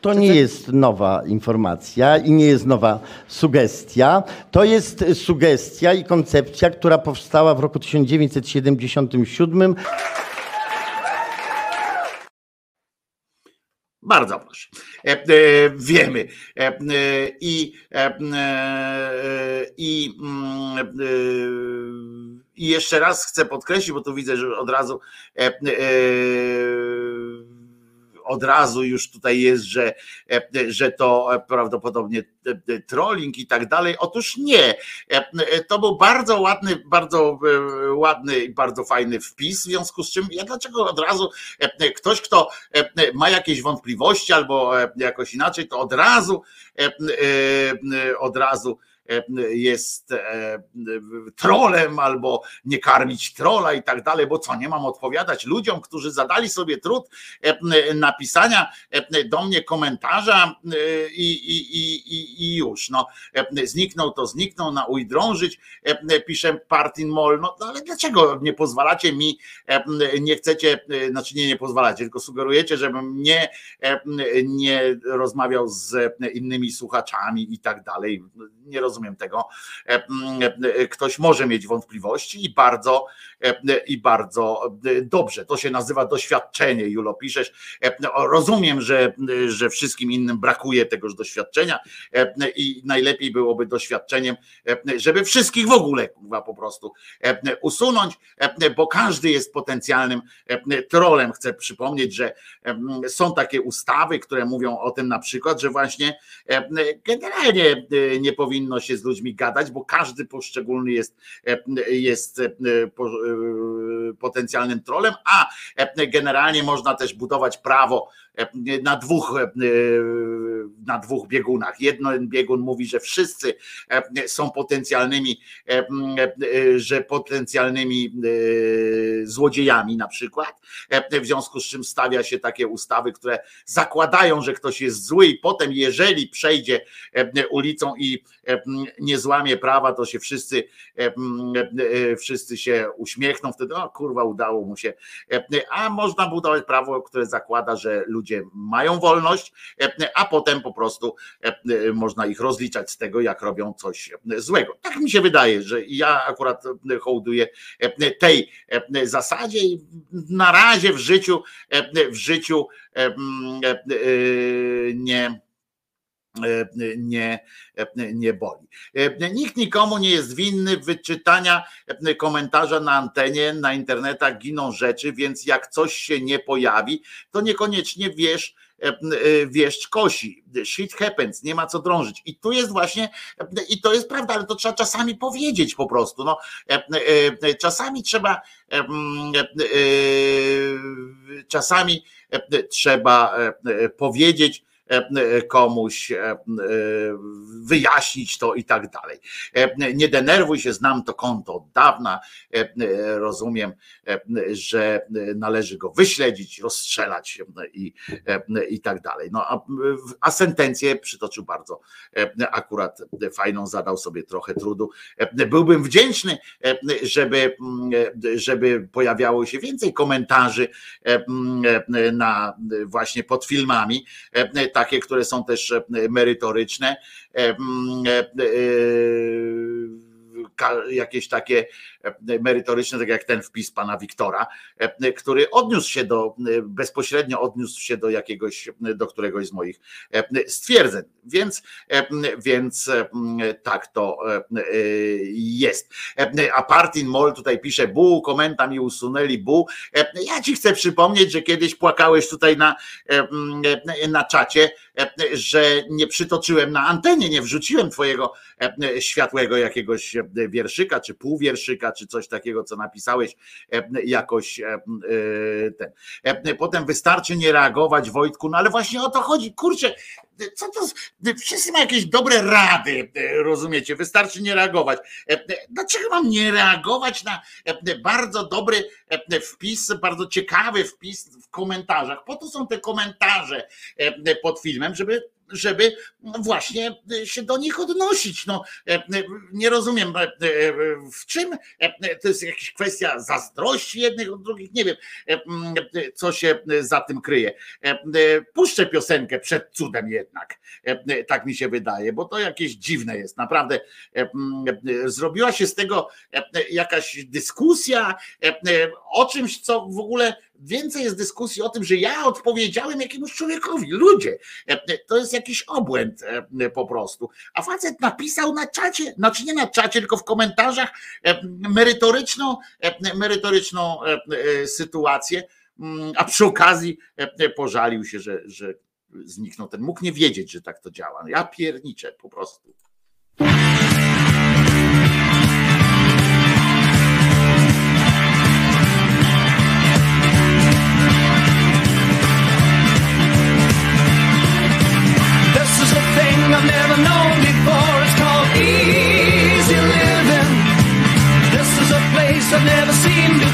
To nie jest nowa informacja i nie jest nowa sugestia. To jest sugestia i koncepcja, która powstała w roku 1977. Bardzo proszę. E, e, wiemy. E, e I, e, e, i, mm, i jeszcze raz chcę podkreślić, bo tu widzę, że od razu od razu już tutaj jest, że, e, że to prawdopodobnie e, trolling i tak dalej. Otóż nie. E, to był bardzo ładny, bardzo ładny i bardzo fajny wpis, w związku z czym ja dlaczego od razu ktoś, kto ma jakieś wątpliwości albo jakoś inaczej, to od razu od razu jest e, trolem albo nie karmić trola i tak dalej, bo co, nie mam odpowiadać ludziom, którzy zadali sobie trud e, napisania e, do mnie komentarza i, i, i, i już, no, zniknął to zniknął, na uj drążyć, piszę Partin Mol, no, no ale dlaczego nie pozwalacie mi, nie chcecie, znaczy nie, nie pozwalacie, tylko sugerujecie, żebym nie, nie rozmawiał z innymi słuchaczami i tak dalej, nie rozumiem rozumiem tego. E, e, ktoś może mieć wątpliwości i bardzo, e, i bardzo dobrze. To się nazywa doświadczenie, Julo, piszesz. Rozumiem, że, że wszystkim innym brakuje tegoż doświadczenia i najlepiej byłoby doświadczeniem, żeby wszystkich w ogóle po prostu usunąć, bo każdy jest potencjalnym trolem. Chcę przypomnieć, że są takie ustawy, które mówią o tym na przykład, że właśnie generalnie nie powinno się z ludźmi gadać, bo każdy poszczególny jest, e, jest e, e, potencjalnym trolem, a generalnie można też budować prawo na dwóch na dwóch biegunach. Jeden biegun mówi, że wszyscy e, są potencjalnymi, e, e, że potencjalnymi złodziejami na przykład, w związku z czym stawia się takie ustawy, które zakładają, że ktoś jest zły i potem jeżeli przejdzie ulicą i nie złamie prawa, to się wszyscy wszyscy się uśmiechną, wtedy o kurwa udało mu się, a można budować prawo, które zakłada, że ludzie mają wolność, a potem po prostu można ich rozliczać z tego, jak robią coś złego. Tak mi się wydaje, że ja akurat hołduję tej zasadzie i na razie w życiu w życiu nie nie, nie boli. Nikt nikomu nie jest winny wyczytania komentarza na antenie, na internetach giną rzeczy, więc jak coś się nie pojawi, to niekoniecznie wiesz, wieszcz kosi. Shit happens, nie ma co drążyć. I tu jest właśnie, i to jest prawda, ale to trzeba czasami powiedzieć po prostu. No, czasami trzeba czasami trzeba powiedzieć, komuś e, e, wyjaśnić to i tak dalej. Nie denerwuj się, znam to konto od dawna, rozumiem, że należy go wyśledzić, rozstrzelać i, i tak dalej. No, a, a sentencję przytoczył bardzo akurat fajną, zadał sobie trochę trudu. Byłbym wdzięczny, żeby, żeby pojawiało się więcej komentarzy na właśnie pod filmami, takie, które są też e, merytoryczne e, e, jakieś takie merytoryczne, tak jak ten wpis pana Wiktora, który odniósł się do, bezpośrednio odniósł się do jakiegoś, do któregoś z moich stwierdzeń. Więc, więc tak to jest. A Partin Mol tutaj pisze, bu, komenta mi usunęli, bu. Ja ci chcę przypomnieć, że kiedyś płakałeś tutaj na, na czacie, że nie przytoczyłem na antenie, nie wrzuciłem twojego światłego jakiegoś wierszyka, czy półwierszyka, czy coś takiego, co napisałeś jakoś ten. Potem wystarczy nie reagować, Wojtku, no ale właśnie o to chodzi. Kurczę, co to, wszyscy mają jakieś dobre rady, rozumiecie, wystarczy nie reagować. Dlaczego mam nie reagować na bardzo dobry wpis, bardzo ciekawy wpis w komentarzach? Po to są te komentarze pod filmem, żeby żeby właśnie się do nich odnosić. No, nie rozumiem, w czym to jest jakaś kwestia zazdrości jednych od drugich, nie wiem, co się za tym kryje. Puszczę piosenkę przed cudem jednak, tak mi się wydaje, bo to jakieś dziwne jest, naprawdę. Zrobiła się z tego jakaś dyskusja o czymś, co w ogóle więcej jest dyskusji o tym, że ja odpowiedziałem jakiemuś człowiekowi. Ludzie, to jest jakiś obłęd e, po prostu. A facet napisał na czacie, znaczy nie na czacie, tylko w komentarzach e, merytoryczną, e, merytoryczną sytuację, mm, a przy okazji pożalił się, że, że zniknął ten. Mógł nie wiedzieć, że tak to działa. Ja pierniczę po prostu. seem to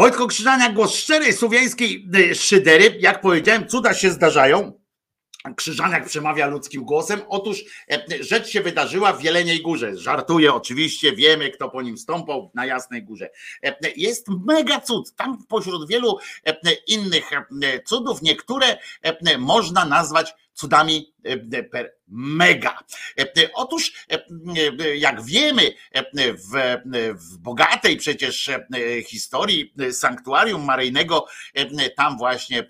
Wojtko Krzyżania, głos szczerej słowiańskiej y, szydery. Jak powiedziałem, cuda się zdarzają. Krzyżaniak przemawia ludzkim głosem. Otóż e, rzecz się wydarzyła w Jeleniej Górze. Żartuję oczywiście, wiemy kto po nim stąpał na Jasnej Górze. E, Jest mega cud. Tam pośród wielu e, innych e, cudów niektóre e, można nazwać cudami e, mega. E, Otóż, e, e, jak wiemy, e, w, w bogatej przecież e, historii sanktuarium maryjnego, e, tam właśnie e,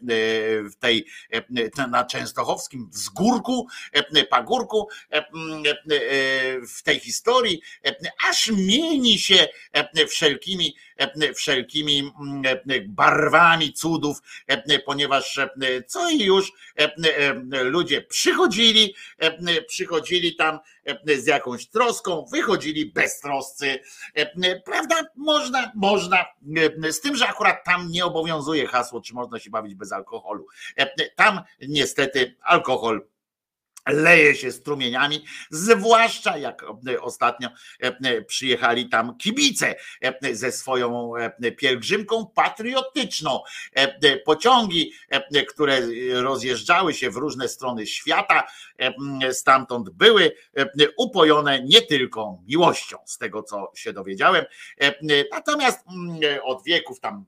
w tej e, na Częstochowskim wzgórku, e, pagórku, e, e, w tej historii, e, aż mieni się e, wszelkimi, e, wszelkimi mm, e, barwami cudów, e, ponieważ e, co i już e, e, ludzie przychodzili, e, przychodzili tam e, z jakąś troską, wychodzili beztroscy, e, prawda? Można, można, e, z tym, że akurat tam nie obowiązuje hasło, czy można się bawić bez alkoholu. E, Tam niestety alkohol leje się strumieniami, zwłaszcza jak e, ostatnio e, przyjechali tam kibice e, ze swoją pielgrzymką patriotyczną. Pociągi, które rozjeżdżały się w różne strony świata, stamtąd były upojone nie tylko miłością, z tego co się dowiedziałem. Natomiast od wieków tam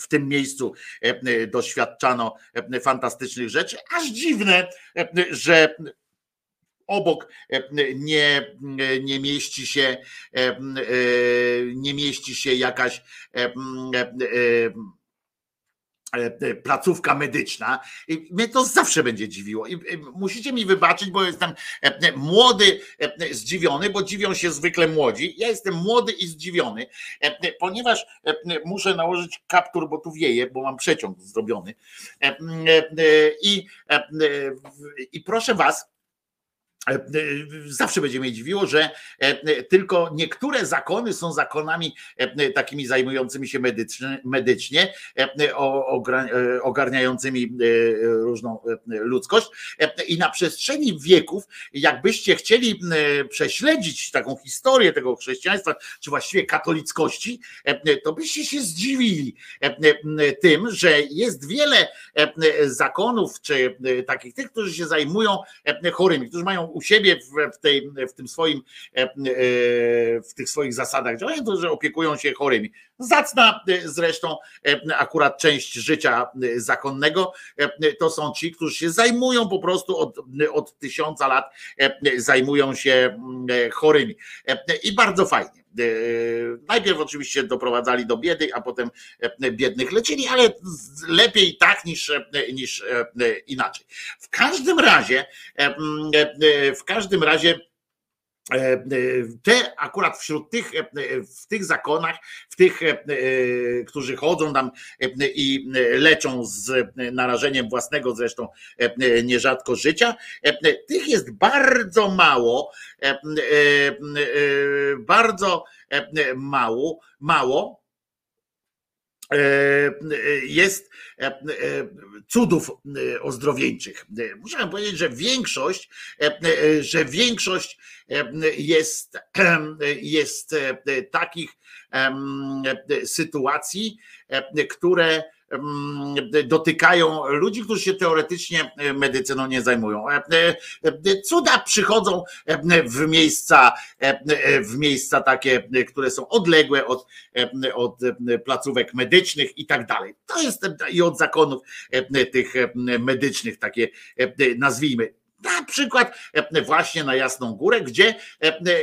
w tym miejscu e, doświadczano e, fantastycznych rzeczy, aż dziwne, e, że obok nie, nie mieści się nie mieści się jakaś E, placówka medyczna. I mnie to zawsze będzie dziwiło. I musicie mi wybaczyć, bo jestem e, młody, e, zdziwiony, bo dziwią się zwykle młodzi. Ja jestem młody i zdziwiony, ponieważ muszę nałożyć kaptur, bo tu wieje, bo mam przeciąg zrobiony. I, i proszę was, E, e, zawsze będzie mnie dziwiło, że e, tylko niektóre zakony są zakonami takimi zajmującymi się medycznie ogarniającymi różną ludzkość. I na przestrzeni wieków, jakbyście chcieli prześledzić taką historię tego chrześcijaństwa, czy właściwie katolickości, to byście się zdziwili tym, że jest wiele zakonów, czy takich tych, którzy się zajmują chorymi, którzy mają u siebie w, tej, w tym swoim, e, e, w tych swoich zasadach działania, to że opiekują się chorymi. Zacna e, zresztą akurat część życia zakonnego to są ci, którzy się zajmują po prostu od, od tysiąca lat, zajmują się chorymi. I bardzo fajnie. Najpierw oczywiście doprowadzali do biedy, a potem biednych leczyli, ale lepiej tak niż, niż inaczej. W każdym razie, w każdym razie te akurat wśród tych, w tych zakonach, w tych, którzy chodzą tam i leczą z narażeniem własnego zresztą nierzadko życia, tych jest bardzo mało, bardzo mało, mało jest cudów ozdrowieńczych. Muszę powiedzieć, że większość, że większość jest, jest takich sytuacji, które dotykają ludzi, którzy się teoretycznie medycyną nie zajmują. Cuda przychodzą w miejsca, w miejsca takie, które są odległe od, od placówek medycznych i tak dalej. To jest i od zakonów tych medycznych, takie nazwijmy na przykład właśnie na Jasną Górę, gdzie,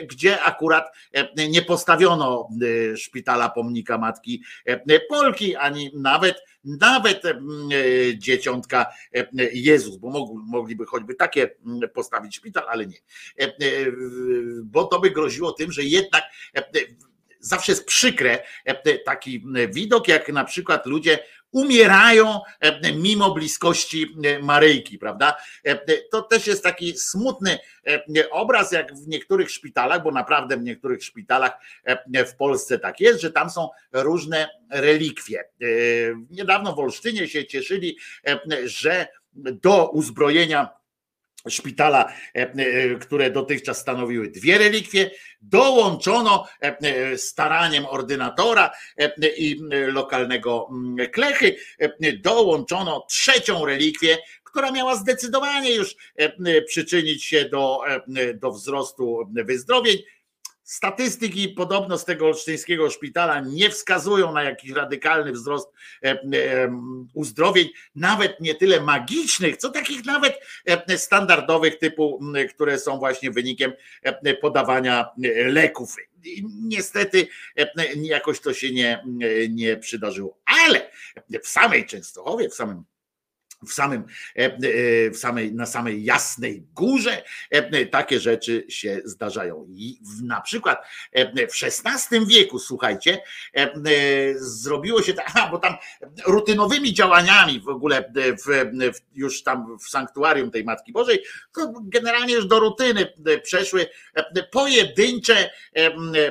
gdzie akurat nie postawiono szpitala pomnika Matki Polki, ani nawet, nawet dzieciątka Jezus, bo mogliby choćby takie postawić szpital, ale nie. Bo to by groziło tym, że jednak zawsze jest przykre taki widok, jak na przykład ludzie umierają e, mimo bliskości e, Maryjki, prawda? E, to też jest taki smutny obraz, jak w niektórych szpitalach, bo naprawdę w niektórych szpitalach w Polsce tak jest, że tam są różne relikwie. Niedawno w Olsztynie się cieszyli, że do uzbrojenia szpitala, e, e, które dotychczas stanowiły dwie relikwie, dołączono e, staraniem ordynatora i lokalnego mm, klechy, dołączono trzecią relikwię, która miała zdecydowanie już przyczynić się do, do wzrostu wyzdrowień. Statystyki podobno z tego olsztyńskiego szpitala nie wskazują na jakiś radykalny wzrost e, e, uzdrowień, nawet nie tyle magicznych, co takich nawet e, standardowych typu, które są właśnie wynikiem podawania leków. Niestety jakoś to się nie, nie przydarzyło. Ale w samej Częstochowie, w samym w samym, e, e, w samej, na samej jasnej górze e, takie rzeczy się zdarzają. I na przykład w XVI wieku, słuchajcie, zrobiło się tak, bo tam rutynowymi działaniami w ogóle w, już tam w sanktuarium tej Matki Bożej, generalnie już do rutyny przeszły pojedyncze,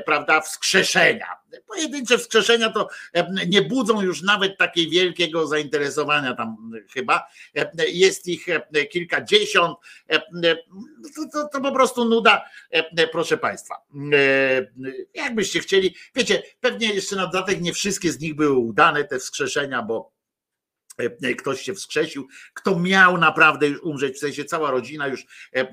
prawda, wskrzeszenia. Pojedyncze wskrzeszenia to e, nie budzą już nawet takiej wielkiego zainteresowania tam chyba. E, Jest ich e, kilkadziesiąt. E, To, to, to po prostu nuda, e, proszę Państwa. E, Jakbyście chcieli, wiecie, pewnie jeszcze na dodatek nie wszystkie z nich były udane, te wskrzeszenia, bo e, ktoś się wskrzesił, kto miał naprawdę już umrzeć, w sensie cała rodzina już e, e,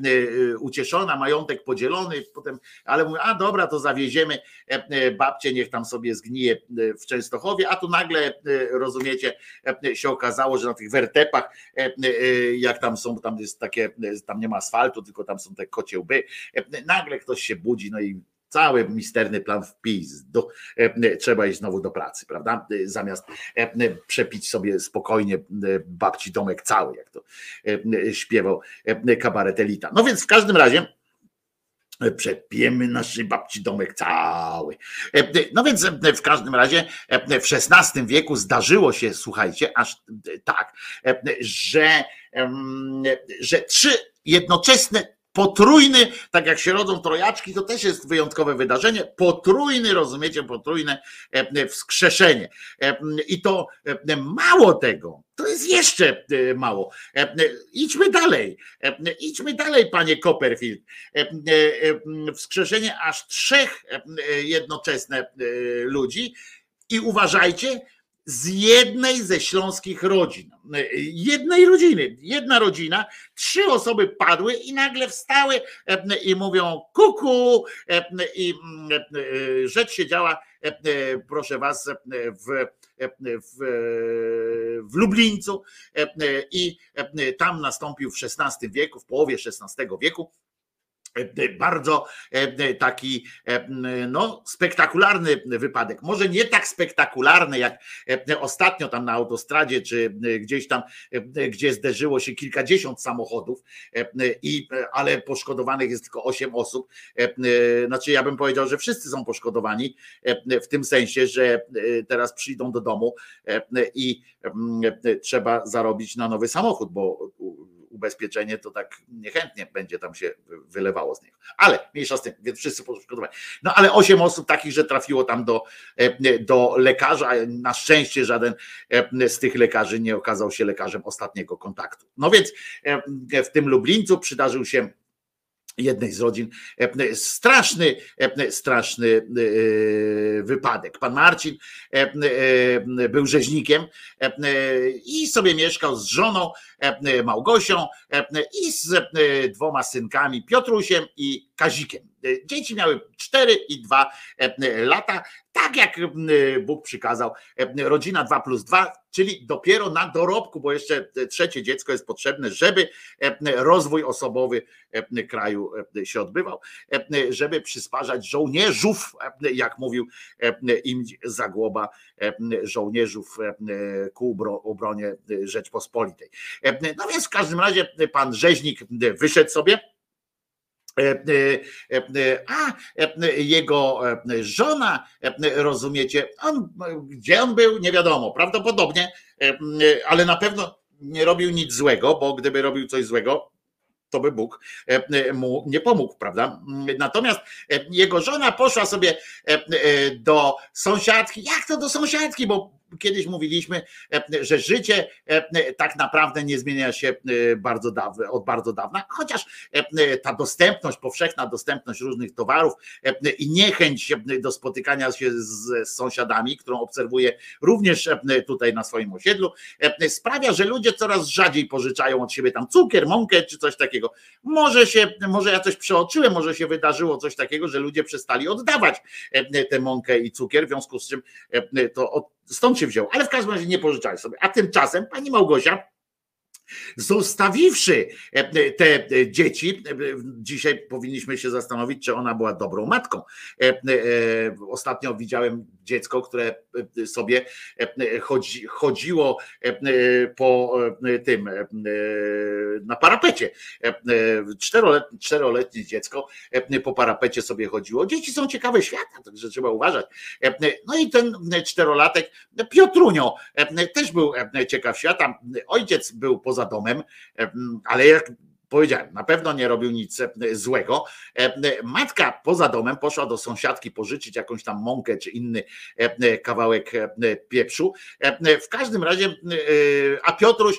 ucieszona, majątek podzielony, potem, ale mówię, a dobra, to zawieziemy e, e, babcię, niech tam sobie zgnije e, w Częstochowie, a tu nagle, e, rozumiecie, e, się okazało, że na tych wertepach, e, e, jak tam są, tam jest takie, e, tam nie ma asfaltu, tylko tam są te kocie łby, e, nagle ktoś się budzi, no i cały misterny plan wpis, do, e, trzeba iść znowu do pracy, prawda? E, Zamiast e, przepić sobie spokojnie e, babci domek cały, jak to e, śpiewał e, kabaret Elita. No więc w każdym razie e, przepijemy naszej babci domek cały. E, No więc e, w każdym razie e, w XVI wieku zdarzyło się, słuchajcie, aż e, tak, e, że, że trzy jednoczesne potrójny, tak jak się rodzą trojaczki, to też jest wyjątkowe wydarzenie, potrójny, rozumiecie, potrójne e, wskrzeszenie. E, I to e, mało tego, to jest jeszcze e, mało. E, e, Idźmy dalej, E, idźmy dalej, panie Copperfield. E, e, e, Wskrzeszenie aż trzech e, e, jednoczesne e, ludzi i uważajcie, z jednej ze śląskich rodzin. Jednej rodziny, jedna rodzina, trzy osoby padły i nagle wstały e, i mówią kuku e, i mm, e, rzecz się działa, proszę was, w, w, w Lublińcu i tam nastąpił w XVI wieku, w połowie XVI wieku bardzo e, taki e, no, spektakularny wypadek. Może nie tak spektakularny jak e, ostatnio tam na autostradzie, czy e, gdzieś tam, e, gdzie zderzyło się kilkadziesiąt samochodów, e, i, ale poszkodowanych jest tylko osiem osób. E, e, Znaczy, ja bym powiedział, że wszyscy są poszkodowani, e, w tym sensie, że e, teraz przyjdą do domu e, i e, trzeba zarobić na nowy samochód, bo ubezpieczenie to tak niechętnie będzie tam się wylewało z niego. Ale mniejsza z tym, więc wszyscy poszkodowani. No ale osiem osób takich, że trafiło tam do, e, do lekarza. Na szczęście żaden e, z tych lekarzy nie okazał się lekarzem ostatniego kontaktu. No więc e, w tym Lublińcu przydarzył się jednej z rodzin e, straszny, e, straszny e, wypadek. Pan Marcin był rzeźnikiem i sobie mieszkał z żoną Małgosią i z dwoma synkami Piotrusiem i Kazikiem. E, Dzieci miały 4 i 2 lata, tak jak e, Bóg przykazał. E, Rodzina 2 plus 2, czyli dopiero na dorobku, bo jeszcze trzecie dziecko jest potrzebne, żeby e, rozwój osobowy e, kraju e, się odbywał, e, żeby przysparzać żołnierzów, e, jak mówił e, im Zagłoba, e, żołnierzów e, ku obro- obronie Rzeczpospolitej. E, No więc w każdym razie pan rzeźnik wyszedł sobie. E, e, e, A jego żona, rozumiecie, on, gdzie on był, nie wiadomo, prawdopodobnie, ale na pewno nie robił nic złego, bo gdyby robił coś złego, to by Bóg mu nie pomógł, prawda? Natomiast jego żona poszła sobie do sąsiadki. Jak to do sąsiadki? Bo kiedyś mówiliśmy, że życie tak naprawdę nie zmienia się bardzo dawno, od bardzo dawna, chociaż ta dostępność, powszechna dostępność różnych towarów i niechęć do spotykania się z sąsiadami, którą obserwuję również tutaj na swoim osiedlu, sprawia, że ludzie coraz rzadziej pożyczają od siebie tam cukier, mąkę czy coś takiego. Może się, może ja coś przeoczyłem, może się wydarzyło coś takiego, że ludzie przestali oddawać tę mąkę i cukier, w związku z czym to od, stąd się wziął, ale w każdym razie nie pożyczali sobie. A tymczasem pani Małgosia Zostawiwszy e, te dzieci, e, dzisiaj powinniśmy się zastanowić, czy ona była dobrą matką. E, ostatnio widziałem dziecko, które sobie chodzi, chodziło po tym na parapecie. Czteroletnie, czteroletnie dziecko po parapecie sobie chodziło. Dzieci są ciekawe świata, także trzeba uważać. No i ten czterolatek, Piotrunio, też był ciekaw świata. Ojciec był poza domem, ale jak powiedziałem, na pewno nie robił nic złego. Matka poza domem poszła do sąsiadki pożyczyć jakąś tam mąkę czy inny kawałek pieprzu. W każdym razie, a Piotruś,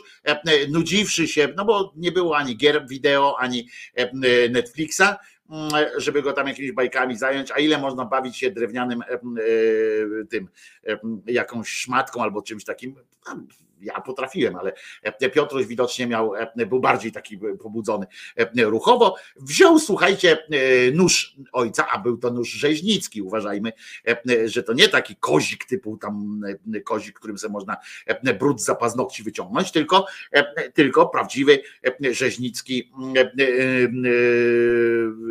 nudziwszy się, no bo nie było ani gier wideo, ani Netflixa, żeby go tam jakimiś bajkami zająć, a ile można bawić się drewnianym tym, jakąś szmatką albo czymś takim ja potrafiłem, ale e, Piotruś widocznie miał, e, był bardziej taki pobudzony e, ruchowo. Wziął, słuchajcie, nóż ojca, a był to nóż rzeźnicki, uważajmy, że to nie taki kozik typu tam kozik, którym sobie można brud za paznokci wyciągnąć, tylko, tylko prawdziwy rzeźnicki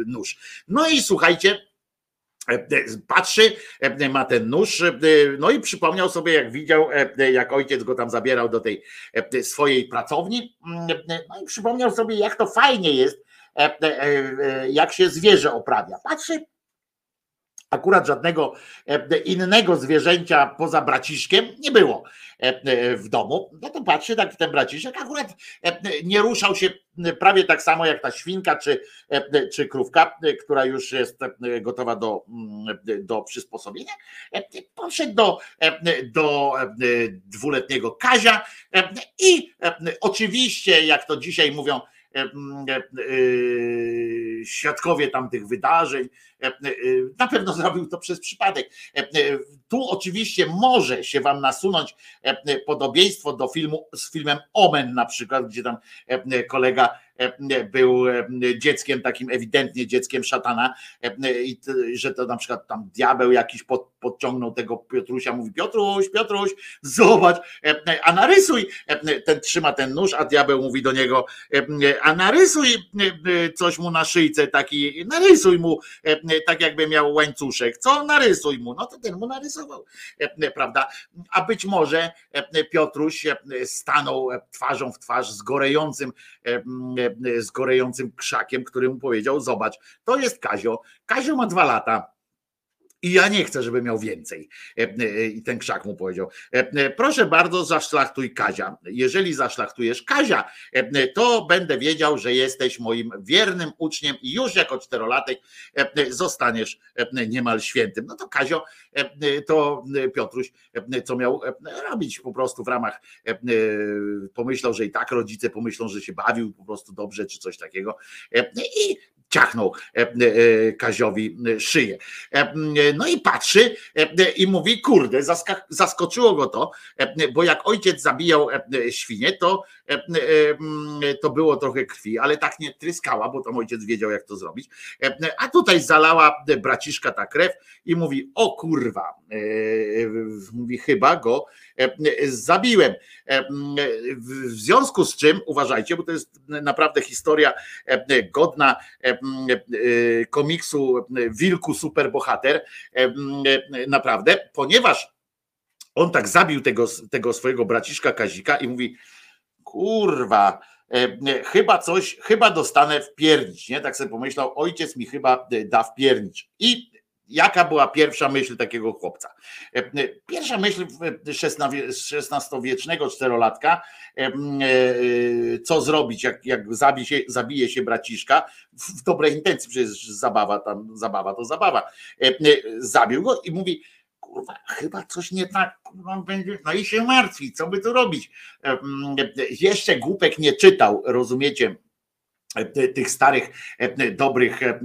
nóż. No i słuchajcie, patrzy, e, ma ten nóż, no i przypomniał sobie, jak widział, jak ojciec go tam zabierał do tej swojej pracowni, mm, no i przypomniał sobie, jak to fajnie jest, jak się zwierzę oprawia. Patrzy, akurat żadnego innego zwierzęcia poza braciszkiem nie było w domu. No to patrzy tak ten braciszek, akurat nie ruszał się prawie tak samo jak ta świnka czy, czy krówka, która już jest gotowa do, do przysposobienia. Poszedł do, do dwuletniego Kazia i oczywiście, jak to dzisiaj mówią, świadkowie tamtych wydarzeń. Na pewno zrobił to przez przypadek. Tu oczywiście może się wam nasunąć podobieństwo do filmu z filmem Omen na przykład, gdzie tam kolega był dzieckiem takim ewidentnie dzieckiem szatana i że to na przykład tam diabeł jakiś pod, podciągnął tego Piotrusia, mówi Piotruś, Piotruś, zobacz, a narysuj, ten trzyma ten nóż, a diabeł mówi do niego, a narysuj coś mu na szyjce taki, narysuj mu tak jakby miał łańcuszek, co narysuj mu, no to ten mu narysował, prawda, a być może Piotruś stanął twarzą w twarz z gorejącym z gorejącym krzakiem, który mu powiedział: Zobacz, to jest Kazio. Kazio ma dwa lata. I ja nie chcę, żeby miał więcej. I ten krzak mu powiedział: Proszę bardzo, zaszlachtuj Kazia. Jeżeli zaszlachtujesz Kazia, to będę wiedział, że jesteś moim wiernym uczniem i już jako czterolatek zostaniesz niemal świętym. No to Kazio, to Piotruś, co miał robić po prostu w ramach, pomyślał, że i tak rodzice pomyślą, że się bawił po prostu dobrze, czy coś takiego. I ciachnął e, e, Kaziowi szyję. E, no i patrzy i mówi, kurde, zaskoczyło go to, bo jak ojciec zabijał świnie, to, to było trochę krwi, ale tak nie tryskała, bo tam ojciec wiedział, jak to zrobić. A tutaj zalała braciszka ta krew i mówi, o kurwa, mówi, chyba go zabiłem. W związku z czym, uważajcie, bo to jest naprawdę historia godna komiksu Wilku Superbohater, naprawdę, ponieważ on tak zabił tego, tego swojego braciszka Kazika i mówi, kurwa, chyba coś, chyba dostanę w piernicz, nie? Tak sobie pomyślał, ojciec mi chyba da w piernicz. I Jaka była pierwsza myśl takiego chłopca? E, pierwsza myśl XVI-wiecznego czterolatka, e, e, co zrobić, jak, jak zabije, się, zabije się braciszka, w dobrej intencji, przecież zabawa tam, zabawa to zabawa. Zabił go i mówi, kurwa, chyba coś nie tak, kurwa, będzie, no i się martwi, co by tu robić. Jeszcze głupek nie czytał, rozumiecie, tych starych, e, dobrych e,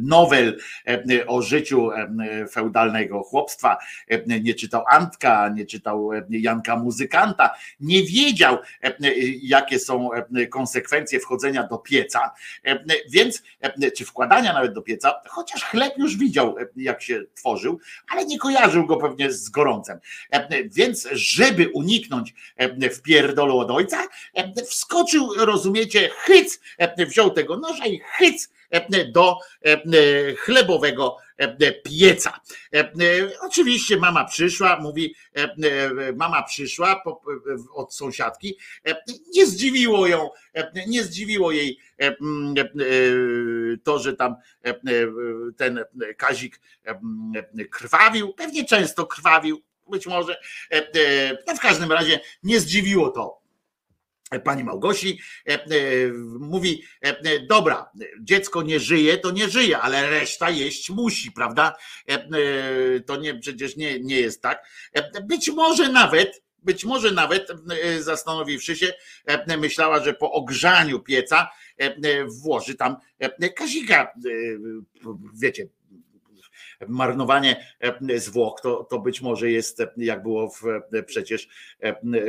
nowel e, o życiu e, feudalnego chłopstwa. E, Nie czytał Antka, nie czytał e, Janka Muzykanta, nie wiedział, e, jakie są e, konsekwencje wchodzenia do pieca, e, więc, e, czy wkładania nawet do pieca, chociaż chleb już widział, e, jak się tworzył, ale nie kojarzył go pewnie z gorącem. E, Więc, żeby uniknąć e, wpierdolu od ojca, e, wskoczył, rozumiecie, hyc, e, wziął tego noża i hyc e, do e, chlebowego pieca. Oczywiście mama przyszła, mówi, mama przyszła od sąsiadki, nie zdziwiło ją, nie zdziwiło jej mm, to, że tam ten Kazik krwawił, pewnie często krwawił, być może, no w każdym razie nie zdziwiło to pani Małgosi, e, e, mówi, e, dobra, dziecko nie żyje, to nie żyje, ale reszta jeść musi, prawda? To nie, przecież nie, nie jest tak. Być może nawet, być może nawet zastanowiwszy się, myślała, że po ogrzaniu pieca włoży tam kazika, wiecie, marnowanie e, zwłok, to, to być może jest, e, jak było w, e, przecież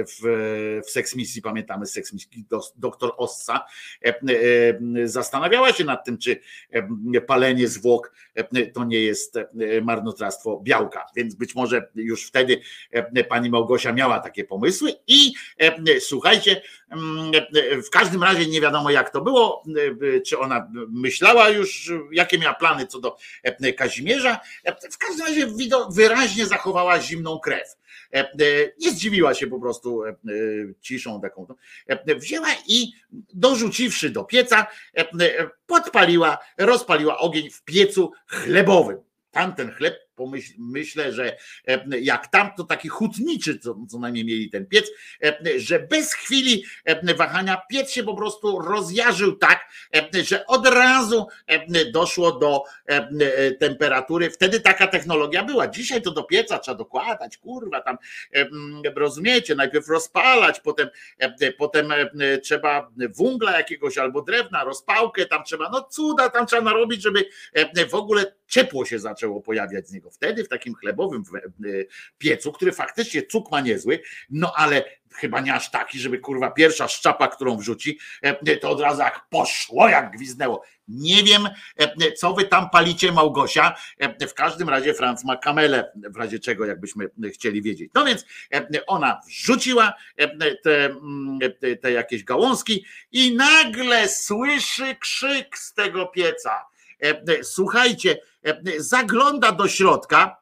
w, w Sex Misji, pamiętamy Sex Misji, dos- doktor Ossa. Zastanawiała się nad tym, czy palenie zwłok to nie jest marnotrawstwo białka, więc być może już wtedy pani Małgosia miała takie pomysły i słuchajcie, w każdym razie nie wiadomo jak to było, e, czy ona myślała już, jakie miała plany co do e, Kazimierza, w każdym razie wyraźnie zachowała zimną krew. E, e, Nie zdziwiła się po prostu e, e, ciszą taką. E, Wzięła i dorzuciwszy do pieca, e, e, podpaliła, rozpaliła ogień w piecu chlebowym. Tamten chleb, pomyśl, myślę, że e, jak tam, to taki hutniczy, co, co najmniej mieli ten piec, e, że bez chwili e, wahania piec się po prostu rozjarzył tak, że od razu doszło do temperatury. Wtedy taka technologia była. Dzisiaj to do pieca trzeba dokładać, kurwa, tam e, m, rozumiecie, najpierw rozpalać, potem, potem trzeba węgla jakiegoś albo drewna, rozpałkę, tam trzeba, no cuda tam trzeba narobić, żeby w ogóle ciepło się zaczęło pojawiać z niego. Wtedy w takim chlebowym e, piecu, który faktycznie cuk ma niezły, no ale chyba nie aż taki, żeby kurwa pierwsza szczapa, którą wrzuci, e, to od razu jak poszło, jak gwizdnęło. Nie wiem, e, co wy tam palicie, Małgosia. E, W każdym razie Franc ma kamelę, w razie czego, jakbyśmy chcieli wiedzieć. No więc e, ona wrzuciła e, mm, te, te jakieś gałązki i nagle słyszy krzyk z tego pieca. E, Słuchajcie, e, zagląda do środka,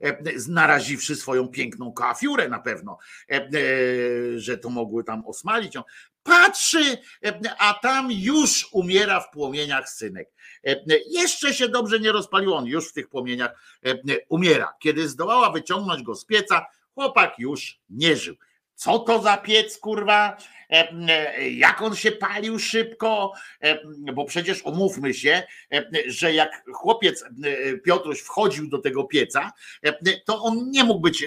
e, naraziwszy swoją piękną kafiurę na pewno, e, e, że to mogły tam osmalić ją. Patrzy, e, a tam już umiera w płomieniach synek. E, Jeszcze się dobrze nie rozpalił, on już w tych płomieniach e, umiera. Kiedy zdołała wyciągnąć go z pieca, chłopak już nie żył. Co to za piec, kurwa? E, e, Jak on się palił szybko? E, Bo przecież umówmy się, że jak chłopiec Piotruś wchodził do tego pieca, to on nie mógł być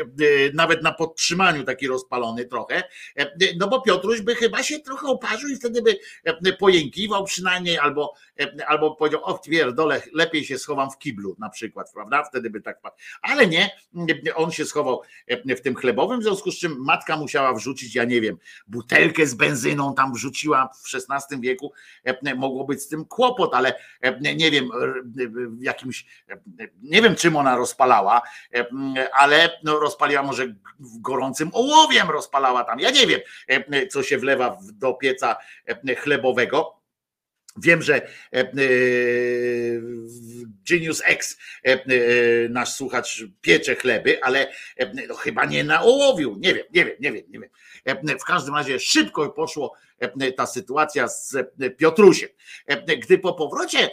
nawet na podtrzymaniu taki rozpalony trochę, no bo Piotruś by chyba się trochę oparzył i wtedy by pojękiwał przynajmniej, albo, albo powiedział, o pierdolę, lepiej się schowam w kiblu na przykład, prawda? Wtedy by tak padł. Ale nie, on się schował e, w tym chlebowym, w związku z czym matka musiała wrzucić, ja nie wiem, butelkę z benzyną tam wrzuciła w XVI wieku, e, mogło być z tym kłopot, ale e, nie wiem, jakimś, e, nie wiem czym ona rozpalała, e, ale no rozpaliła może gorącym ołowiem rozpalała tam, ja nie wiem, e, co się wlewa do pieca e, chlebowego. Wiem, że e, e, Genius X, e, nasz słuchacz, piecze chleby, ale no, chyba nie na ołowiu. Nie wiem, nie wiem, nie wiem, nie wiem. W każdym razie szybko poszło ta sytuacja z Piotrusiem. Gdy po powrocie,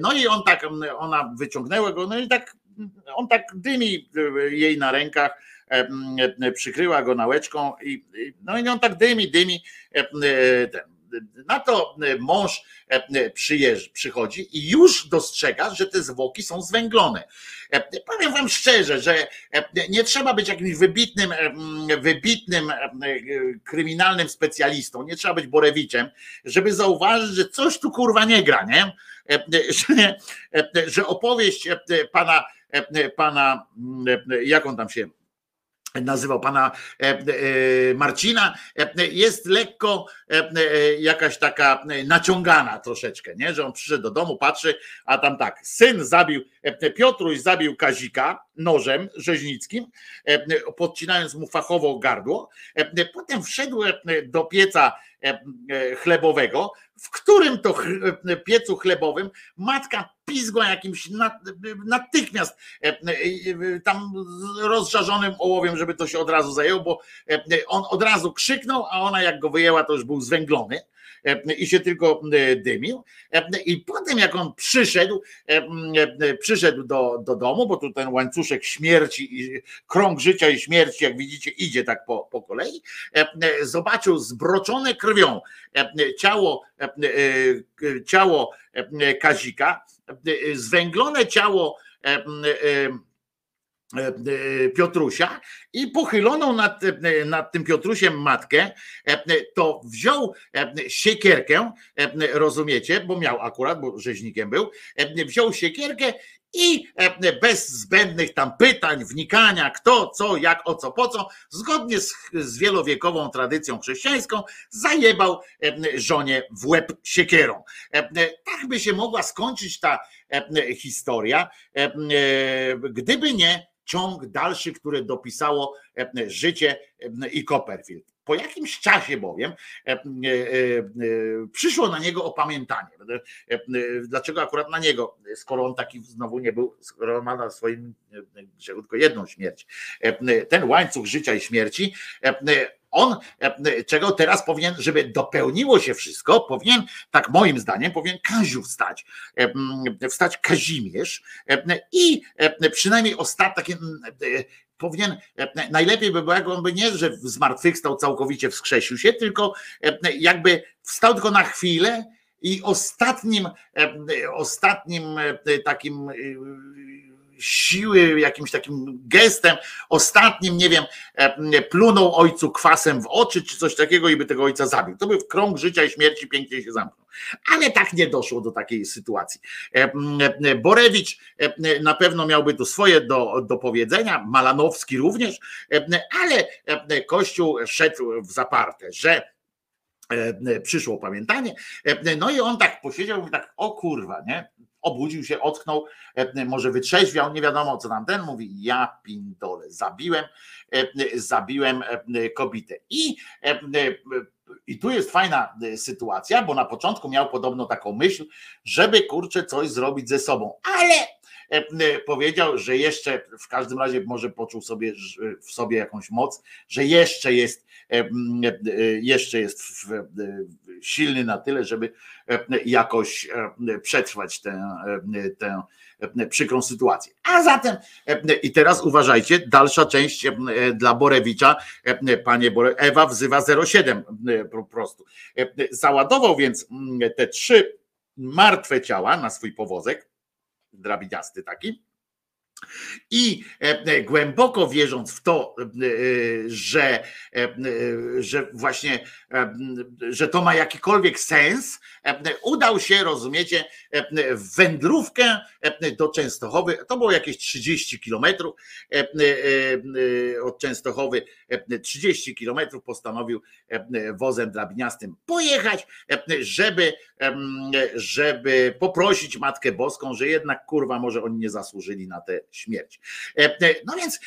no i on tak, ona wyciągnęła go, no i tak, on tak dymi jej na rękach, przykryła go nałeczką i no i on tak dymi, dymi ten, Na to mąż przyjeżdż, przychodzi i już dostrzega, że te zwłoki są zwęglone. Powiem wam szczerze, że nie trzeba być jakimś wybitnym, wybitnym kryminalnym specjalistą, nie trzeba być Borewiczem, żeby zauważyć, że coś tu kurwa nie gra, nie? Że, że opowieść pana, pana, jak on tam się nazywał pana e, e, Marcina, e, jest lekko jakaś taka naciągana troszeczkę, nie? że on przyszedł do domu, patrzy, a tam tak, syn zabił, Piotruś zabił Kazika nożem rzeźnickim, podcinając mu fachowo gardło, potem wszedł do pieca chlebowego, w którym to piecu chlebowym matka pizgła jakimś natychmiast tam rozżarzonym ołowiem, żeby to się od razu zajęło, bo on od razu krzyknął, a ona jak go wyjęła, to już był zwęglony i się tylko dymił. I potem jak on przyszedł, przyszedł do, do domu, bo tu ten łańcuszek śmierci, i krąg życia i śmierci, jak widzicie, idzie tak po, po kolei, zobaczył zbroczone krwią ciało, ciało Kazika, zwęglone ciało E, e, Piotrusia i pochyloną nad, e, nad tym Piotrusiem matkę, to wziął siekierkę, rozumiecie, bo miał akurat, bo rzeźnikiem był, wziął siekierkę i bez zbędnych tam pytań, wnikania, kto, co, jak, o co, po co, zgodnie z, z wielowiekową tradycją chrześcijańską, zajebał żonie w łeb siekierą. Tak by się mogła skończyć ta historia, gdyby nie ciąg dalszy, który dopisało e, życie e, i Copperfield. Po jakimś czasie bowiem e, przyszło na niego opamiętanie. Dlaczego akurat na niego, skoro on taki znowu nie był, skoro ma na swoim grzechu tylko jedną śmierć. Ten łańcuch życia i śmierci on, czego teraz powinien, żeby dopełniło się wszystko, powinien, tak moim zdaniem, powinien Kaziu wstać. Wstać Kazimierz i przynajmniej ostatni powinien, najlepiej by było, jak on by nie, że zmartwychwstał całkowicie, wskrzesił się, tylko jakby wstał tylko na chwilę i ostatnim, ostatnim takim siły, jakimś takim gestem, ostatnim, nie wiem, e, plunął ojcu kwasem w oczy, czy coś takiego i by tego ojca zabił. To by w krąg życia i śmierci pięknie się zamknął. Ale tak nie doszło do takiej sytuacji. E, e, Borewicz na pewno miałby tu swoje do, do powiedzenia, Malanowski również, ale Kościół szedł w zaparte, że przyszło pamiętanie. No i on tak posiedział i tak, o kurwa, nie? Obudził się, ocknął, e, może wytrzeźwiał, nie wiadomo co tam ten mówi, ja pindole, zabiłem, e, zabiłem e, kobietę. I, I tu jest fajna sytuacja, bo na początku miał podobno taką myśl, żeby kurczę coś zrobić ze sobą, ale powiedział, że jeszcze w każdym razie może poczuł sobie w sobie jakąś moc, że jeszcze jest jeszcze jest silny na tyle, żeby jakoś przetrwać tę, tę przykrą sytuację. A zatem, i teraz uważajcie, dalsza część dla Borewicza, panie Bore, Ewa wzywa 07 po prostu. Załadował więc te trzy martwe ciała na swój powozek, drabiniasty taki, i e, e, głęboko wierząc w to, e, że, że właśnie, że to ma jakikolwiek sens, udał się, rozumiecie, w wędrówkę do Częstochowy. To było jakieś 30 kilometrów od Częstochowy. 30 kilometrów postanowił wozem drabiniastym pojechać, żeby, żeby poprosić Matkę Boską, że jednak kurwa może oni nie zasłużyli na tę śmierć. No więc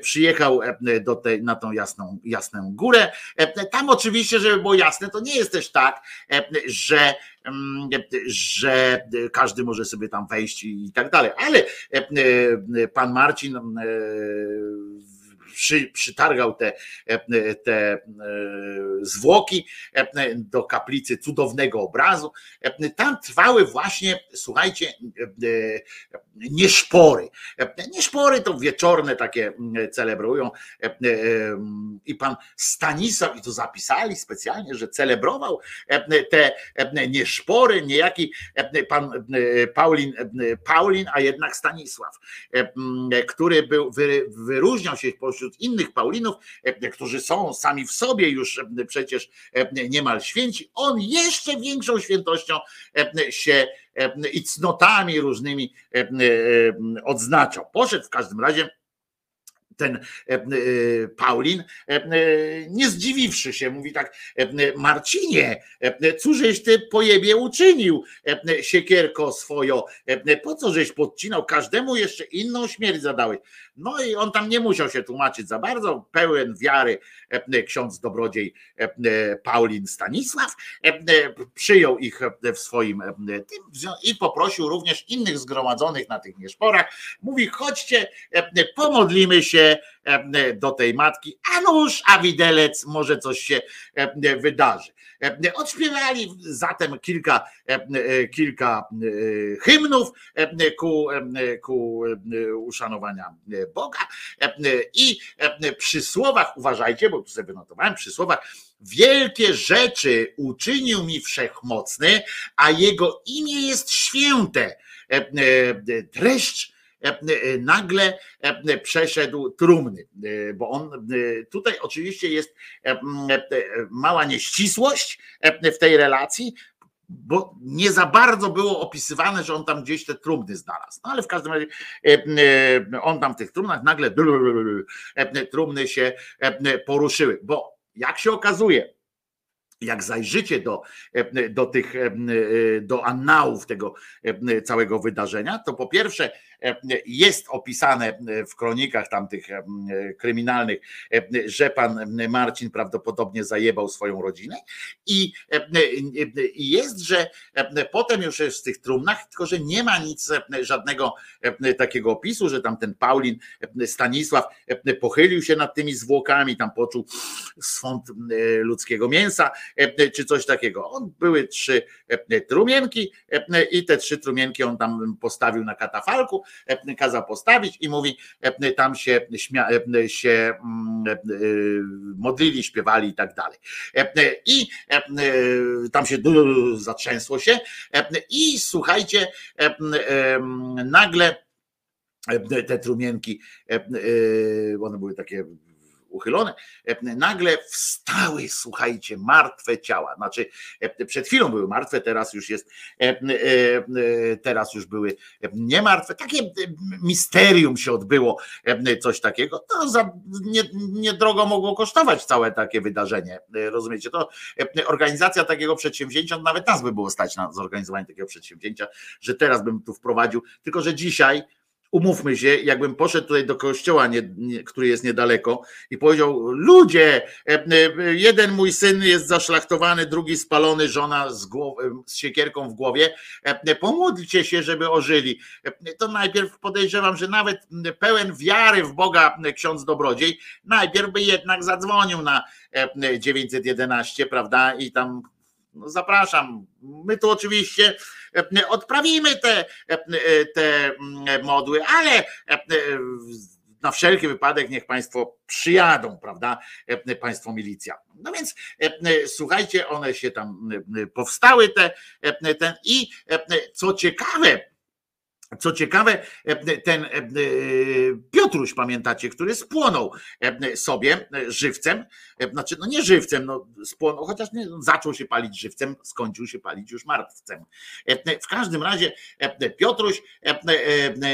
przyjechał do tej, na tą jasną, jasną górę. Tam oczywiście, żeby było jasne, to nie jest też tak, że że każdy może sobie tam wejść i tak dalej. Ale pan Marcin przy, przytargał te, te zwłoki do kaplicy cudownego obrazu. Tam trwały właśnie, słuchajcie, nieszpory. Nieszpory to wieczorne takie celebrują i pan Stanisław, i to zapisali specjalnie, że celebrował te nieszpory, niejaki pan Paulin, Paulin, a jednak Stanisław, który był, wyróżniał się pośród innych Paulinów, którzy są sami w sobie już przecież niemal święci, on jeszcze większą świętością się i cnotami różnymi odznaczał. Poszedł w każdym razie ten Paulin, nie zdziwiwszy się, mówi tak, Marcinie, cóżeś ty pojebie uczynił siekierko swojo, po co żeś podcinał, każdemu jeszcze inną śmierć zadałeś. No i on tam nie musiał się tłumaczyć za bardzo, pełen wiary ksiądz dobrodziej Paulin Stanisław przyjął ich w swoim tym i poprosił również innych zgromadzonych na tych nieszporach, mówi chodźcie, pomodlimy się do tej matki, a nuż, a widelec, może coś się wydarzy. Odśpiewali zatem kilka, kilka hymnów ku, ku uszanowania Boga i przy słowach, uważajcie, bo tu sobie wynotowałem, przy słowach Wielkie rzeczy uczynił mi wszechmocny, a jego imię jest święte. Dreszcz nagle przeszedł trumny, bo on tutaj oczywiście jest mała nieścisłość w tej relacji, bo nie za bardzo było opisywane, że on tam gdzieś te trumny znalazł. No ale w każdym razie on tam w tych trumnach nagle trumny się poruszyły, bo jak się okazuje, jak zajrzycie do, do tych, do annałów tego całego wydarzenia, to po pierwsze jest opisane w kronikach tamtych kryminalnych, że pan Marcin prawdopodobnie zajebał swoją rodzinę i jest, że potem już jest w tych trumnach, tylko że nie ma nic, żadnego takiego opisu, że tam ten Paulin Stanisław pochylił się nad tymi zwłokami, tam poczuł swąd ludzkiego mięsa, czy coś takiego. On były trzy trumienki i te trzy trumienki on tam postawił na katafalku, kazał postawić i mówi, tam się, śmia, się modlili, śpiewali i tak dalej. I tam się zatrzęsło się i słuchajcie, nagle te trumienki, one były takie uchylone, nagle wstały, słuchajcie, martwe ciała. Znaczy, przed chwilą były martwe, teraz już jest, teraz już były niemartwe. Takie misterium się odbyło, coś takiego. To za niedrogo mogło kosztować całe takie wydarzenie. Rozumiecie? To organizacja takiego przedsięwzięcia, nawet nas by było stać na zorganizowanie takiego przedsięwzięcia, że teraz bym tu wprowadził, tylko że dzisiaj umówmy się, jakbym poszedł tutaj do kościoła, nie, nie, który jest niedaleko i powiedział, ludzie, e, e, jeden mój syn jest zaszlachtowany, drugi spalony, żona z, z siekierką w głowie, e, pomódlcie się, żeby ożyli. To najpierw podejrzewam, że nawet pełen wiary w Boga ksiądz Dobrodziej, najpierw by jednak zadzwonił na 911, prawda, i tam zapraszam. My tu oczywiście e, odprawimy te, e, te mm, modły, ale e, na wszelki wypadek niech Państwo przyjadą, prawda? Państwo milicja. No więc słuchajcie, one się tam powstały te, ten i co ciekawe, co ciekawe, ten Piotruś, pamiętacie, który spłonął sobie żywcem, znaczy, no nie żywcem, no spłonął, chociaż nie, no, zaczął się palić żywcem, skończył się palić już martwcem. W każdym razie Piotruś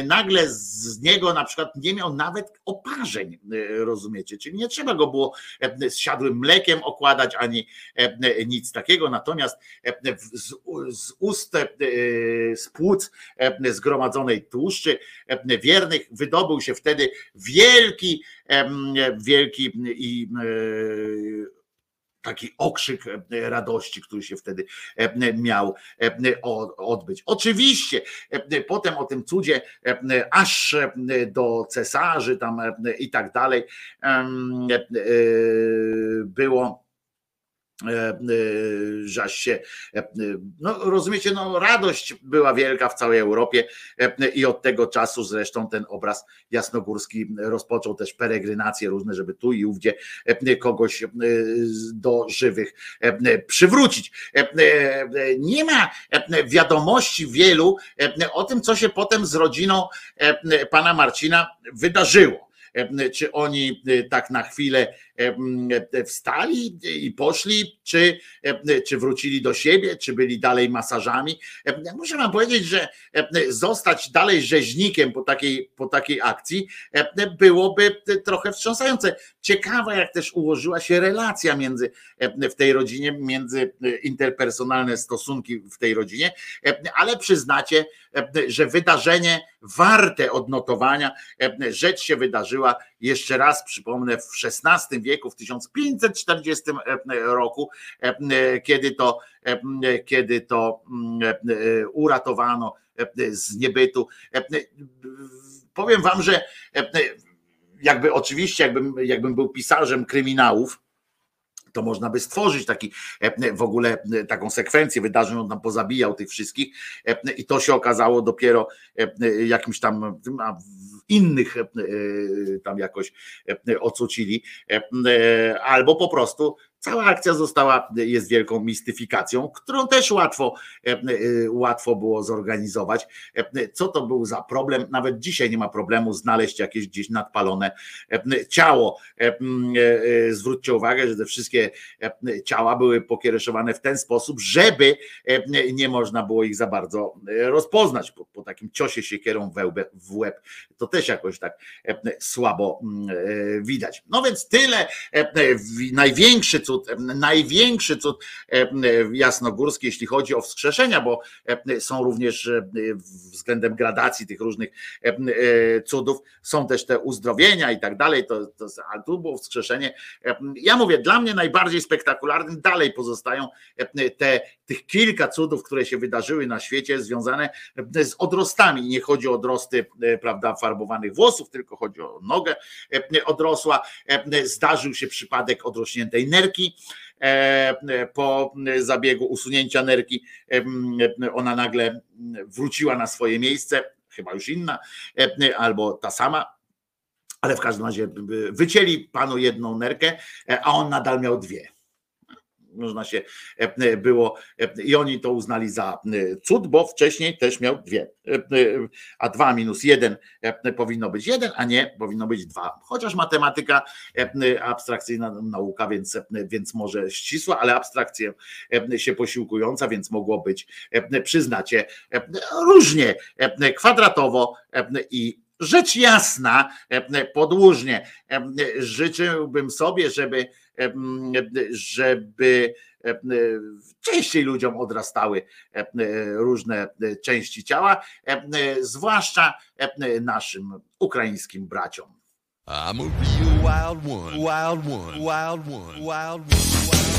nagle z niego na przykład nie miał nawet oparzeń, rozumiecie, czyli nie trzeba go było z siadłym mlekiem okładać, ani nic takiego, natomiast z, ust, z płuc zgromadzonej tłuszczy wiernych wydobył się wtedy wielki, wielki i taki okrzyk radości, który się wtedy miał odbyć. Oczywiście potem o tym cudzie aż do cesarzy tam i tak dalej było E, e, żaś się, e, no rozumiecie, no radość była wielka w całej Europie i od tego czasu zresztą ten obraz jasnogórski rozpoczął też peregrinacje różne, żeby tu i ówdzie kogoś do żywych przywrócić. Nie ma wiadomości wielu o tym, co się potem z rodziną pana Marcina wydarzyło. Czy oni tak na chwilę wstali i poszli, czy, czy wrócili do siebie, czy byli dalej masażami. Muszę wam powiedzieć, że zostać dalej rzeźnikiem po takiej, po takiej akcji byłoby trochę wstrząsające. Ciekawa, jak też ułożyła się relacja między w tej rodzinie, między interpersonalne stosunki w tej rodzinie, ale przyznacie, że wydarzenie warte odnotowania, rzecz się wydarzyła, jeszcze raz przypomnę, w XVI wieku, w 1540 roku, kiedy to, kiedy to uratowano z niebytu. Powiem wam, że jakby oczywiście, jakbym, jakbym był pisarzem kryminałów, to można by stworzyć taki w ogóle taką sekwencję wydarzeń, on tam pozabijał tych wszystkich i to się okazało dopiero jakimś tam innych e, tam jakoś e, ocucili, e, albo po prostu Cała akcja została, jest wielką mistyfikacją, którą też łatwo, łatwo było zorganizować. Co to był za problem? Nawet dzisiaj nie ma problemu znaleźć jakieś gdzieś nadpalone ciało. Zwróćcie uwagę, że te wszystkie ciała były pokiereszowane w ten sposób, żeby nie można było ich za bardzo rozpoznać. Po, po takim ciosie siekierą w łeb to też jakoś tak słabo widać. No więc tyle. Największy cud, największy cud jasnogórski, jeśli chodzi o wskrzeszenia, bo są również względem gradacji tych różnych cudów, są też te uzdrowienia i tak dalej, to, to, a tu było wskrzeszenie. Ja mówię, dla mnie najbardziej spektakularnym dalej pozostają te, tych kilka cudów, które się wydarzyły na świecie związane z odrostami. Nie chodzi o odrosty, prawda, farbowanych włosów, tylko chodzi o nogę odrosła. Zdarzył się przypadek odrośniętej nerki, nerki. E, po zabiegu usunięcia nerki ona nagle wróciła na swoje miejsce, chyba już inna, e, albo ta sama, ale w każdym razie wycięli panu jedną nerkę, e, a on nadal miał dwie można się e, było e, i oni to uznali za e, cud, bo wcześniej też miał dwie. A dwa minus jeden powinno być jeden, a nie powinno być dwa. Chociaż matematyka, abstrakcyjna nauka, więc, więc może ścisła, ale abstrakcja się posiłkująca, więc mogło być, przyznacie, różnie, kwadratowo i rzecz jasna, podłużnie. Życzyłbym sobie, żeby żeby częściej ludziom odrastały różne części ciała, zwłaszcza naszym ukraińskim braciom. I'm a real wild one, wild one, wild one, wild one. school like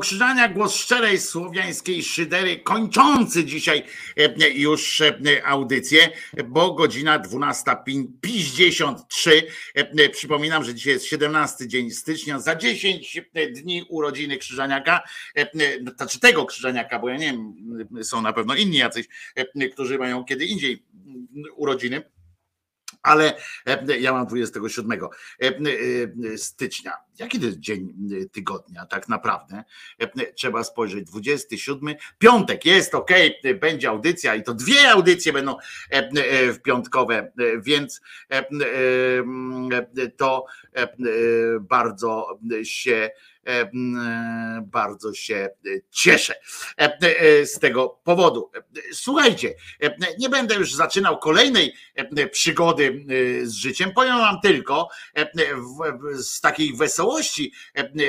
Krzyżania, głos szczerej słowiańskiej szydery, kończący dzisiaj e, już e, audycję, bo godzina 12.53. E, Przypominam, że dzisiaj jest 17 dzień stycznia, za 10 dni urodziny Krzyżaniaka, znaczy tego Krzyżaniaka, bo ja nie wiem, są na pewno inni jacyś, którzy mają kiedy indziej urodziny ale e, ja mam 27 e, e, stycznia. Jaki to jest dzień tygodnia tak naprawdę? Trzeba spojrzeć. 27, piątek jest ok, będzie audycja i to dwie audycje będą w piątkowe, więc to bardzo się bardzo się cieszę e, e, z tego powodu. Słuchajcie, nie będę już zaczynał kolejnej przygody z życiem. Powiem wam tylko z takiej wesołości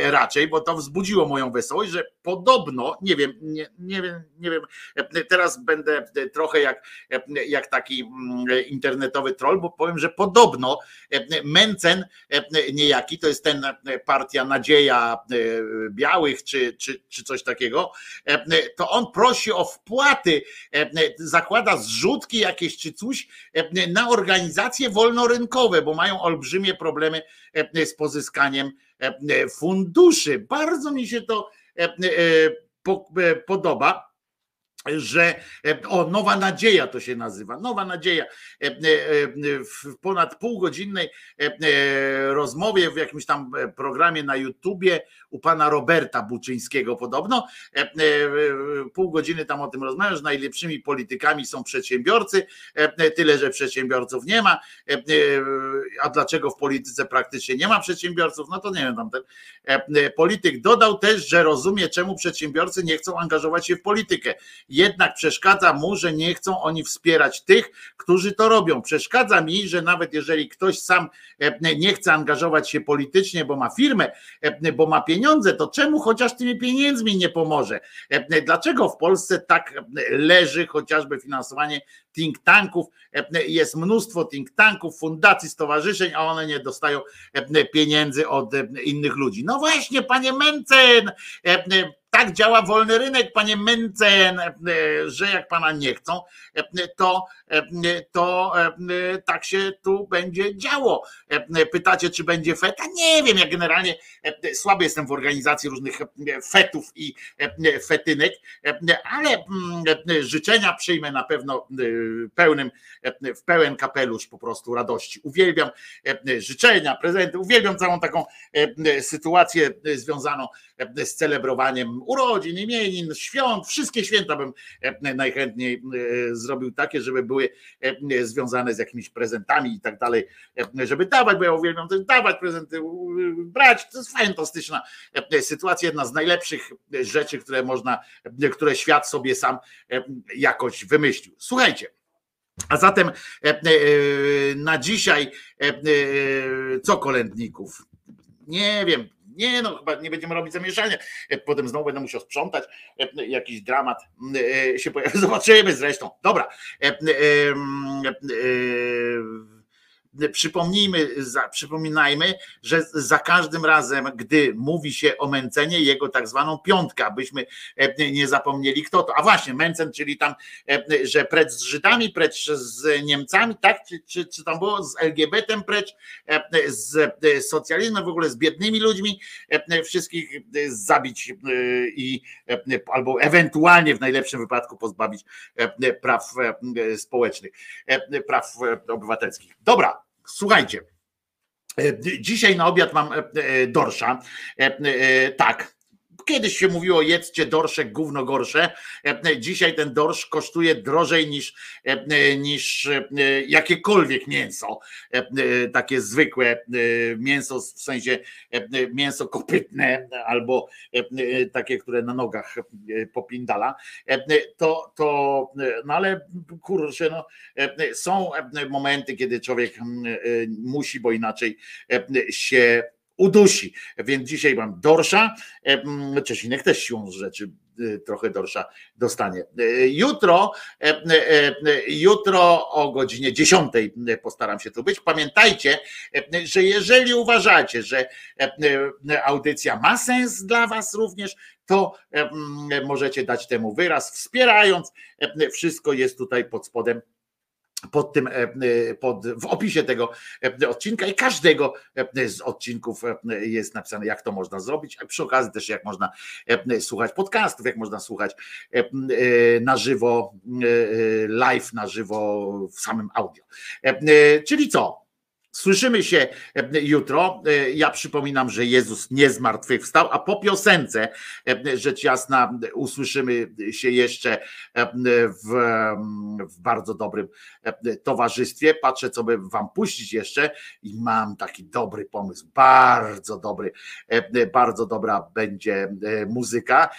raczej, bo to wzbudziło moją wesołość, że podobno, nie wiem, nie, nie wiem, nie wiem, teraz będę trochę jak, jak taki internetowy troll, bo powiem, że podobno Mencen niejaki, to jest ten partia Nadzieja białych czy, czy, czy coś takiego, to on prosi o wpłaty, zakłada zrzutki jakieś czy coś na organizacje wolnorynkowe, bo mają olbrzymie problemy z pozyskaniem funduszy. Bardzo mi się to podoba że o, Nowa Nadzieja to się nazywa. Nowa Nadzieja w ponad półgodzinnej rozmowie w jakimś tam programie na YouTubie u pana Roberta Buczyńskiego podobno. Pół godziny tam o tym rozmawiasz, najlepszymi politykami są przedsiębiorcy, tyle że przedsiębiorców nie ma. A dlaczego w polityce praktycznie nie ma przedsiębiorców? No to nie wiem tam ten polityk dodał też, że rozumie, czemu przedsiębiorcy nie chcą angażować się w politykę jednak przeszkadza mu, że nie chcą oni wspierać tych, którzy to robią. Przeszkadza mi, że nawet jeżeli ktoś sam e, nie chce angażować się politycznie, bo ma firmę, e, bo ma pieniądze, to czemu chociaż tymi pieniędzmi nie pomoże? E, dlaczego w Polsce tak leży chociażby finansowanie think tanków? Jest mnóstwo think tanków, fundacji, stowarzyszeń, a one nie dostają pieniędzy od innych ludzi. No właśnie, panie Mencen, tak działa wolny rynek, panie Mencen, że jak pana nie chcą, to, to tak się tu będzie działo. Pytacie, czy będzie feta? Nie wiem, ja generalnie słaby jestem w organizacji różnych fetów i fetynek, ale życzenia przyjmę na pewno pełnym, w pełen kapelusz po prostu radości. Uwielbiam życzenia, prezenty, uwielbiam całą taką sytuację związaną z celebrowaniem urodzin, imienin, świąt, wszystkie święta bym e, najchętniej e, zrobił takie, żeby były e, związane z jakimiś prezentami i tak dalej, żeby dawać, bo ja uwielbiam też dawać prezenty, brać, to jest fantastyczna sytuacja, jedna z najlepszych rzeczy, które można, które świat sobie sam jakoś wymyślił. Słuchajcie, a zatem na dzisiaj co kolędników? Nie wiem, nie, no chyba nie będziemy robić zamieszania. Potem znowu będę musiał sprzątać. Jakiś dramat e, się pojawi. Zobaczymy zresztą. Dobra. E, e, przypomnijmy, przypominajmy, że za każdym razem, gdy mówi się o Mencenie, jego tak zwaną piątkę, abyśmy e, nie zapomnieli kto to. A właśnie, Mencen, czyli tam, e, że precz z Żydami, precz z Niemcami, tak? Czy, czy, czy tam było z LGBT precz, e, z socjalizmem, w ogóle z biednymi ludźmi, wszystkich zabić i albo ewentualnie w najlepszym wypadku pozbawić praw społecznych, praw obywatelskich. Dobra, Słuchajcie, e, dzisiaj na obiad mam e, e, dorsza. Tak, Kiedyś się mówiło, jedzcie dorsze, gówno gorsze. E, dzisiaj ten dorsz kosztuje drożej niż, e, niż e, jakiekolwiek mięso. Takie zwykłe mięso, w sensie mięso kopytne albo takie, które na nogach popindala. To, to no ale kurczę, no, są momenty, kiedy człowiek musi, bo inaczej się udusi. Więc dzisiaj mam dorsza, Czesinek też siłą rzeczy e, trochę dorsza dostanie. E, Jutro, e, e, e, jutro o godzinie 10 postaram się tu być. Pamiętajcie, e, że jeżeli uważacie, że e, e, audycja ma sens dla Was również, to e, możecie dać temu wyraz, wspierając. E, Wszystko jest tutaj pod spodem pod tym, e, e, pod, w opisie tego e, odcinka i każdego z odcinków jest napisane, jak to można zrobić, a przy okazji też jak można słuchać podcastów, jak można słuchać na żywo, live na żywo w samym audio. Czyli co? Słyszymy się e, jutro. E, Ja przypominam, że Jezus nie zmartwychwstał, a po piosence, e, rzecz jasna, usłyszymy się jeszcze w, w bardzo dobrym towarzystwie. Patrzę, co by wam puścić jeszcze i mam taki dobry pomysł, bardzo dobry, bardzo dobra będzie muzyka.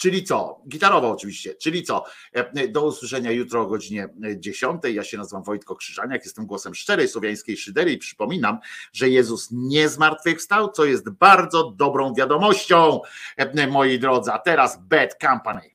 E, e, Czyli co? Gitarowa oczywiście. Czyli co? E, Do usłyszenia jutro o godzinie 10. Ja się nazywam Wojtko Krzyżaniak, jestem głosem szczerej słowiańskiej szydery i przypominam, że Jezus nie zmartwychwstał, co jest bardzo dobrą wiadomością, e, moi drodzy. A teraz Bad Company.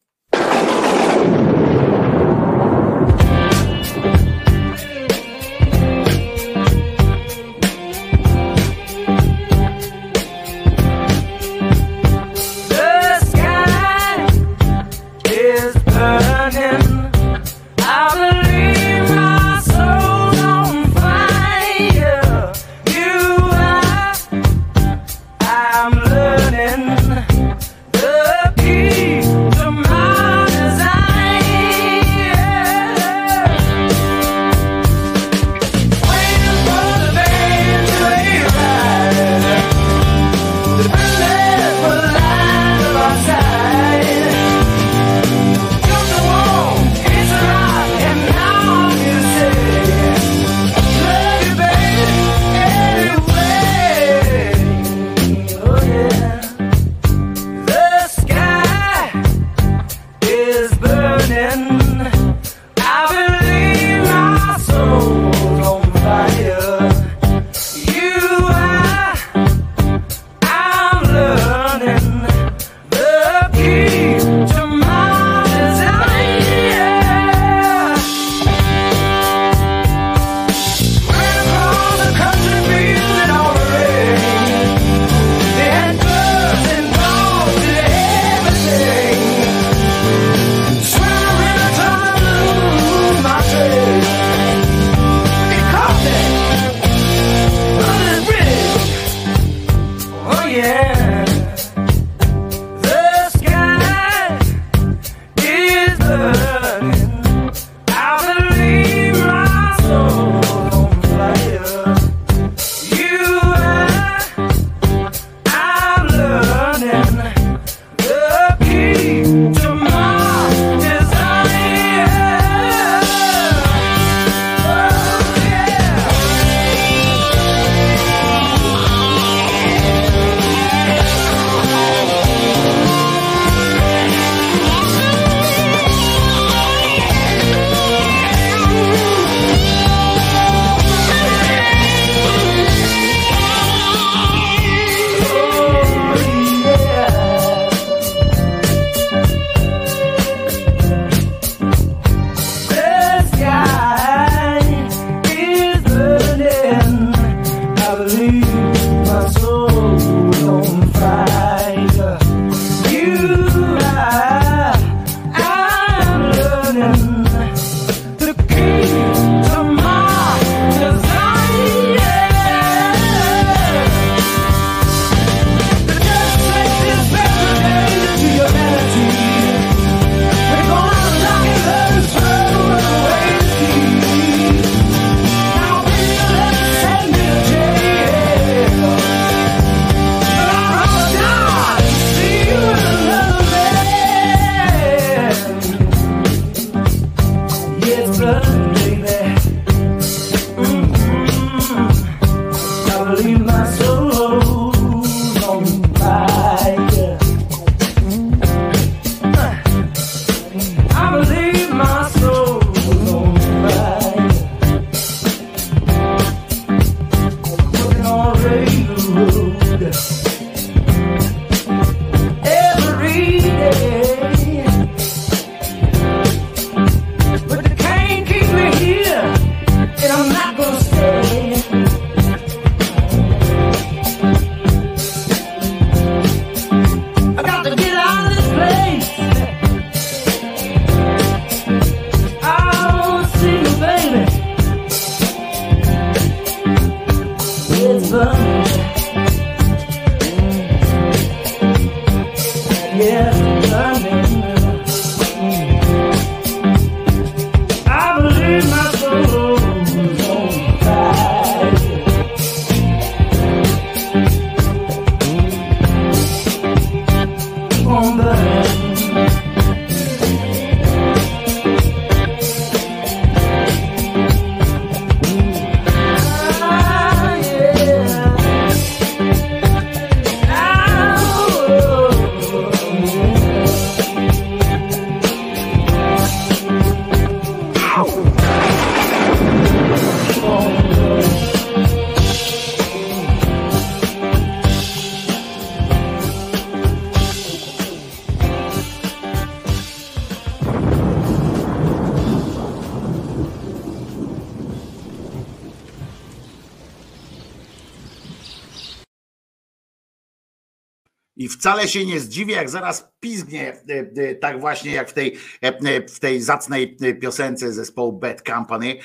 Wcale się nie zdziwię, jak zaraz pizgnie, e, e, tak właśnie jak w tej, e, w tej zacnej piosence zespołu Bad Company.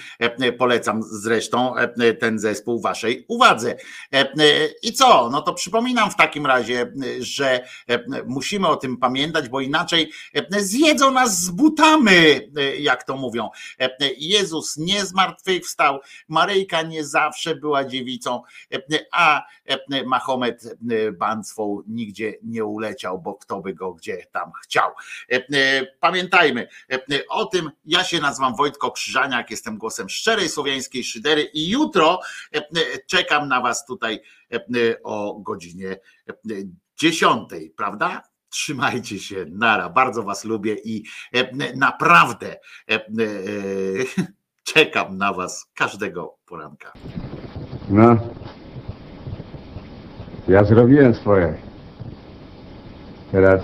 Polecam zresztą ten zespół waszej uwadze. I co? No to przypominam w takim razie, że musimy o tym pamiętać, bo inaczej zjedzą nas z butamy, jak to mówią. Jezus nie zmartwychwstał, Maryjka nie zawsze była dziewicą, a Mahomet bandzwą nigdzie nie uleciał, bo kto by go gdzie tam chciał. Pamiętajmy o tym, ja się nazywam Wojtko Krzyżaniak, jestem głosem szczerej słowiańskiej szydery i jutro czekam na was tutaj o godzinie 10, prawda? Trzymajcie się, nara, bardzo was lubię i naprawdę czekam na was każdego poranka. No. Ja zrobiłem swoje. Teraz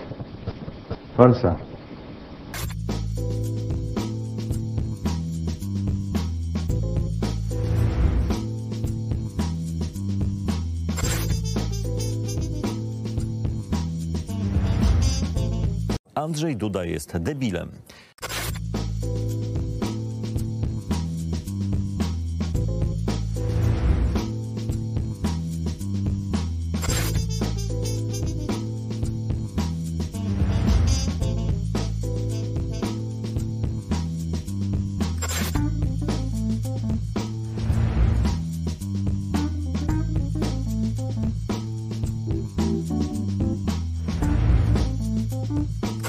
forsa. Andrzej Duda jest debilem.